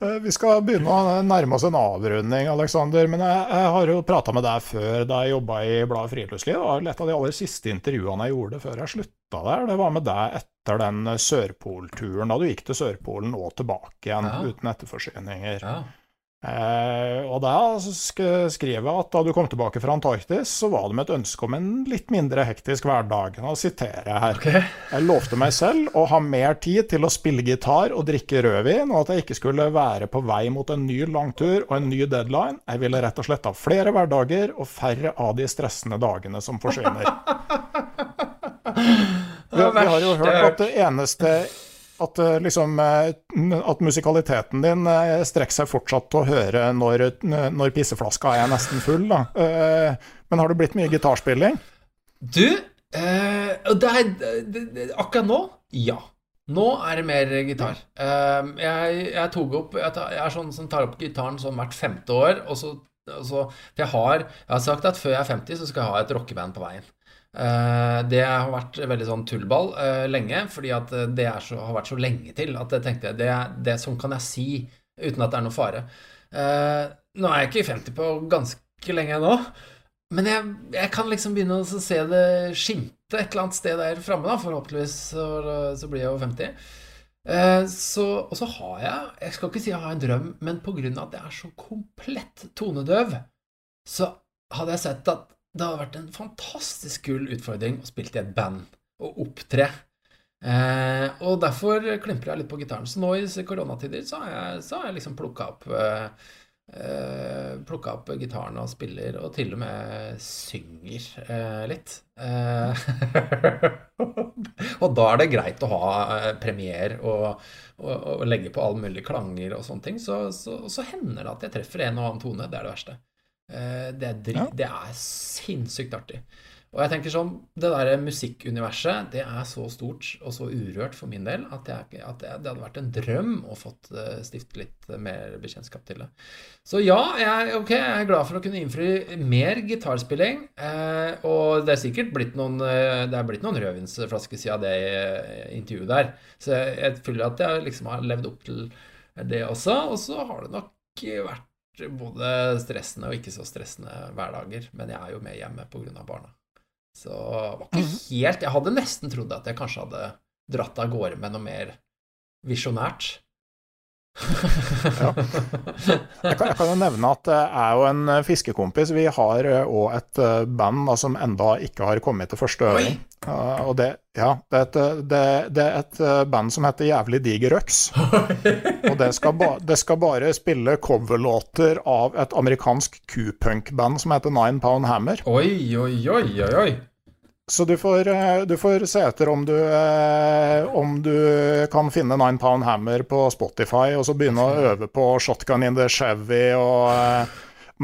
Eh, vi skal begynne å nærme oss en avrunding, Aleksander. Men jeg, jeg, har jo prata med deg før da jeg jobba i Bladet Friluftsliv. Det var et av de aller siste intervjuene jeg gjorde før jeg slutta der. Det var med deg etter den Sørpolturen, da du gikk til Sørpolen og tilbake igjen ja. uten etterforsyninger. Ja. Eh, og da skrev jeg at da du kom tilbake fra Antarktis, så var det med et ønske om en litt mindre hektisk hverdag. Nå siterer jeg her. Okay. Jeg lovte meg selv å ha mer tid til å spille gitar og drikke rødvin, og at jeg ikke skulle være på vei mot en ny langtur og en ny deadline. Jeg ville rett og slett ha flere hverdager og færre av de stressende dagene som forsvinner. [laughs] Vi, vi har jo hørt at det eneste at, eh, liksom, eh, at musikaliteten din eh, strekker seg fortsatt til å høre når, når pisseflaska er nesten full. Da. Men har det blitt mye gitarspilling? Du, eh, det er, akkurat nå, ja. Nå er det mer gitar. Jeg, jeg, tok opp Jeg, tar, jeg er sånn som tar opp gitaren sånn hvert femte år. Og så, og så, jeg, har, jeg har sagt at før jeg er 50, så skal jeg ha et rockeband på veien. Eh, det har vært veldig sånn tullball uh, lenge, fordi at eh, det så, har vært så lenge til at jeg tenkte det, det sånn kan jeg si uten at det er noe fare. Nå er jeg ikke 50 på ganske lenge nå, men jeg, jeg, kan liksom begynne å se det skimte et eller annet sted der framme, da. Forhåpentligvis så, så, blir jeg jo 50. Uh, så, og så har jeg Jeg skal ikke si jeg har en drøm, men pga. at jeg er så komplett tonedøv, så hadde jeg sett at det hadde vært en fantastisk kul utfordring å spille i et band og opptre. Eh, og derfor klimper jeg litt på gitaren. Så nå i koronatider så har jeg, så har jeg liksom plukka opp eh, eh Plukka opp gitaren og spiller, og til og med synger eh, litt. Eh, [laughs] og da er det greit å ha eh, premier og, og, og, legge på alle mulige klanger og sånne ting. Så, så, så hender det at jeg treffer en og annen tone. Det er det verste. Eh, det er, ja. det er sinnssykt artig. Og jeg tenker sånn, Det der musikkuniverset det er så stort og så urørt for min del at, jeg, at det, hadde vært en drøm å fått stiftet stifte litt mer bekjentskap til det. Så ja, jeg, okay, jeg er glad for å kunne innfri mer gitarspilling. Eh, og det er sikkert blitt noen, uh, det er blitt noen rødvinsflasker siden det intervjuet der. Så jeg, jeg føler at jeg liksom har levd opp til det også. Og så har det nok vært både stressende og ikke så stressende hverdager. Men jeg er jo med hjemme pga. barna. Så det var ikke mhm. helt Jeg hadde nesten trodd at jeg kanskje hadde dratt av gårde med noe mer visjonært ja. jeg, kan, jeg, kan, jo nevne at jeg og en eh, fiskekompis. Vi har òg eh, et eh, band da, som enda ikke har kommet til første øving. Uh, og det, ja, det, er et, det, det, er et, band som heter Jævlig diger øks. og det skal, ba, det skal bare spille coverlåter av et amerikansk Q-punk-band som heter Nine Pound Hammer. Oi, oi, oi, oi, oi. Så du får, eh, du får, se etter om du, eh, om du kan finne Nine Pound Hammer på Spotify, og så begynne å øve på Shotgun in the Chevy og eh,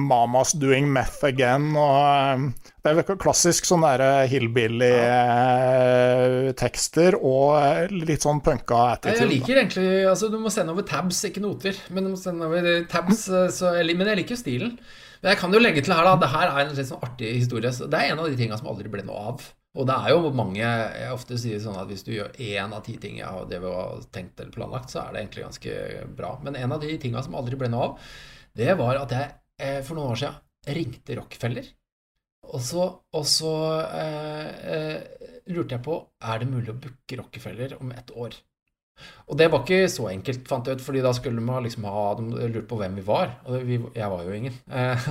Mamas Doing Meth Again. Og, det er klassisk sånn hillbilly-tekster og litt sånn punka attitude. Jeg liker egentlig altså Du må sende over tabs, ikke noter. Men du må sende over tabs, så, men jeg liker jo stilen. Men jeg kan jo legge til her da, det her er en litt sånn artig historie. Så det er en av de tingene som aldri ble noe av. Og det er jo mange Jeg ofte sier sånn at hvis du gjør én av ti ting jeg har, tenkt eller planlagt, så er det egentlig ganske bra. Men en av de tingene som aldri ble noe av, det var at jeg eh, for noen år siden ringte Rockefeller. Og så, og så eh, eh, lurte jeg på er det mulig å booke Rockefeller om ett år. Og det var ikke så enkelt, fant jeg ut, fordi da skulle man liksom ha de lurt på hvem vi var. Og vi, jeg var jo ingen. [laughs] Eh,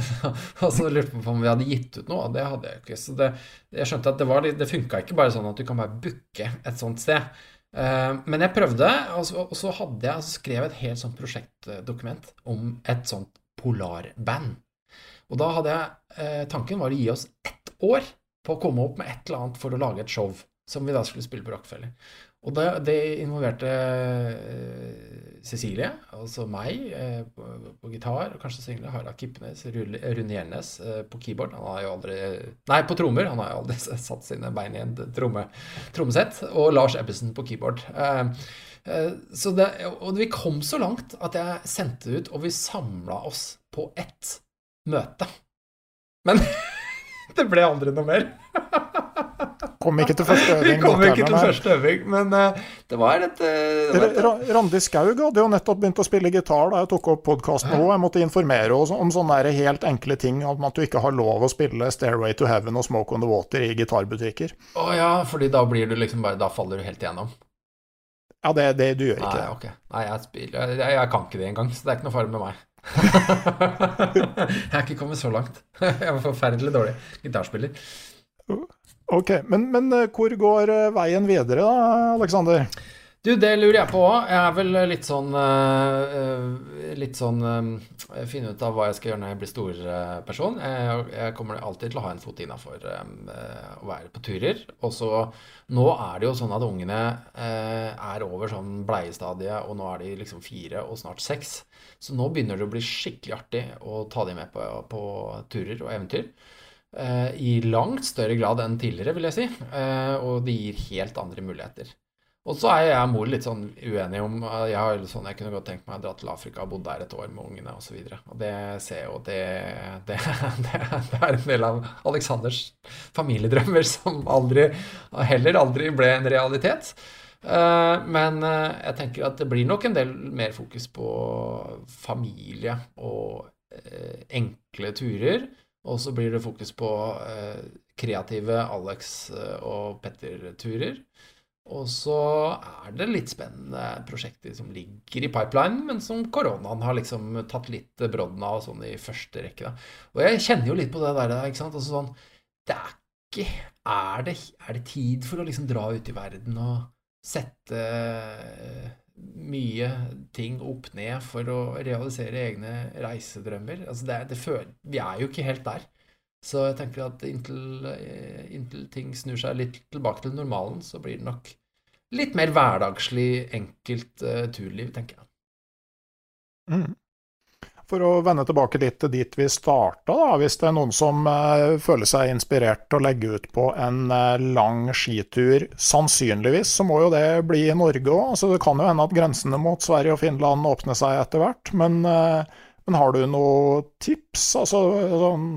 og så lurte man på om vi hadde gitt ut noe, og det hadde jeg ikke. Så det, jeg skjønte at det, var, det funka ikke bare sånn at du kan bare booke et sånt sted. Eh, men jeg prøvde, og så, og så hadde jeg altså skrev et helt sånt prosjektdokument om et sånt polarband. Og da hadde jeg eh, Tanken var å gi oss ett år på å komme opp med et eller annet for å lage et show som vi da skulle spille på Rockefeller. Og det, det involverte uh, Cecilie, altså meg, uh, på, på, gitar, kanskje synge Harald Kippenes, Rune Gjelnes uh, på keyboard. Han har jo aldri Nei, på trommer. Han har jo aldri satt sine bein i en tromme, trommesett. Og Lars Ebbesen på keyboard. så det, og vi kom så langt at jeg sendte ut, og vi samla oss på ett møte. Men [laughs] [laughs] det ble aldri noe mer. [laughs] Kom ikke til første øving. Kom ikke til første øving, men uh, det var et uh, Randi Skaug hadde jo nettopp begynt å spille gitar da jeg tok opp podkasten òg. Jeg måtte informere om sånne helt enkle ting, om at du ikke har lov å spille 'Stairway to Heaven' og 'Smoke on the Water' i gitarbutikker. Å oh, ja, fordi da blir du liksom bare Da faller du helt igjennom? Ja, det, det du gjør ikke Nei. Okay. Nei, jeg, spiller, jeg, jeg, kan ikke det engang, så det er ikke noe fare med meg. Jeg er ikke kommet så langt. [laughs] jeg var forferdelig dårlig gitarspiller. Ok, men, men, eh, hvor går eh, veien videre da, Aleksander? Du, det lurer jeg på òg. Jeg er vel litt sånn uh, litt sånn uh, Finne ut av hva jeg skal gjøre når jeg blir stor Uh, jeg, jeg kommer alltid til å ha en fot innafor å være på turer. Og så Nå er det jo sånn at ungene er over sånn bleiestadiet, og nå er de liksom fire og snart seks. Så nå begynner det å bli skikkelig artig å ta dem med på, på turer og eventyr. I langt større grad enn tidligere, vil jeg si. Og det gir helt andre muligheter. Og så er jeg og mor litt sånn uenige om Jeg har sånn, jeg kunne godt tenkt meg å dra til Afrika og bodd der et år med ungene osv. Og, så og det ser jeg jo det, det, det, [laughs] det, er en del av Aleksanders familiedrømmer som aldri, heller aldri ble en realitet. Eh, men eh, jeg tenker at det blir nok en del mer fokus på familie og eh, enkle turer. Og så blir det fokus på kreative Alex- og Petter-turer. Og så er det litt spennende prosjekter som ligger i pipelinen, men som koronaen har liksom tatt litt brodden av sånn i første rekke. Da. Og jeg kjenner jo litt på det der, ikke sant. Altså sånn Det er ikke er det, er det, tid for å liksom dra ut i verden og sette mye ting opp ned for å realisere egne reisedrømmer? Altså det, det føler, vi er jo ikke helt der. Så jeg tenker at inntil, eh, inntil, ting snur seg litt tilbake til normalen, så blir det nok litt mer hverdagslig, enkelt uh, turliv, tenker jeg. Mm. For å vende tilbake litt til dit vi starta. Hvis det er noen som uh, føler seg inspirert til å legge ut på en uh, lang skitur, sannsynligvis så må jo det bli i Norge òg. Altså, det kan jo hende at grensene mot Sverige og Finland åpner seg etter hvert. Men, men har du noen tips? Altså, sånn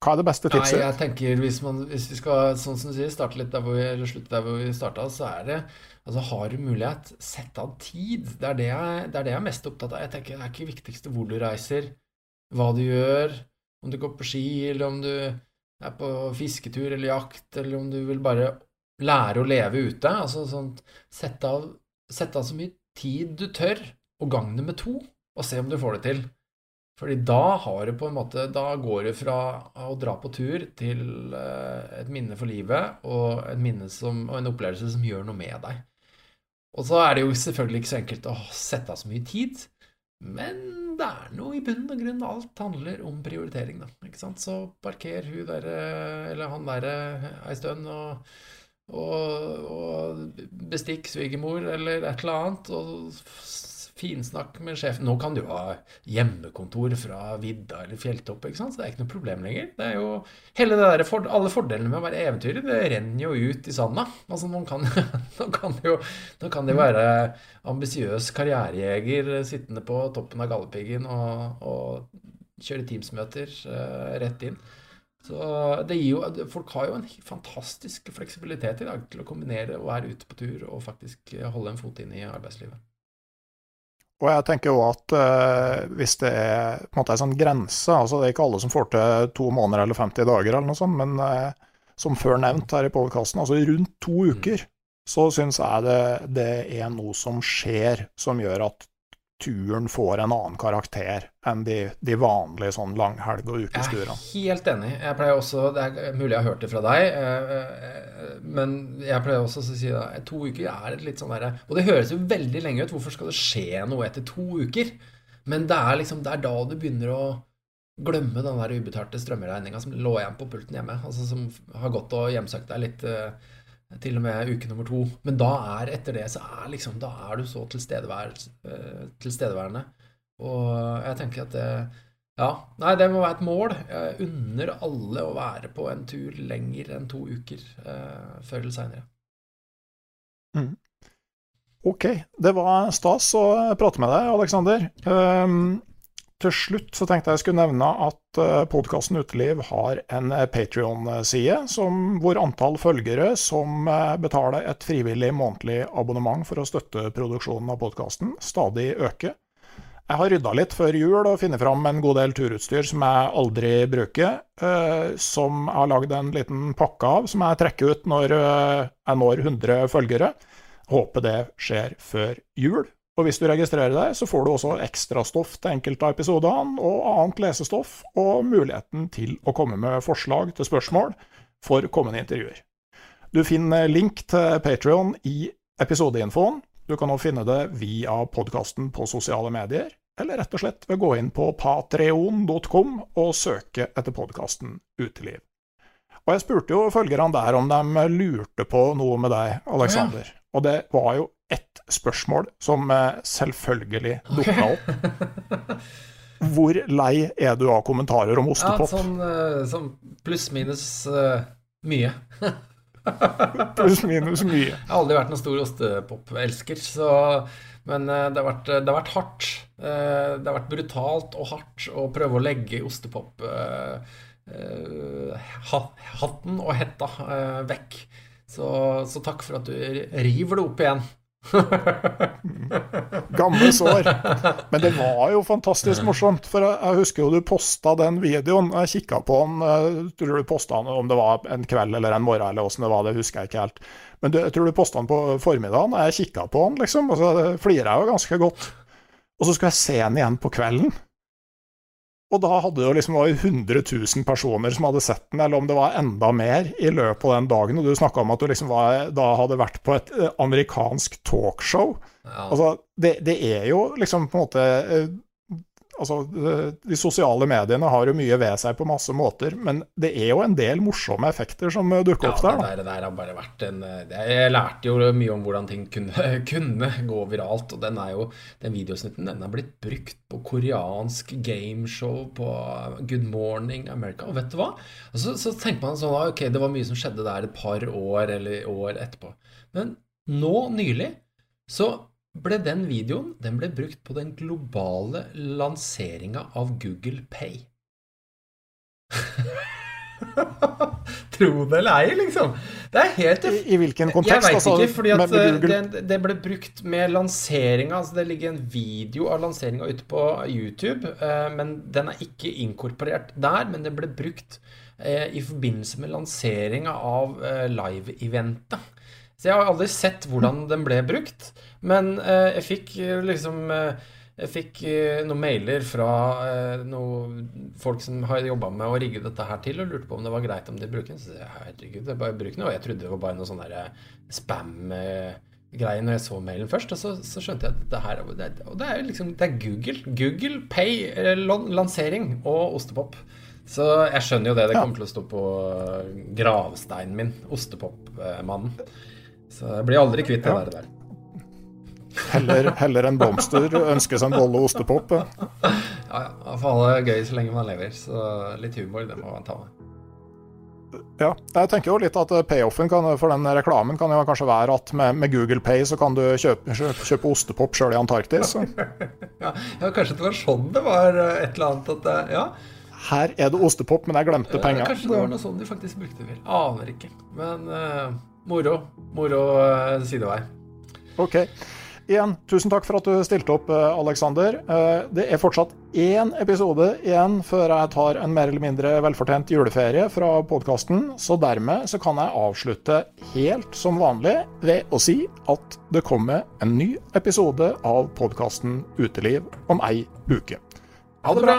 hva er det beste tipset? Nei, jeg tenker hvis, man, hvis vi skal sånn som du sier, starte litt der hvor vi, eller slutte der hvor vi starta, så er det altså Har du mulighet, sett av tid. Det er det, jeg, det er det jeg er mest opptatt av. Jeg tenker Det er ikke viktigste hvor du reiser, hva du gjør, om du går på ski, eller om du er på fisketur eller jakt, eller om du vil bare lære å leve ute. Altså sånt Sett av, sett av så mye tid du tør, og gang det med to, og se om du får det til. Fordi da har du på en måte Da går det fra å dra på tur til eh, et minne for livet og, som, og en opplevelse som gjør noe med deg. Og så er det jo selvfølgelig ikke så enkelt å sette av så mye tid, men det er noe i bunn og grunn alt handler om prioritering, da. Ikke sant? Så parker hun der, eller han derre ei stund, og, og, og bestikk svigermor eller et eller annet, og Finsnakk med sjefen. Nå kan du ha hjemmekontor fra vidda eller fjelltopp, ikke sant? så det er ikke noe problem lenger. Det er jo hele det der, for, Alle fordelene med å være eventyrer, det renner jo ut i sanda. Altså, nå kan, [laughs] kan jo nå kan de være ambisiøs karrierejeger sittende på toppen av Galdhøpiggen og, og kjøre Teams-møter uh, rett inn. Så det gir jo, Folk har jo en fantastisk fleksibilitet i dag til å kombinere å være ute på tur og faktisk holde en fot inn i arbeidslivet. Og jeg tenker jo at eh, hvis det er på en måte en sånn grense altså Det er ikke alle som får til to måneder eller 50 dager, eller noe sånt, men eh, som før nevnt her i podkasten, altså rundt to mm. uker, så syns jeg det, det, er noe som skjer som gjør at turen får en annen karakter enn de, de vanlige sånn langhelg- og ukesturene. Jeg er helt enig. Jeg pleier også, Det er mulig jeg har hørt det fra deg, eh, eh, men jeg pleier også å si at to uker er et litt sånn derre Og det høres jo veldig lenge ut. Hvorfor skal det skje noe etter to uker? Men det er liksom, det er da du begynner å glemme den der ubetalte strømregninga som lå igjen på pulten hjemme. Altså Som har gått og hjemsøkt deg litt eh, til og med uke nummer to. Men da er etter det så er liksom Da er du så eh, tilstedeværende. Og jeg tenker at det Ja, nei, det må være et mål. Jeg unner alle å være på en tur lenger enn to uker eh, før eller seinere. Mm. Ok, det var stas å prate med deg, Aleksander. Um, til slutt så tenkte jeg jeg skulle nevne at eh, podkasten Uteliv har en eh, Patrion-side hvor antall følgere som eh, betaler et frivillig månedlig abonnement for å støtte produksjonen av podkasten, stadig øker. Jeg har rydda litt før jul og funnet fram en god del turutstyr som jeg aldri bruker, som jeg har lagd en liten pakke av, som jeg trekker ut når jeg når 100 følgere. Håper det skjer før jul. Og hvis du registrerer deg, så får du også ekstrastoff til enkelte av episodene, og annet lesestoff, og muligheten til å komme med forslag til spørsmål for kommende intervjuer. Du finner link til Patrion i episodeinfoen. Du kan også finne det via podkasten på sosiale medier, eller rett og slett ved å gå inn på patreon.com og søke etter podkasten Uteliv. Og jeg spurte jo følgerne der om de lurte på noe med deg, Aleksander. Og det var jo ett spørsmål som eh, selvfølgelig dukka opp. [laughs] Hvor lei er du av kommentarer om ostepop? Ja, sånn, uh, sånn pluss-minus uh, mye. [laughs] pluss-minus mye. Jeg har aldri vært noen stor ostepop-elsker, men uh, det, har vært, det, har vært, hardt. det har vært brutalt og hardt å prøve å legge ostepop hatten og hetta vekk. Så, så takk for at du river det opp igjen. [laughs] Gamle sår. Men det var jo fantastisk morsomt. For jeg husker jo du posta den videoen. Jeg kikka på den. Tror du posta den om det var en kveld eller en morgen, eller åssen det var, det husker jeg ikke helt. Men jeg tror du posta den på formiddagen. Jeg kikka på den, liksom, og så flira jeg jo ganske godt. Og så skulle jeg se den igjen på kvelden. Og da hadde det jo liksom var 100 000 personer som hadde sett den, eller om det var enda mer i løpet av den dagen. Og du snakka om at du liksom var, da hadde vært på et eh, amerikansk talkshow. Ja. Altså, det, det, er jo liksom på en måte eh, Altså, de sosiale mediene har jo mye ved seg på masse måter, men det er jo en del morsomme effekter som dukker opp der. Ja, det der har bare vært en Jeg lærte jo mye om hvordan ting kunne, [laughs] kunne gå viralt, og den er jo Den videosnutten den er blitt brukt på koreansk gameshow, på Good Morning America, og vet du hva? Så, så tenker man sånn Ok, det var mye som skjedde der et par år eller år etterpå. Men nå nylig så ble den videoen den ble brukt på den globale lanseringa av Google Pay. [laughs] Tro det eller ei, liksom. Det er helt I, i hvilken kontekst? Jeg veit altså, ikke, fordi at det, det, ble brukt med lanseringa altså Det ligger en video av lanseringa ute på YouTube, eh, men den er ikke inkorporert der. Men det ble brukt eh, i forbindelse med lanseringa av eh, live-eventet. Så jeg har aldri sett hvordan den ble brukt, men eh, jeg fikk eh, liksom eh, jeg fikk eh, noen mailer fra eh, noen folk som har jobba med å rigge dette her til, og lurte på om det var greit om de bruker den. Så jeg, herregud, det er bare bruk den. Og jeg trodde det var bare noe sånn derre spam-greie når jeg så mailen først. Og så, så skjønte jeg at det her det, Og det er liksom Det er Google. Google Pay lansering og ostepop. Så jeg skjønner jo det. Det kommer til å stå på gravsteinen min. Ostepopmannen. Så jeg blir aldri kvitt det der. der. Heller, heller en blomster ønsker seg en bolle ostepop. Ja, ja. For alle er gøy så lenge man lever. Så litt humor, det må man ta med. Ja, jeg tenker jo litt at payoffen kan, for den reklamen kan jo kanskje være at med, med Google Pay så kan du kjøpe, kjøpe, kjøpe ostepop sjøl i Antarktis. [laughs] ja, ja, kanskje det var sånn det var eh, et eller annet at Ja. Her er det ostepop, men jeg glemte penger. Kanskje det var noe sånn de faktisk brukte vel. Aner ikke. Men uh, Moro. Moro uh, sidevei. Ok. Igjen, tusen takk for at du stilte opp, eh, Aleksander. Uh, det er fortsatt én episode igjen før jeg tar en mer eller mindre velfortjent juleferie fra podkasten, så dermed så kan jeg avslutte helt som vanlig ved å si at det kommer en ny episode av podkasten Uteliv om ei uke. Ha det bra!